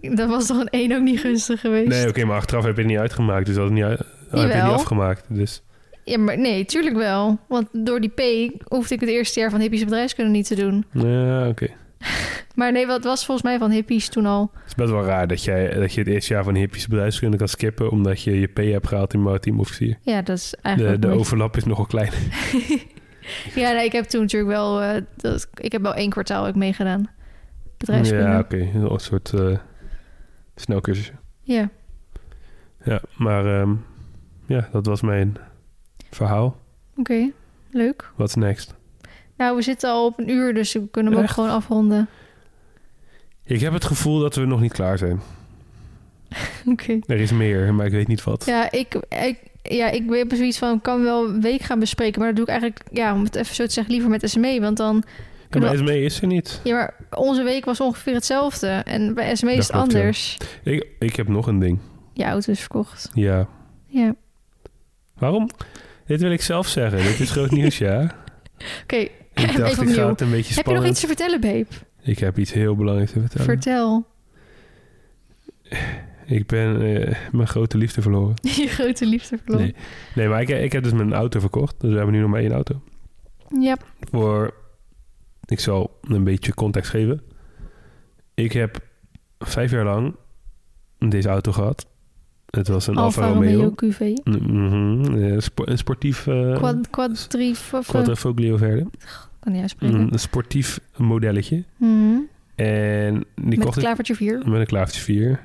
dat was toch een één ook niet gunstig geweest? Nee, oké, maar achteraf heb je het niet uitgemaakt. Dus dat niet, uit, oh, heb je niet afgemaakt. Dus Ja, maar nee, tuurlijk wel. Want door die P hoefde ik het eerste jaar van hippies bedrijfskunde niet te doen. ja, oké. Maar nee, wat was volgens mij van hippies toen al? Het is best wel raar dat, jij, dat je het eerste jaar van hippische bedrijfskunde kan skippen... omdat je je P hebt gehaald in maritiem officier. Ja, dat is De, eigenlijk... de nooit- overlap is nogal klein. Ja, nee, ik heb toen natuurlijk wel... eh, dat, ik heb wel één kwartaal ook meegedaan. Bedrijfskunde. Ja, oké. Een soort eh snelcursus. ja. Ja, maar ehm, ja, dat was mijn verhaal. oké. Leuk. What's next? Nou, we zitten al op een uur, dus we kunnen hem ook gewoon afronden. Ik heb het gevoel dat we nog niet klaar zijn. Oké. Er is meer, maar ik weet niet wat. Ja, ik, ik, ja, ik heb zoiets van, ik kan wel een week gaan bespreken. Maar dat doe ik eigenlijk, ja, om het even zo te zeggen, liever met SME. Want dan, Ja, maar SME is er niet. ja, maar onze week was ongeveer hetzelfde. En bij SME is het klopt, ja. anders. Ik, ik heb nog een ding. Je auto is verkocht. Ja. Ja. Waarom? Dit wil ik zelf zeggen. Dit is groot nieuws, ja. Oké, Ik dacht, even ik ga opnieuw. het een beetje Heb je nog iets te vertellen, babe? Ik heb iets heel belangrijks te vertellen. Vertel. ik ben eh, mijn grote liefde verloren. Je grote liefde verloren. Nee, nee maar ik, ik heb dus mijn auto verkocht. Dus we hebben nu nog maar één auto. Ja. Voor, ik zal een beetje context geven. Ik heb vijf jaar lang deze auto gehad. Het was een Alfa, Romeo. QV. Mhm, eh, spo- een sportief uh, Quad, eh, Quadrifoglio Verde. Kan niet uitspreken. Een sportief modelletje. Mhm. En die Met kocht ik klavertje 4. met een klavertje 4.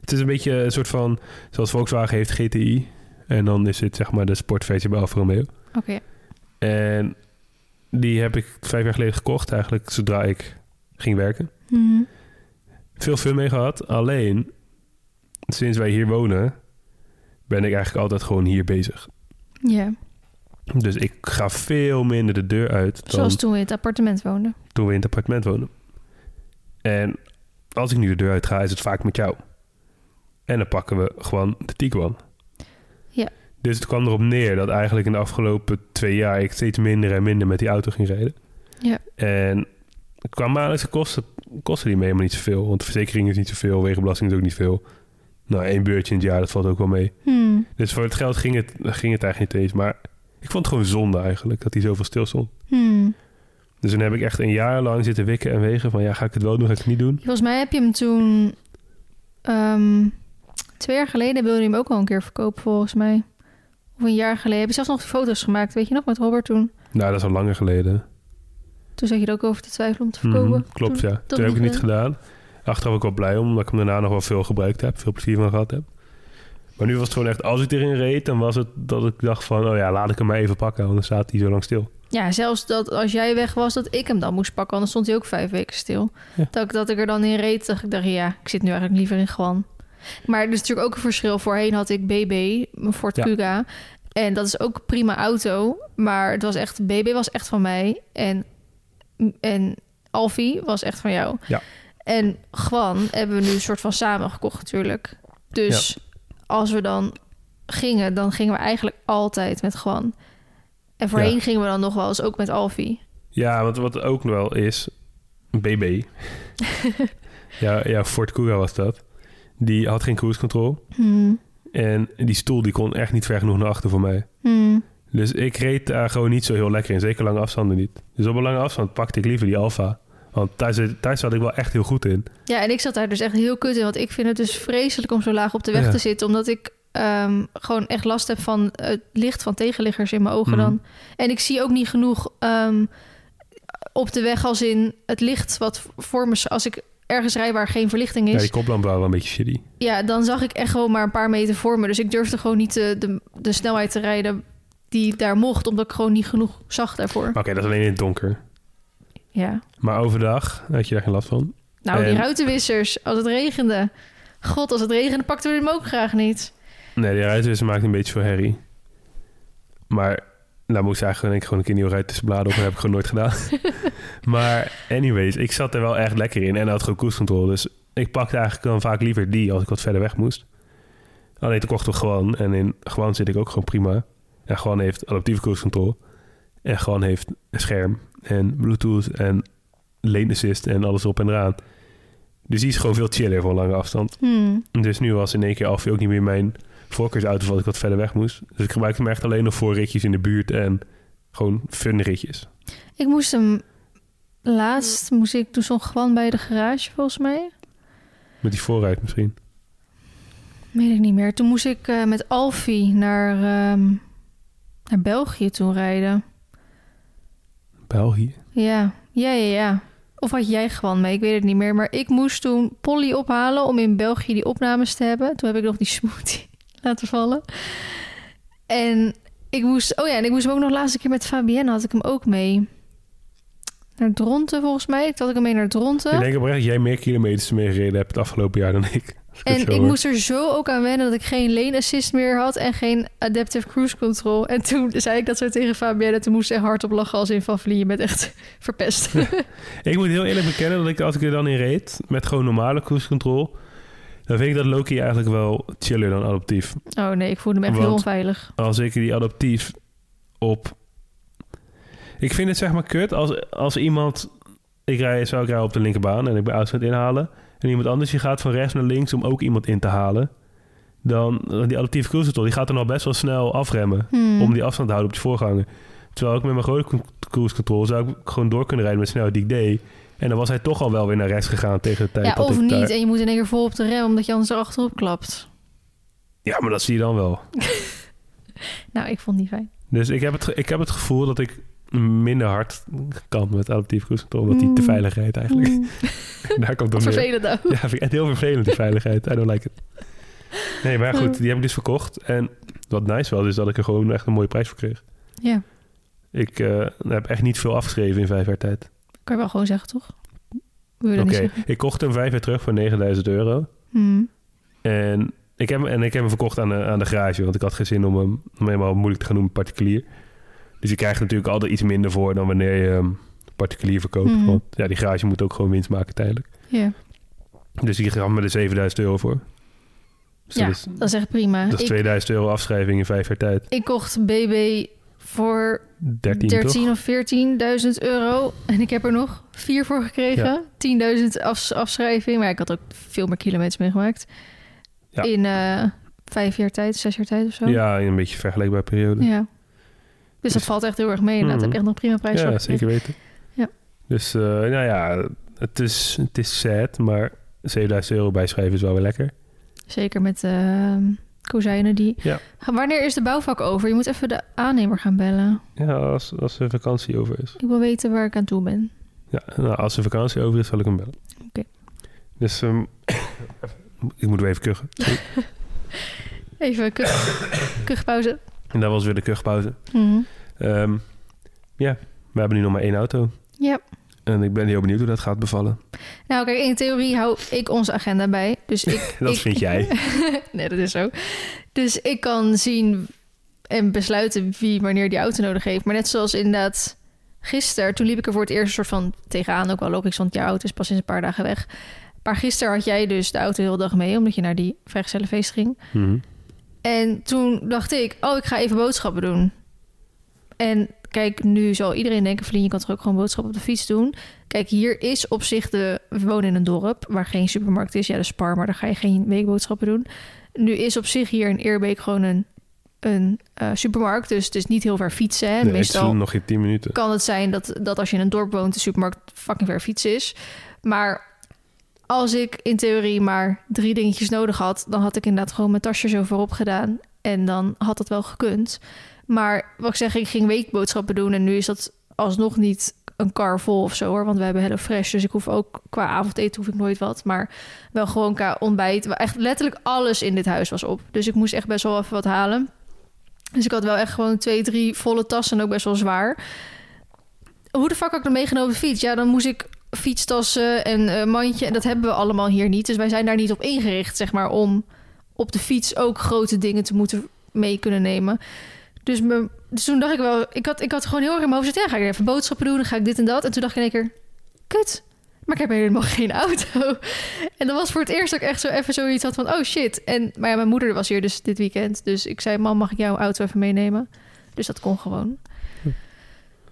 Het is een beetje een soort van... Zoals Volkswagen heeft GTI. En dan is dit zeg maar de sportversie bij Alfa Romeo. Oké. En die heb ik vijf jaar geleden gekocht. Eigenlijk zodra ik ging werken. Mhm. Veel fun mee gehad. Alleen, sinds wij hier wonen... ben ik eigenlijk altijd gewoon hier bezig. Ja, Dus ik ga veel minder de deur uit dan zoals toen we in het appartement woonden. toen we in het appartement woonden. En als ik nu de deur uit ga, is het vaak met jou. En dan pakken we gewoon de Tiguan. Ja. Dus het kwam erop neer dat eigenlijk in de afgelopen twee jaar... ik steeds minder en minder met die auto ging rijden. Ja. En qua maandelijkse kosten kosten die me helemaal niet zoveel. Want de verzekering is niet zoveel, wegenbelasting is ook niet veel. Nou, één beurtje in het jaar, dat valt ook wel mee. Hmm. Dus voor het geld ging het, ging het eigenlijk niet eens. Maar ik vond het gewoon zonde eigenlijk, dat hij zoveel stil stond. Hmm. Dus toen heb ik echt een jaar lang zitten wikken en wegen van... ja, ga ik het wel doen, ga ik het niet doen? Volgens mij heb je hem toen... ehm, twee jaar geleden wilde je hem ook al een keer verkopen, volgens mij. Of een jaar geleden. Heb je zelfs nog foto's gemaakt, weet je nog, met Robert toen? Nou, dat is al langer geleden. Toen zat je er ook over te twijfelen om te verkopen. Mhm, klopt, Toen- ja. Toen heb ik het niet niet gedaan. Achteraf ook wel blij om, omdat ik hem daarna nog wel veel gebruikt heb. Veel plezier van gehad heb. Maar nu was het gewoon echt, als ik erin reed... dan was het dat ik dacht van... oh ja, laat ik hem maar even pakken, want dan staat hij zo lang stil. Ja, zelfs dat als jij weg was, dat ik hem dan moest pakken. Anders stond hij ook vijf weken stil. Ja. Dat, ik, dat ik er dan in reed, dacht ik, dacht, ja, ik zit nu eigenlijk liever in Gwan. Maar er is natuurlijk ook een verschil. Voorheen had ik BB, mijn Ford Ja. Kuga. En dat is ook een prima auto. Maar het was echt, BB was echt van mij. En, en Alfie was echt van jou. Ja. En Gwan hebben we nu een soort van samen gekocht natuurlijk. Dus als we dan gingen, dan gingen we eigenlijk altijd met Gwan. En voorheen Ja. gingen we dan nog wel eens ook met Alfie. Ja, want wat ook wel is... BB. ja, ja, Ford Kuga was dat. Die had geen cruise control. Hmm. En die stoel die kon echt niet ver genoeg naar achter voor mij. Hmm. Dus ik reed daar gewoon niet zo heel lekker in. Zeker lange afstanden niet. Dus op een lange afstand pakte ik liever die Alfa. Want thuis, thuis zat ik wel echt heel goed in. Ja, en ik zat daar dus echt heel kut in. Want ik vind het dus vreselijk om zo laag op de weg Ja. te zitten. Omdat ik ehm, gewoon echt last heb van het licht van tegenliggers in mijn ogen Mhm. dan. En ik zie ook niet genoeg ehm, op de weg als in het licht wat voor me... Als ik ergens rij waar geen verlichting Ja, is... die koplamp waren wel een beetje shitty. Ja, dan zag ik echt gewoon maar een paar meter voor me. Dus ik durfde gewoon niet de, de, de snelheid te rijden die daar mocht. Omdat ik gewoon niet genoeg zag daarvoor. Oké, dat is alleen in het donker. Ja. Maar overdag had je daar geen last van. Nou, die En- ruitenwissers, als het regende. God, als het regende pakten we hem ook graag niet. Nee, die ruitenwisser maakt een beetje veel herrie. Maar daar moest eigenlijk denk ik gewoon een keer nieuw rijden tussen bladen op. Dat heb ik gewoon nooit gedaan. maar anyways, ik zat er wel echt lekker in. En had gewoon cruise control. Dus ik pakte eigenlijk dan vaak liever die als ik wat verder weg moest. Alleen toen kocht ik gewoon. En in gewoon zit ik ook gewoon prima. En gewoon heeft adaptieve cruise control. En gewoon heeft een scherm. En bluetooth en lane assist en alles op en eraan. Dus die is gewoon veel chiller voor lange afstand. Hmm. Dus nu was in één keer Alfie ook niet meer mijn voorkeursauto... als ik wat verder weg moest. Dus ik gebruikte hem echt alleen nog voor ritjes in de buurt... en gewoon fun ritjes. Ik moest hem laatst, moest ik toen stond gewoon bij de garage volgens mij. Met die voorruit misschien. Weet ik niet meer. Toen moest ik eh, met Alfie naar, ehm, naar België toen rijden. België. Ja, ja, ja, ja. Of had jij gewoon mee? Ik weet het niet meer. Maar ik moest toen Polly ophalen om in België die opnames te hebben. Toen heb ik nog die smoothie laten vallen. En ik moest... Oh ja, en ik moest hem ook nog laatste keer met Fabienne had ik hem ook mee. Naar Dronten volgens mij. Ik had ik hem mee naar Dronten. Ik denk oprecht dat jij meer kilometers mee gereden hebt... het afgelopen jaar dan ik. En ik moest er zo ook aan wennen dat ik geen lane assist meer had en geen adaptive cruise control. En toen zei ik dat zo tegen Fabienne. Toen moest ze hardop lachen als in van Vlie, je bent echt verpest. Ik moet heel eerlijk bekennen dat ik als ik er dan in reed... met gewoon normale cruise control... dan vind ik dat Loki eigenlijk wel chiller dan adaptief. oh nee, ik voelde me echt heel onveilig. als ik die adaptief op. Ik vind het zeg maar kut als, als iemand. Ik rij, zou ik rijden op de linkerbaan en ik ben aan het inhalen. En iemand anders die gaat van rechts naar links om ook iemand in te halen. Dan die adaptieve cruise control, die gaat dan al best wel snel afremmen. Hmm. Om die afstand te houden op de voorganger. Terwijl ik met mijn grote cruise control zou ik gewoon door kunnen rijden met snelheid die ik deed. En dan was hij toch al wel weer naar rechts gegaan tegen de tijd ja, dat of ik niet. daar- En je moet in één keer vol op de rem, omdat je anders erachterop klapt. Ja, maar dat zie je dan wel. Nou, ik vond niet fijn. Dus ik heb het, ik heb het gevoel dat ik minder hard kan met adaptief cruise control. Omdat die te Mm. veilig rijdt eigenlijk. Mm, Daar komt neer. vervelend ook. Ja, vind ik echt heel vervelend, die veiligheid. I don't like it. Nee, maar goed, die heb ik dus verkocht. En wat nice was, is dat ik er gewoon echt een mooie prijs voor kreeg. Ja, Ik eh, heb echt niet veel afgeschreven in vijf jaar tijd. kan je wel gewoon zeggen, toch? Oké, ik kocht hem vijf jaar terug voor 9000 euro. Hmm. En ik heb, hem- en ik heb hem verkocht aan de, aan de garage, want ik had geen zin om hem, om helemaal moeilijk te gaan doen met particulier. Dus je krijgt natuurlijk altijd iets minder voor dan wanneer je hem particulier verkoopt. Mhm. Want ja, die garage moet ook gewoon winst maken uiteindelijk. Ja. Dus die gaf me er 7000 euro voor. Dus ja, dat, is, dat is echt prima. dat is ik, 2000 euro afschrijving in vijf jaar tijd. ik kocht BB voor 13, 13 toch? of 14.000 euro. En ik heb er nog vier voor gekregen. 10.000 afs- afschrijving. Maar ik had ook veel meer kilometers meegemaakt. Ja. In eh, vijf jaar tijd, zes jaar tijd of zo. Ja, in een beetje vergelijkbare periode. Ja. Dus dat Dus- valt echt heel erg mee. En dat Mhm. heb ik echt nog prima prijs Ja, zeker weten. Ja. Dus uh, nou ja, het is, het is sad, maar 7000 euro bijschrijven is wel weer lekker. Zeker met uh, kozijnen die... Ja. Wanneer is de bouwvak over? Je moet even de aannemer gaan bellen. Ja, als, als er vakantie over is. Ik wil weten waar ik aan toe ben. Ja, nou, als er vakantie over is, zal ik hem bellen. Oké. Dus um, ik moet weer even kuchen. Even kuch, kuchpauze. En dat was weer de kuchpauze. Mhm. Um, ja, we hebben nu nog maar één auto. Ja. En ik ben heel benieuwd hoe dat gaat bevallen. Nou, kijk, in theorie hou ik onze agenda bij. Dus ik, dat ik- vind jij. nee, dat is zo. Dus ik kan zien en besluiten wie wanneer die auto nodig heeft. Maar net zoals inderdaad gisteren, toen liep ik er voor het eerst een soort van tegenaan. Ook wel logisch, want jouw auto is pas sinds een paar dagen weg. Maar gisteren had jij dus de auto heel dag mee, omdat je naar die vrijgezellenfeest ging. Mhm. En toen dacht ik, oh, ik ga even boodschappen doen. En kijk, nu zal iedereen denken, Vlien, je kan toch ook gewoon boodschappen op de fiets doen? Kijk, hier is op zich de... We wonen in een dorp waar geen supermarkt is. Ja, de Spar, maar daar ga je geen weekboodschappen doen. Nu is op zich hier in Eerbeek gewoon een, een eh, supermarkt. Dus het is niet heel ver fietsen. Hè? Nee, Meestal nog geen 10 minuten. kan het zijn dat, dat als je in een dorp woont... de supermarkt fucking ver fietsen is. Maar als ik in theorie maar drie dingetjes nodig had... dan had ik inderdaad gewoon mijn tasje zo voorop gedaan. En dan had dat wel gekund. Maar wat ik zeg, ik ging weekboodschappen doen... en nu is dat alsnog niet een kar vol of zo hoor. Want we hebben Hello Fresh, dus ik hoef ook qua avondeten hoef ik nooit wat. Maar wel gewoon qua ontbijt. Echt letterlijk alles in dit huis was op. Dus ik moest echt best wel even wat halen. Dus ik had wel echt gewoon twee, drie volle tassen en ook best wel zwaar. Hoe de fuck had ik dat meegenomen fiets? Ja, dan moest ik fietstassen en eh, mandje. En dat hebben we allemaal hier niet. Dus wij zijn daar niet op ingericht, zeg maar, om op de fiets ook grote dingen te moeten mee kunnen nemen. Dus, me, dus toen dacht ik wel, ik had, ik had gewoon heel erg in mijn hoofd ja, ga ik even boodschappen doen, dan ga ik dit en dat. En toen dacht ik in één keer, kut, maar ik heb helemaal geen auto. En dat was voor het eerst ik echt zo even zoiets had van, oh shit. En, maar ja, mijn moeder was hier dus dit weekend. Dus ik zei, mam, mag ik jouw auto even meenemen? Dus dat kon gewoon.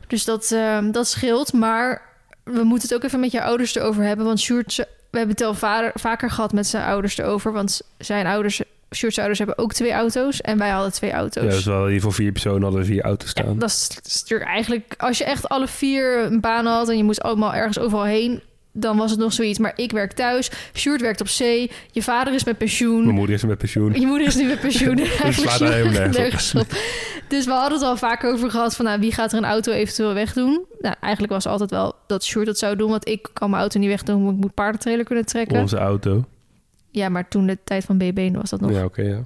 Dus dat, ehm, dat scheelt. Maar we moeten het ook even met je ouders erover hebben. Want Sjoerd, we hebben het al vaker gehad met zijn ouders erover. Want zijn ouders, Sjoerd's ouders hebben ook twee auto's. En wij hadden twee auto's. Ja, dus wel hier voor vier personen hadden we vier auto's Ja, staan. dat is is natuurlijk eigenlijk... Als je echt alle vier een baan had... en je moest allemaal ergens overal heen... dan was het nog zoiets. Maar ik werk thuis. Sjoerd werkt op zee. Je vader is met pensioen. Mijn moeder is met pensioen. Je moeder is nu met pensioen. Nergens op. op. Dus we hadden het al vaak over gehad van nou, wie gaat er een auto eventueel wegdoen. Nou, eigenlijk was altijd wel dat Sjoerd dat zou doen, want ik kan mijn auto niet wegdoen, want ik moet paardentrailer kunnen trekken. Onze auto. Ja, maar toen de tijd van BB was dat nog. Ja, oké, ja.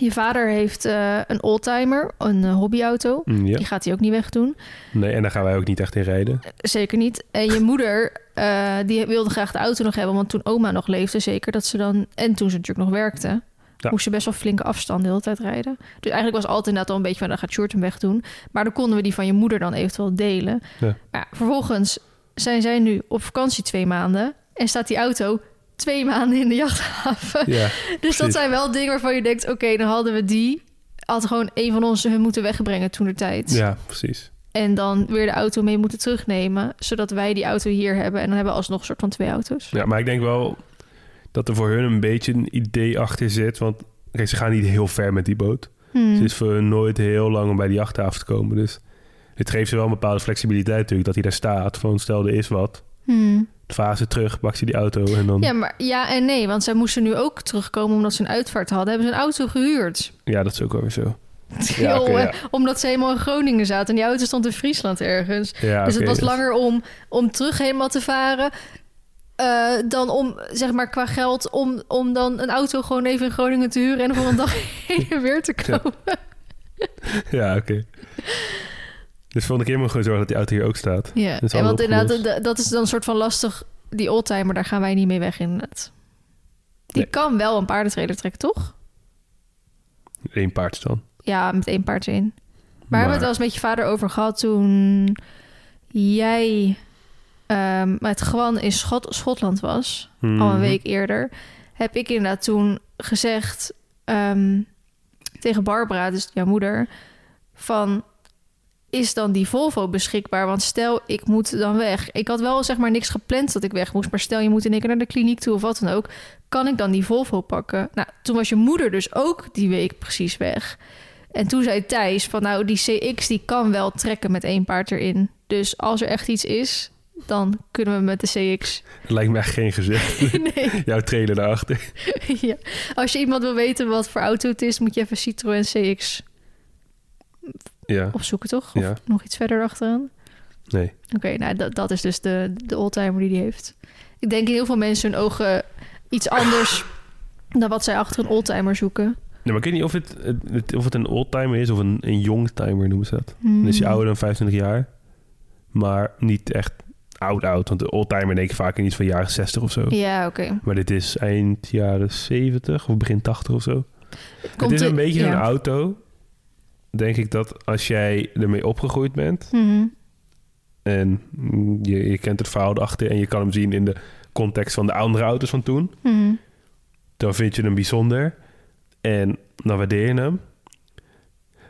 Je vader heeft eh, een oldtimer, een eh, hobbyauto. Mm, ja. Die gaat hij ook niet wegdoen. Nee, en daar gaan wij ook niet echt in rijden. Zeker niet. En je moeder, eh, die wilde graag de auto nog hebben. Want toen oma nog leefde, zeker dat ze dan... En toen ze natuurlijk nog werkte, Ja. moest ze best wel flinke afstanden de hele tijd rijden. Dus eigenlijk was altijd inderdaad al een beetje van... dan gaat Sjoerd hem wegdoen. Maar dan konden we die van je moeder dan eventueel delen. Ja. Maar vervolgens zijn zij nu op vakantie twee maanden... en staat die auto twee maanden in de jachthaven. Ja, dus dat zijn wel dingen waarvan je denkt... oké, dan hadden we die... had gewoon een van ons hun moeten wegbrengen toen de tijd. ja precies. En dan weer de auto mee moeten terugnemen. Zodat wij die auto hier hebben. En dan hebben we alsnog een soort van twee auto's. Ja, maar ik denk wel dat er voor hun een beetje een idee achter zit. Want kijk, ze gaan niet heel ver met die boot. Hmm. Het is voor hun nooit heel lang om bij die jachthaven te komen. Dus het geeft ze wel een bepaalde flexibiliteit natuurlijk. Dat hij daar staat. Van stel er is wat. Hmm. Ze terug, pak ze die auto en dan... Ja, Ja, maar ja en nee. Want zij moesten nu ook terugkomen omdat ze een uitvaart hadden. Hebben ze een auto gehuurd. dat is ook wel weer Ja, ja. Omdat ze helemaal in Groningen zaten en die auto stond in Friesland ergens. Ja, dus het was langer om, om terug helemaal te varen. eh, dan om, zeg maar, qua geld, om, om dan een auto gewoon even in Groningen te huren en voor een dag heen en weer te komen. Ja, oké. Dus volgende keer moet je gewoon zorgen dat die auto hier ook staat. Ja, Dat is en want inderdaad, dat is dan een soort van lastig. Die oldtimer, daar gaan wij niet mee weg inderdaad. Die Nee. kan wel een paardentrailer trekken, toch? Eén paard dan. Ja, met één paard erin. Maar, we hebben het wel eens met je vader over gehad toen jij ehm, met Gwan in Schot Schotland was, al een Mhm. week eerder, heb ik inderdaad toen gezegd ehm, tegen Barbara, dus jouw moeder, van is dan die Volvo beschikbaar? Want stel, ik moet dan weg. Ik had wel zeg maar niks gepland dat ik weg moest, maar stel je moet in één keer naar de kliniek toe of wat dan ook, kan ik dan die Volvo pakken? Nou, toen was je moeder dus ook die week precies weg. En toen zei Thijs van nou, die CX die kan wel trekken met één paard erin. Dus als er echt iets is, dan kunnen we met de CX. Dat lijkt me echt geen gezicht. nee. Jouw trailer daarachter. ja. Als je iemand wil weten wat voor auto het is, moet je even Citroën CX Ja, opzoeken, toch? Of Ja. nog iets verder achteraan? nee. Oké, nou dat, dat is dus de, de oldtimer die die heeft. Ik denk in heel veel mensen hun ogen iets anders dan wat zij achter een oldtimer zoeken. Maar ik weet niet of het, het- het- of het een oldtimer is of een, een youngtimer noemen ze dat. Hmm. Dan is hij ouder dan 25 jaar. Maar niet echt oud oud. Want de oldtimer denk ik vaak in iets van jaren 60 of zo. Ja, oké. Maar dit is eind jaren 70 of begin 80 of zo. het Komt is de- een beetje ja. zo'n auto. Denk ik dat als jij ermee opgegroeid bent... Mhm. en je, je kent het verhaal erachter... en je kan hem zien in de context van de andere auto's van toen... Mhm. dan vind je hem bijzonder. En dan waardeer je hem.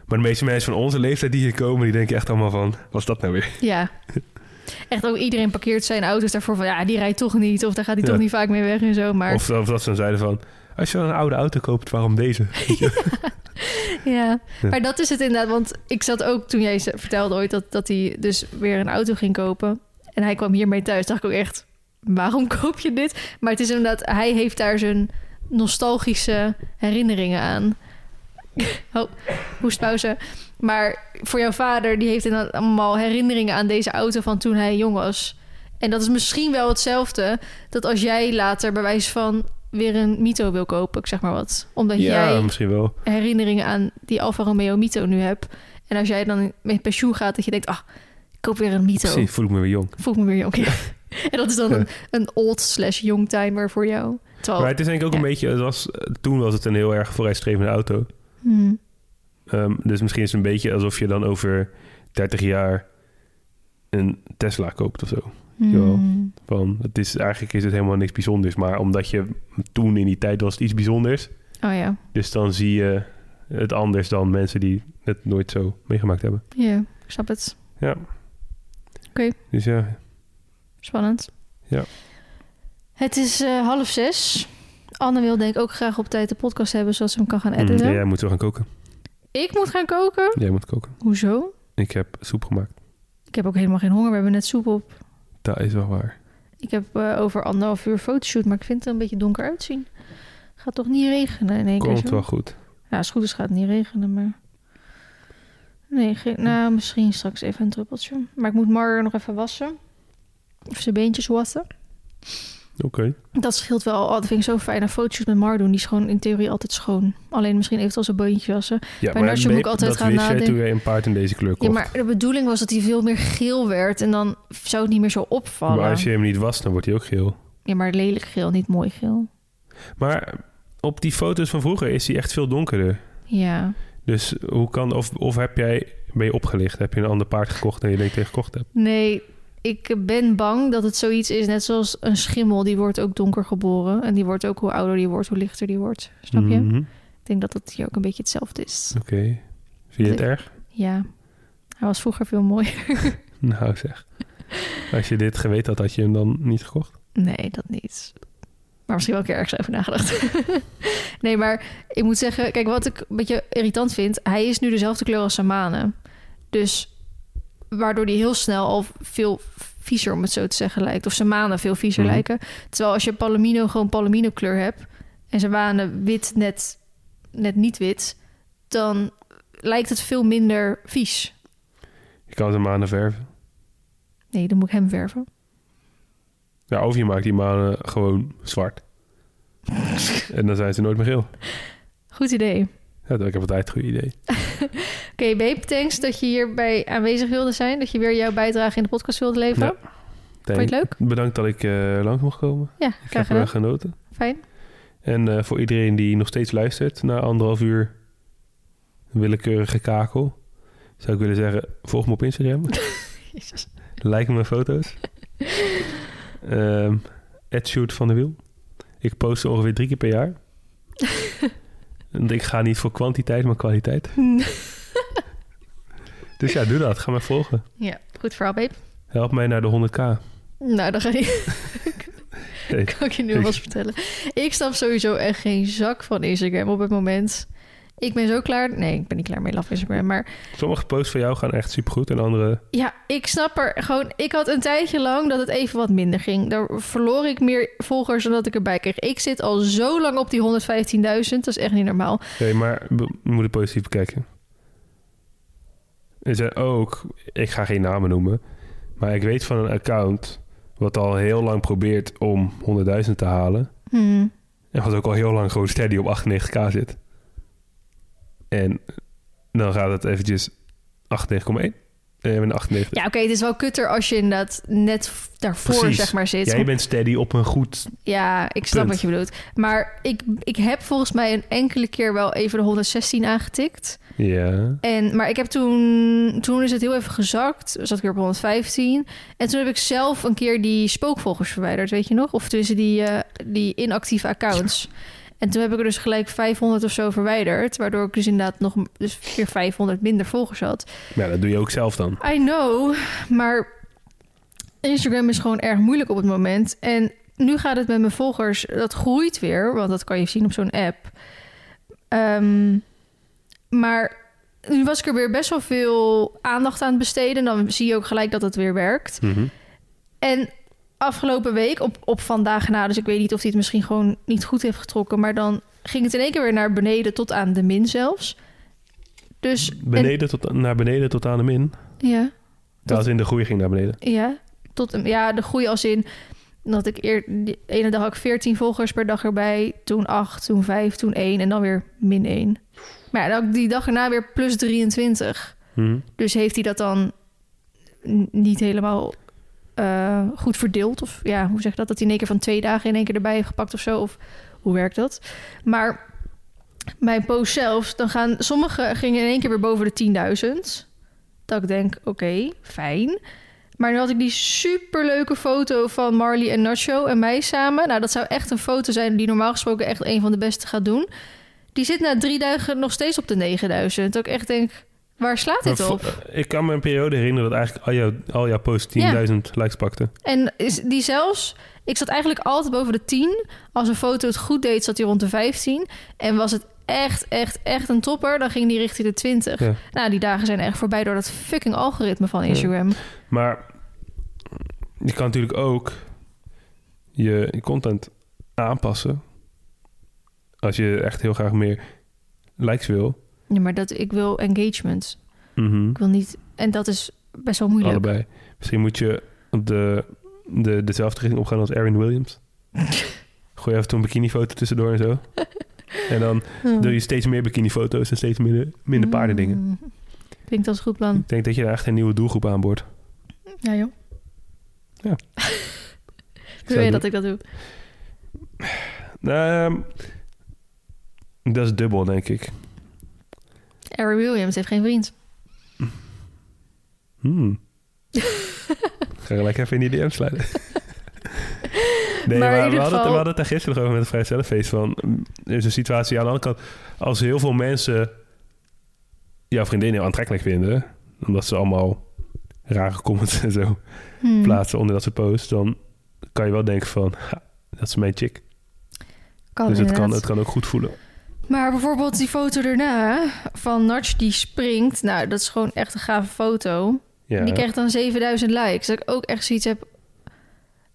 Maar de meeste mensen van onze leeftijd die hier komen... die denken echt allemaal van... wat is dat nou weer? Ja. Echt ook iedereen parkeert zijn auto's daarvoor van ja, die rijdt toch niet of daar gaat hij Ja. toch niet vaak mee weg en zo. Maar Of, of dat ze dan zeiden van... als je een oude auto koopt, waarom deze? ja. Ja. maar dat is het inderdaad. Want ik zat ook toen jij ze- vertelde ooit dat, dat hij dus weer een auto ging kopen. En hij kwam hiermee thuis. Dacht ik ook echt, waarom koop je dit? Maar het is inderdaad, hij heeft daar zijn nostalgische herinneringen aan. Oh, hoestpauze. Maar voor jouw vader, die heeft inderdaad allemaal herinneringen aan deze auto van toen hij jong was. En dat is misschien wel hetzelfde dat als jij later bij wijze van weer een Mito wil kopen, ik zeg maar wat. Omdat ja, jij misschien wel. herinneringen aan die Alfa Romeo Mito nu hebt. En als jij dan met pensioen gaat, dat je denkt, ah, ik koop weer een Mito. Precies, voel ik me weer jong. Voel ik me weer jong. Ja. en dat is dan Ja. een, een old slash young timer voor jou. Terwijl, Maar het is denk ik ook ja. een beetje... Het was, toen was het een heel erg vooruitstrevende auto. Hmm. Ehm, dus misschien is het een beetje alsof je dan over 30 jaar... een Tesla koopt of zo. Hmm. Van, het is, eigenlijk is het helemaal niks bijzonders. Maar omdat je toen in die tijd was het iets bijzonders... Oh ja, Dus dan zie je het anders dan mensen die het nooit zo meegemaakt hebben. ja, ik snap het. Ja. Oké. Dus ja, Spannend. Ja. Het is eh, half zes. Anne wil denk ik ook graag op tijd de podcast hebben, zodat ze hem kan gaan mm, editen. jij moet zo gaan koken. Ik moet gaan koken? Jij moet koken. Hoezo? Ik heb soep gemaakt. Ik heb ook helemaal geen honger. We hebben net soep op. Dat is wel waar. Ik heb eh, over anderhalf uur fotoshoot, maar ik vind het er een beetje donker uitzien. Gaat toch niet regenen in één keer Komt wel goed. Ja, als het goed is gaat het niet regenen, maar... Nee, geen... nou, misschien straks even een druppeltje. Maar ik moet Mar nog even wassen. Of zijn beentjes wassen. Oké. Dat scheelt wel. Oh, dat vind ik zo fijn. Fotoshoot met Mar doen, die is gewoon in theorie altijd schoon. Alleen misschien eventueel zijn beentjes wassen. Ja, Bij Narsje moet ik altijd dat gaan wist jij nadenken. toen jij een paard in deze kleur Ja, kocht. maar de bedoeling was dat hij veel meer geel werd. En dan zou het niet meer zo opvallen. Maar als je hem niet wast, dan wordt hij ook geel. Ja, maar lelijk geel, niet mooi geel. Maar op die foto's van vroeger is hij echt veel donkerder. Ja. Dus hoe kan... Of, of heb jij... Ben je opgelicht? Heb je een ander paard gekocht en je denkt tegen gekocht hebt? Nee, ik ben bang dat het zoiets is. Net zoals een schimmel, die wordt ook donker geboren. En die wordt ook hoe ouder die wordt, hoe lichter die wordt. Snap je? Mhm. Ik denk dat het hier ook een beetje hetzelfde is. Oké. Vind je het erg? Ja. Hij was vroeger veel mooier. Nou zeg. Als je dit geweten had, had je hem dan niet gekocht? Nee, dat niet. Maar misschien wel een keer ergens over nagedacht. nee, maar ik moet zeggen... Kijk, wat ik een beetje irritant vind... Hij is nu dezelfde kleur als Samane. Dus waardoor hij heel snel al veel viezer, om het zo te zeggen, lijkt. Of Samane veel viezer Mhm. lijken. Terwijl als je Palomino gewoon Palomino kleur hebt... en Samane wit net, net niet wit... dan lijkt het veel minder vies. Je kan ze manen verven. Nee, dan moet ik hem verven. Ja, of je maakt die manen gewoon zwart. en dan zijn ze nooit meer geel. Goed idee. Ja, ik heb altijd een goed idee. Oké, babe, thanks dat je hierbij aanwezig wilde zijn. Dat je weer jouw bijdrage in de podcast wilde leveren. Ja. Vond je het leuk? Bedankt dat ik eh, langs mocht komen. Ja, Ik graag heb gedaan. genoten. Fijn. En eh, voor iedereen die nog steeds luistert naar anderhalf uur willekeurige kakel, zou ik willen zeggen: volg me op Instagram. Jezus. like mijn foto's. Ehm Ed Shoot van de Wiel. Ik post ongeveer drie keer per jaar. ik ga niet voor kwantiteit, maar kwaliteit. Dus ja, doe dat. Ga mij volgen. ja, goed verhaal, babe. Help mij naar de 100k. Nou, dan ga je... Kan ik je nu ik- alvast vertellen. Ik snap sowieso echt geen zak van Instagram op het moment. Ik ben zo klaar... Nee, ik ben niet klaar met love Instagram. Maar sommige posts van jou gaan echt supergoed en andere... ja, ik snap er gewoon... Ik had een tijdje lang dat het even wat minder ging. Daar verloor ik meer volgers dan dat ik erbij kreeg. Ik zit al zo lang op die 115.000. Dat is echt niet normaal. Nee, maar we we moeten positief bekijken. Er zijn ook, ik ga geen namen noemen, maar ik weet van een account wat al heel lang probeert om 100.000 te halen. Hmm. En wat ook al heel lang gewoon steady op 98k zit. En dan gaat het eventjes 98,1. En een 98. Ja, oké, het is wel kutter als je inderdaad net daarvoor Precies. zeg maar zit. Jij bent steady op een goed... Ja, ik snap Punt. wat je bedoelt. Maar ik, ik heb volgens mij een enkele keer wel even de 116 aangetikt. Ja. En, maar ik heb toen, toen is het heel even gezakt. Zat ik weer op 115. En toen heb ik zelf een keer die spookvolgers verwijderd, weet je nog? Of tussen die, eh, die inactieve accounts. En toen heb ik er dus gelijk 500 of zo verwijderd. Waardoor ik dus inderdaad nog dus weer 500 minder volgers had. Ja, dat doe je ook zelf dan. I know, maar Instagram is gewoon erg moeilijk op het moment. En nu gaat het met mijn volgers, dat groeit weer, want dat kan je zien op zo'n app. Ehm, maar nu was ik er weer best wel veel aandacht aan het besteden. Dan zie je ook gelijk dat het weer werkt. Mhm. En afgelopen week, op, op vandaag na, dus ik weet niet of hij het misschien gewoon niet goed heeft getrokken, maar dan ging het in één keer weer naar beneden tot aan de min zelfs. Dus en- Beneden tot, naar beneden tot aan de min. ja. Dat in de groei ging naar beneden. Ja, tot, ja, de groei als in dat ik eer, die ene dag had ik 14 volgers per dag erbij, toen 8, toen 5, toen 1 en dan weer min 1. Maar ja, dan die dag erna weer plus 23. Mhm. Dus heeft hij dat dan niet helemaal eh, goed verdeeld? Of ja, hoe zeg je dat? Dat in één keer van twee dagen in één keer erbij heeft gepakt of zo? Of hoe werkt dat? Maar mijn post zelf, dan gaan sommige gingen in één keer weer boven de 10.000. Dat ik denk, oké, fijn. Maar nu had ik die superleuke foto van Marley en Nacho en mij samen. Nou, dat zou echt een foto zijn die normaal gesproken echt een van de beste gaat doen. Die zit na drie dagen nog steeds op de 9000. Dat ik echt denk, waar slaat dit Maar op? Ik kan me een periode herinneren dat eigenlijk al jouw, al jouw posts 10.000 likes pakte. En is die zelfs... Ik zat eigenlijk altijd boven de 10. Als een foto het goed deed, zat hij rond de 15. En was het echt, echt, echt een topper... dan ging die richting de 20. Ja. Nou, die dagen zijn echt voorbij... door dat fucking algoritme van Instagram. Maar je kan natuurlijk ook je, je content aanpassen. Als je echt heel graag meer likes wil. Ja, maar dat, ik wil engagement. Mhm. Ik wil niet... En dat is best wel moeilijk. Allebei. Misschien moet je de, de, dezelfde richting opgaan als Erin Williams. Gooi even een bikinifoto tussendoor en zo. En dan doe je steeds meer bikinifoto's en steeds minder, minder paardendingen. Mm. Klinkt als een goed plan. Ik denk dat je daar echt een nieuwe doelgroep aanboort. Ja, joh. Ja. Wil je dat ik dat doe? Ehm, dat is dubbel, denk ik. Harry Williams heeft geen vriend. Hmm. Ga gelijk even in die DM sluiten. nee, Maar we, hadden het, we hadden het daar gisteren nog over met het Vrij Zelffeest. Van, mm, er is een situatie aan de andere kant. Als heel veel mensen jouw vriendin heel aantrekkelijk vinden... omdat ze allemaal rare comments en zo Hmm. plaatsen onder dat ze post... dan kan je wel denken van, dat is mijn chick. Kan dus het kan, het kan ook goed voelen. Maar bijvoorbeeld die foto daarna van Natch die springt. Nou, dat is gewoon echt een gave foto. Ja. Die krijgt dan 7000 likes. Dat ik ook echt zoiets heb.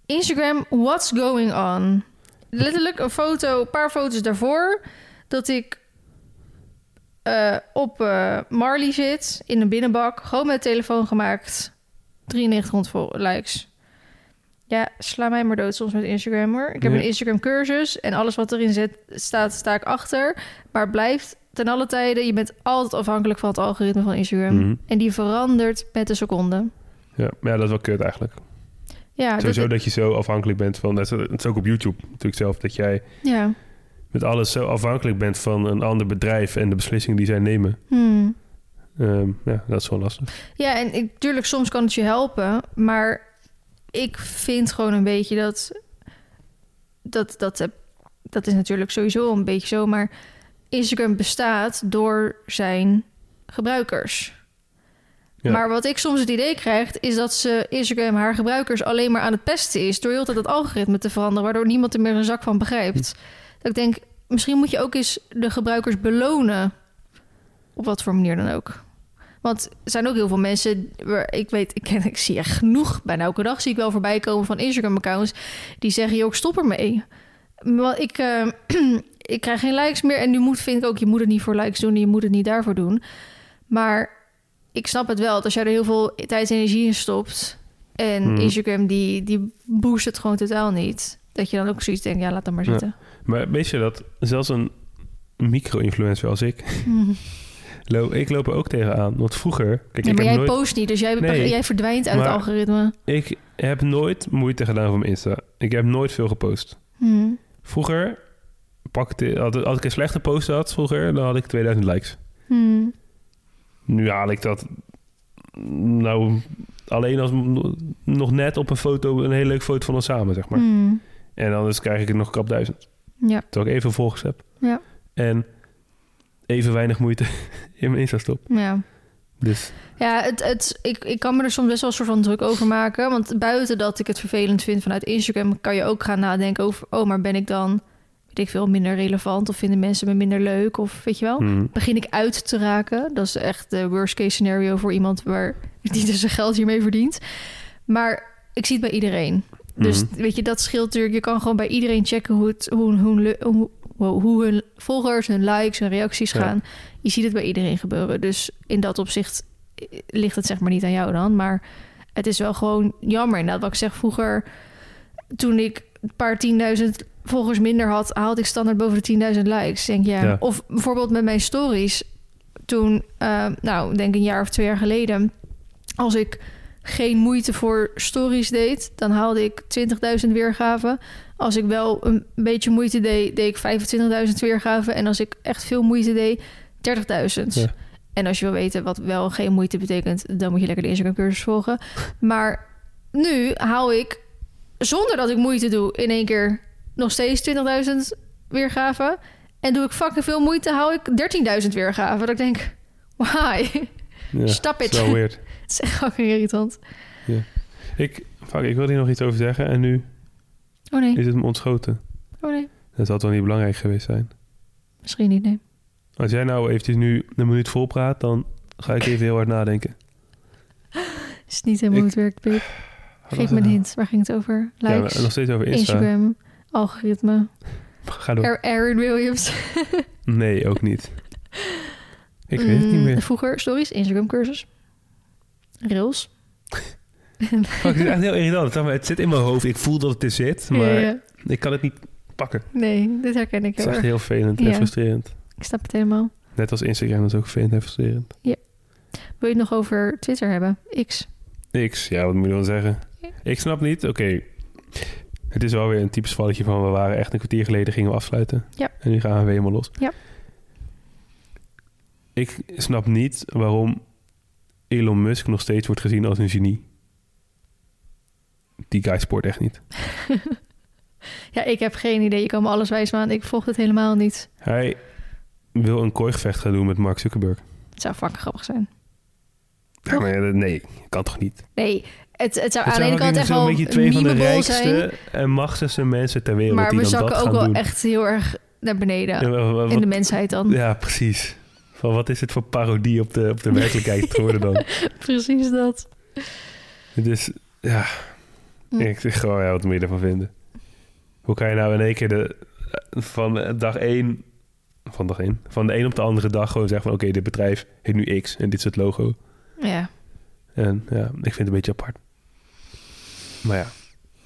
Instagram, what's going on? Letterlijk een foto, een paar foto's daarvoor. Dat ik eh, op eh, Marley zit, in een binnenbak, gewoon met telefoon gemaakt. 9300 vol- likes. Ja, sla mij maar dood soms met Instagram hoor. Ik heb Ja. een Instagram cursus en alles wat erin zit, staat, sta ik achter. Maar blijft ten alle tijden, je bent altijd afhankelijk van het algoritme van Instagram. Mhm. En die verandert met de seconde. Ja, maar ja, dat is wel kut eigenlijk. Ja, Sowieso dat, dat je zo afhankelijk bent van... Het is- ook op YouTube natuurlijk zelf. Dat jij ja. met alles zo afhankelijk bent van een ander bedrijf... en de beslissingen die zij nemen. Hmm. Ehm, ja, dat is wel lastig. Ja, en ik, tuurlijk, soms kan het je helpen. Maar ik vind gewoon een beetje dat... Dat, dat, heb- dat is natuurlijk sowieso een beetje zo. Maar Instagram bestaat door zijn gebruikers. Ja. Maar wat ik soms het idee krijg... is dat ze Instagram haar gebruikers alleen maar aan het pesten is... door heel tijd het algoritme te veranderen... waardoor niemand er meer een zak van begrijpt. Dat ik denk, misschien moet je ook eens de gebruikers belonen... op wat voor manier dan ook. Want er zijn ook heel veel mensen, waar ik weet, ik, ken, ik zie echt genoeg, bijna elke dag zie ik wel voorbij komen van Instagram-accounts die zeggen, joh, ik stop ermee. Want ik, eh, ik krijg geen likes meer en nu moet, vind ik ook, je moet het niet voor likes doen en je moet het niet daarvoor doen. Maar ik snap het wel, dat als jij er heel veel tijd en energie in stopt en Mhm. Instagram die, die boost het gewoon totaal niet. Dat je dan ook zoiets denkt, ja, laat dat maar Ja. zitten. Maar weet je dat zelfs een micro-influencer als ik... Mhm. Lo ik loop er ook tegenaan. Want vroeger... Kijk, Ja, maar jij nooit... post niet, dus jij, Nee, jij verdwijnt uit het algoritme. Ik heb nooit moeite gedaan voor mijn Insta. Ik heb nooit veel gepost. Hmm. Vroeger pakte, had, als ik een slechte post had vroeger, dan had ik 2000 likes. Hmm. Nu haal ik dat nou alleen als nog net op een foto, een hele leuke foto van ons samen, zeg maar. Hmm. En dan krijg ik het nog krap duizend. Ja. Terwijl ik even volgers heb. Ja. En even weinig moeite in mijn Insta stop. Ja, Dus ja het, het, ik, ik kan me er soms best wel een soort van druk over maken. Want buiten dat ik het vervelend vind vanuit Instagram... kan je ook gaan nadenken over... oh, maar ben ik dan, weet ik veel, minder relevant... of vinden mensen me minder leuk of weet je wel? hmm, Begin ik uit te raken? Dat is echt de worst case scenario voor iemand... waar die dus zijn geld hiermee verdient. Maar ik zie het bij iedereen. Dus Mhm. weet je, dat scheelt natuurlijk. Je kan gewoon bij iedereen checken hoe, het, hoe, hoe, hoe, hoe, hun volgers, hun likes, hun reacties Ja. gaan. Je ziet het bij iedereen gebeuren. Dus in dat opzicht eh, ligt het zeg maar niet aan jou dan. Maar het is wel gewoon jammer. Inderdaad, wat ik zeg vroeger, toen ik een paar tienduizend volgers minder had, haalde ik standaard boven de 10.000 likes. Denk. Ja. Of bijvoorbeeld met mijn stories. Toen, eh, nou, denk een jaar of twee jaar geleden, als ik geen moeite voor stories deed, dan haalde ik 20.000 weergaven. Als ik wel een beetje moeite deed, deed ik 25.000 weergaven. En als ik echt veel moeite deed, 30.000. Ja. En als je wil weten wat wel geen moeite betekent, dan moet je lekker de Instagram cursus volgen. Maar nu haal ik, zonder dat ik moeite doe, in één keer nog steeds 20.000 weergaven. En doe ik fucking veel moeite, haal ik 13.000 weergaven. Dat ik denk, why? ja, Stop dat it. wel weird. Het is echt fucking irritant. Ik, fuck, ik wilde hier nog iets over zeggen en nu Oh nee, is het me ontschoten. oh nee. Dat zal toch niet belangrijk geweest zijn. Misschien niet, nee. Als jij nou eventjes nu een minuut vol praat, dan ga ik even heel hard nadenken. Is niet helemaal Ik- hoe het werkt. Wat Geef me een hint. Waar ging het over? Ja, Likes, maar nog steeds over Insta. Instagram, algoritme. Ga door. Aaron Williams. Nee, ook niet. Ik weet het niet Mm, meer. Vroeger stories, Instagram cursus. Rails. Fuck, het is echt heel irritant. Het- zit in mijn hoofd. Ik voel dat het er zit, maar Ja, ik kan het niet pakken. Nee, dit herken ik Het is heel echt erg. heel vervelend en Ja. frustrerend. Ik snap het helemaal. Net als Instagram, is ook vervelend en frustrerend. Wil je het nog over Twitter hebben? X. X, ja, wat moet je dan zeggen? Ja. Ik snap niet, oké. Het is wel weer een typisch valletje van... we waren echt een kwartier geleden gingen we afsluiten. Ja. En nu gaan we weer helemaal los. Ja. Ik snap niet waarom Elon Musk nog steeds wordt gezien als een genie. Die guy sport echt niet. Ja, ik heb geen idee. Je kan me alles wijsmaan. Ik volg het helemaal niet. Hij wil een kooigevecht gaan doen met Mark Zuckerberg. Het zou fucking grappig zijn. Ja, maar ja, nee, kan toch niet? Nee, het, het zou Het aan de ene kant echt wel beetje twee van de memeable zijn. rijkste en machtigste mensen ter wereld Maar die we dan dat zakken ook wel doen. echt heel erg naar beneden. Ja, in de mensheid dan. Ja, precies. Van wat is het voor parodie op de, op de werkelijkheid geworden dan? Precies dat. Dus ja, Hm. ik zeg gewoon, ja, wat moet je ervan vinden? Hoe kan je nou in één keer de, van dag één van dag in. Van de een op de andere dag gewoon zeggen van... oké, dit bedrijf heet nu X en dit is het logo. Ja. En ja, ik vind het een beetje apart. Maar ja,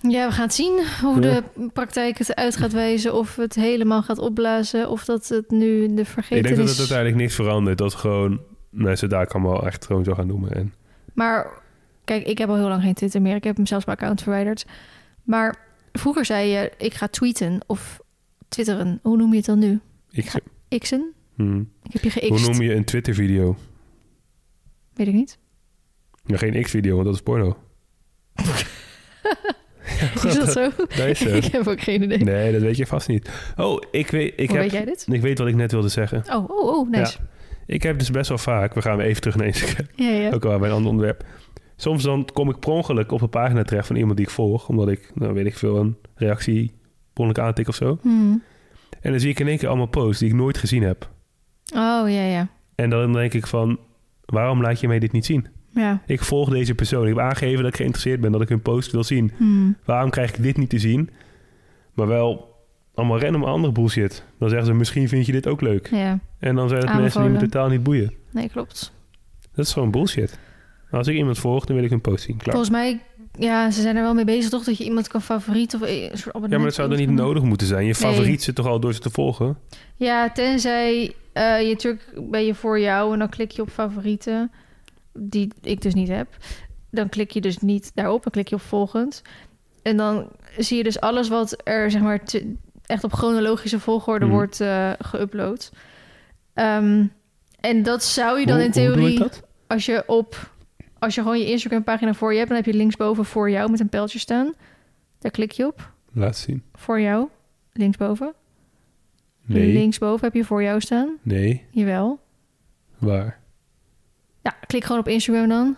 Ja, we gaan het zien hoe de praktijk het uit gaat wijzen. Of het helemaal gaat opblazen. Of dat het nu de ik vergeten denk dat is. het uiteindelijk niks verandert. Dat gewoon mensen daar allemaal echt gewoon zo gaan noemen. En Maar kijk, ik heb al heel lang geen Twitter meer. Ik heb hem zelfs mijn account verwijderd. Maar vroeger zei je, ik ga tweeten of twitteren. Hoe noem je het dan nu? ik, Xen? hmm. Ik heb je Hoe noem je een Twitter-video? Weet ik niet. Ja, geen X-video, want dat is porno. Is dat zo? Dat is ik heb ook geen idee. Nee, dat weet je vast niet. Oh, ik weet, ik Hoe heb, weet jij dit? ik weet wat ik net wilde zeggen. Oh, oh, oh, nice. Ik heb dus best wel vaak, we gaan weer even terug naar Instagram, Ja, ja. ook al bij een ander onderwerp. Soms dan kom ik per ongeluk op een pagina terecht van iemand die ik volg, omdat ik, nou weet ik veel, een reactie per aantik of zo. Hmm. En dan zie ik in één keer allemaal posts die ik nooit gezien heb. Oh, ja, ja. En dan denk ik van, waarom laat je mij dit niet zien? Ja. Ik volg deze persoon. Ik heb aangegeven dat ik geïnteresseerd ben, dat ik hun post wil zien. Hmm. Waarom krijg ik dit niet te zien? Maar wel allemaal random andere bullshit. Dan zeggen ze, misschien vind je dit ook leuk. Ja, En dan zijn het mensen die me totaal niet boeien. nee, klopt. Dat is gewoon bullshit. Als ik iemand volg, dan wil ik een post zien. Klaar. Volgens mij, ja, ze zijn er wel mee bezig, toch? Dat je iemand kan favorieten of een soort abonnement. Ja, maar dat zou dan niet doen. nodig moeten zijn. Je Nee. favoriet zit toch al door ze te volgen? Ja, tenzij eh, je natuurlijk ben je voor jou en dan klik je op favorieten, die ik dus niet heb. Dan klik je dus niet daarop, dan klik je op volgend. En dan zie je dus alles wat er zeg maar te- echt op chronologische volgorde Mhm. wordt eh geüpload. Ehm, en dat zou je dan Hoe- in theorie, je als je op als je gewoon je Instagram pagina voor je hebt, dan heb je linksboven voor jou met een pijltje staan. Daar klik je op. Laat zien. Voor jou, linksboven. Nee. Linksboven heb je voor jou staan. Nee. Jawel. Waar? Ja, klik gewoon op Instagram dan.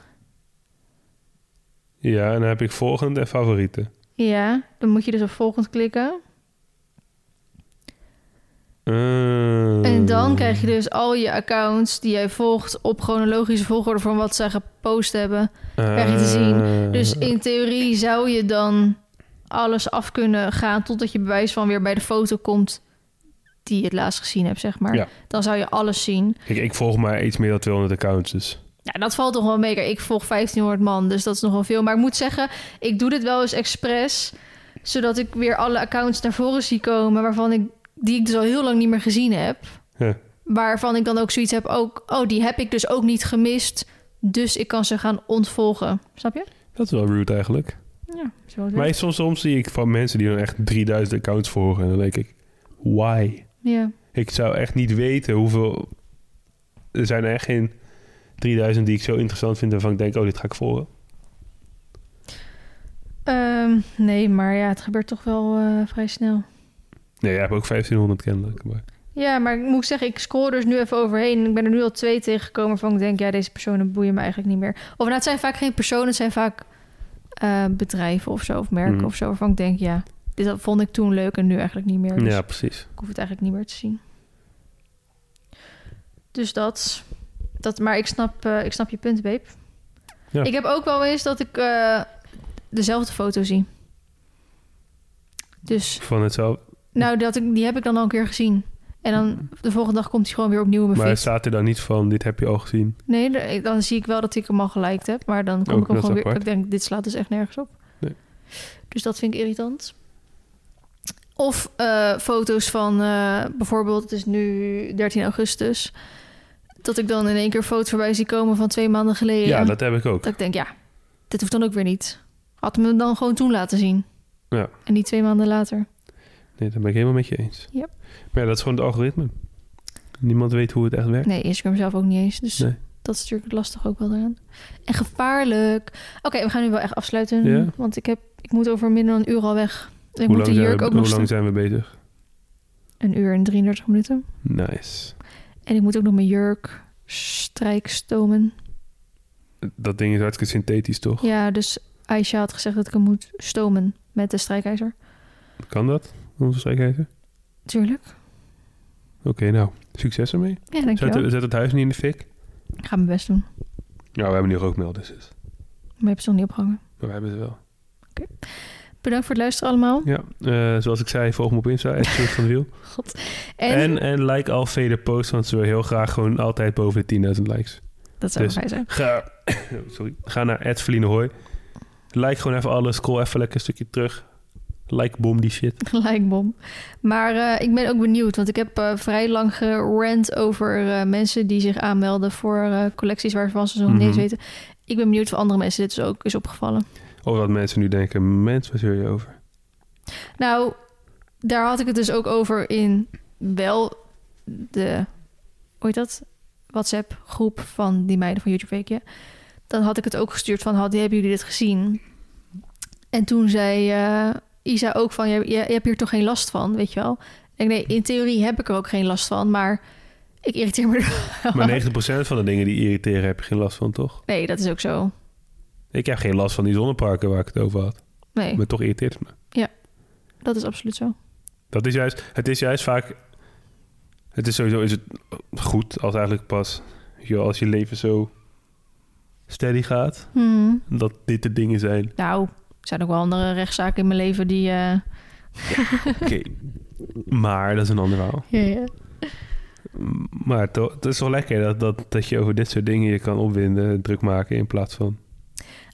Ja, en dan heb ik volgende en favorieten. Ja, dan moet je dus op volgend klikken. Uh, En dan krijg je dus al je accounts die jij volgt op chronologische volgorde van wat ze gepost hebben. krijg je te zien. Uh, Dus in theorie zou je dan alles af kunnen gaan totdat je bewijs van weer bij de foto komt die je het laatst gezien hebt, zeg maar. Ja. Dan zou je alles zien. Kijk, ik volg maar iets meer dan 200 accounts, dus... Ja, dat valt toch wel mee. Ik volg 1500 man, dus dat is nog wel veel. Maar ik moet zeggen, ik doe dit wel eens expres, zodat ik weer alle accounts naar voren zie komen waarvan ik die ik dus al heel lang niet meer gezien heb. Ja. Waarvan ik dan ook zoiets heb, ook, oh, die heb ik dus ook niet gemist. Dus ik kan ze gaan ontvolgen. Snap je? Dat is wel rude eigenlijk. Ja, zo Maar soms zie ik van mensen die dan echt 3000 accounts volgen. En dan denk ik, why? Ja. Ik zou echt niet weten hoeveel... Er zijn er echt geen 3000 die ik zo interessant vind... waarvan ik denk, oh, dit ga ik volgen. Ehm, nee, maar ja, het gebeurt toch wel eh, vrij snel. Nee, jij hebt ook 1500 kennelijk. Maar... Ja, maar ik moet zeggen, ik scroll dus nu even overheen. Ik ben er nu al twee tegengekomen waarvan ik denk... ja, deze personen boeien me eigenlijk niet meer. Of nou, het zijn vaak geen personen, het zijn vaak eh, bedrijven of zo... of merken Mhm. of zo, waarvan ik denk... ja, dit vond ik toen leuk en nu eigenlijk niet meer. Dus Ja, precies. ik hoef het eigenlijk niet meer te zien. Dus dat... dat maar ik snap, eh, ik snap je punt, babe. Ja. Ik heb ook wel eens dat ik eh, dezelfde foto zie. Dus Van hetzelfde. nou, dat ik, die heb ik dan al een keer gezien. En dan de volgende dag komt hij gewoon weer opnieuw in mijn Maar feed. staat er dan niet van, dit heb je al gezien? Nee, er- dan zie ik wel dat ik hem al geliked heb. Maar dan kom Ook ik hem gewoon weer... apart. Ik denk, dit slaat dus echt nergens op. Nee. Dus dat vind ik irritant. Of eh, foto's van eh, bijvoorbeeld, het is nu 13 augustus... dat ik dan in één keer foto's voorbij zie komen van twee maanden geleden. Ja, dat heb ik ook. Dat ik denk, ja, dit hoeft dan ook weer niet. Had me dan gewoon toen laten zien. Ja. En niet twee maanden later. Nee, dat ben ik helemaal met je eens. Yep. Maar ja, dat is gewoon het algoritme. Niemand weet hoe het echt werkt. Nee, Instagram zelf ook niet eens. Dus Nee. dat is natuurlijk lastig ook wel eraan. En gevaarlijk. Oké, we gaan nu wel echt afsluiten. Ja. Want ik, heb, ik moet over minder dan een uur al weg. Ik hoe moet de lang, zijn jurk we, ook hoe nog lang zijn we bezig? Een uur en 33 minuten. Nice. En ik moet ook nog mijn jurk strijkstomen. Dat ding is hartstikke synthetisch, toch? Ja, dus Aisha had gezegd dat ik hem moet stomen met de strijkijzer. Kan dat? Onze strijkijzer? Tuurlijk. Oké, nou. Succes ermee. Ja, dankjewel. Zet, zet het huis niet in de fik. Ik ga mijn best doen. Ja, we hebben nu rookmelders. Dus. Maar je hebt ze nog niet opgehangen. Maar we hebben ze wel. Bedankt voor het luisteren allemaal. Ja, eh, zoals ik zei, volg me op Insta, van de Wiel. God. En, En, en, like al vele posts, want ze willen heel graag gewoon altijd boven de 10.000 likes. dat zou dus- fijn zijn. Ga, sorry, ga naar @verlienehooi. Like gewoon even alles, scroll even lekker een stukje terug. Like bom die shit. Gelijkbom. Maar eh, ik ben ook benieuwd, want ik heb eh, vrij lang gerant over eh, mensen die zich aanmelden voor collecties waarvan ze zo niet eens Mhm. weten. Ik ben benieuwd of andere mensen dit dus ook is opgevallen. Of wat mensen nu denken, mens, waar zul je over? Nou, daar had ik het dus ook over in wel de, hoe heet dat? WhatsApp groep van die meiden van YouTube Weekje. Dan had ik het ook gestuurd van, had, hebben jullie dit gezien? En toen zei Isa ook van, je, je, je hebt hier toch geen last van, weet je wel? En nee, in theorie heb ik er ook geen last van, maar ik irriteer me er wel. Maar 90% van de dingen die irriteren heb je geen last van, toch? Nee, dat is ook zo. Ik heb geen last van die zonneparken waar ik het over had. Nee, Maar toch irriteert het me. dat is absoluut zo. Dat is juist, het is juist vaak... Het is sowieso is het goed als eigenlijk pas... wel, als je leven zo steady gaat... Hmm. dat dit de dingen zijn. Nou, zijn ook wel andere rechtszaken in mijn leven die... eh, Oké. maar dat is een ander verhaal. ja, ja. Maar to- het is toch lekker dat, dat, dat je over dit soort dingen je kan opwinden, druk maken in plaats van...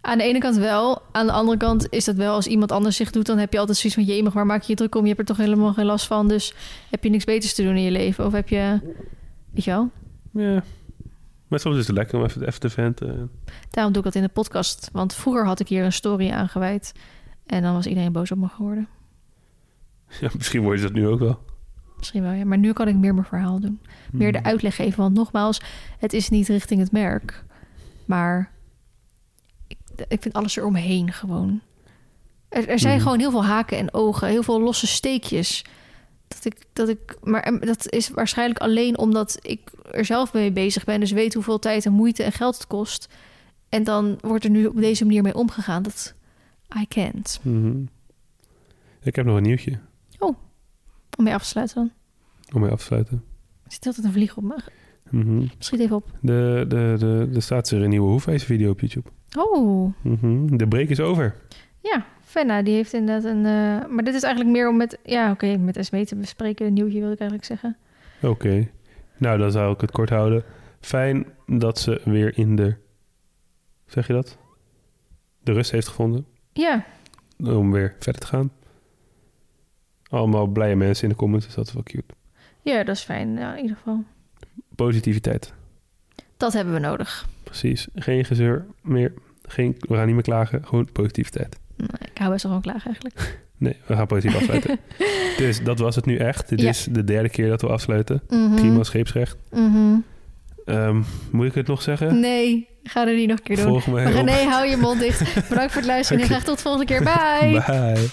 Aan de ene kant wel. Aan de andere kant is dat wel als iemand anders zich doet... dan heb je altijd zoiets van... jee, waar maak je je druk om? Je hebt er toch helemaal geen last van. Dus heb je niks beters te doen in je leven? Of heb je... Weet je wel? Ja. Maar soms is het lekker om even, even te venten. Daarom doe ik dat in de podcast. Want vroeger had ik hier een story aangeweid. En dan was iedereen boos op me geworden. Ja, misschien word je dat nu ook wel. Misschien wel, ja. Maar nu kan ik meer mijn verhaal doen. Meer de Hmm. uitleg geven. Want nogmaals, het is niet richting het merk. Maar ik, ik vind alles eromheen gewoon. Er, er zijn Mhm. gewoon heel veel haken en ogen. Heel veel losse steekjes. Dat ik, dat ik, maar em, dat is waarschijnlijk alleen omdat ik er zelf mee bezig ben. Dus weet hoeveel tijd en moeite en geld het kost. En dan wordt er nu op deze manier mee omgegaan. Dat I can't. Mhm. Ik heb nog een nieuwtje Om mee af te sluiten dan. om mee af te sluiten. Er zit altijd een vlieg op me. Mhm. Schiet even op. de, de, de, er staat er een nieuwe Hoefijzer video op YouTube. Oh, Mhm. De break is over. Ja, Fenna, die heeft inderdaad een... eh, maar dit is eigenlijk meer om met... Ja, oké, met Esmee te bespreken. Een nieuwtje wil ik eigenlijk zeggen. Oké. Nou, dan zou ik het kort houden. Fijn dat ze weer in de... Zeg je dat? De rust heeft gevonden Ja, om weer verder te gaan. Allemaal blije mensen in de comments, dus dat is wel cute. ja dat is fijn ja, in ieder geval. Positiviteit. Dat hebben we nodig. Precies. Geen gezeur meer. Geen, we gaan niet meer klagen. Gewoon positiviteit. Nee, ik hou best wel gewoon klaar eigenlijk. Nee, we gaan positief afsluiten. dus dat was het nu echt. Dit Ja. is de derde keer dat we afsluiten. Mhm, Prima scheepsrecht. mhm. Ehm, moet ik het nog zeggen? Nee, ga er niet nog een keer doen. Volg nee, hou je mond dicht. Bedankt voor het luisteren en graag tot de volgende keer. Bye! Bye.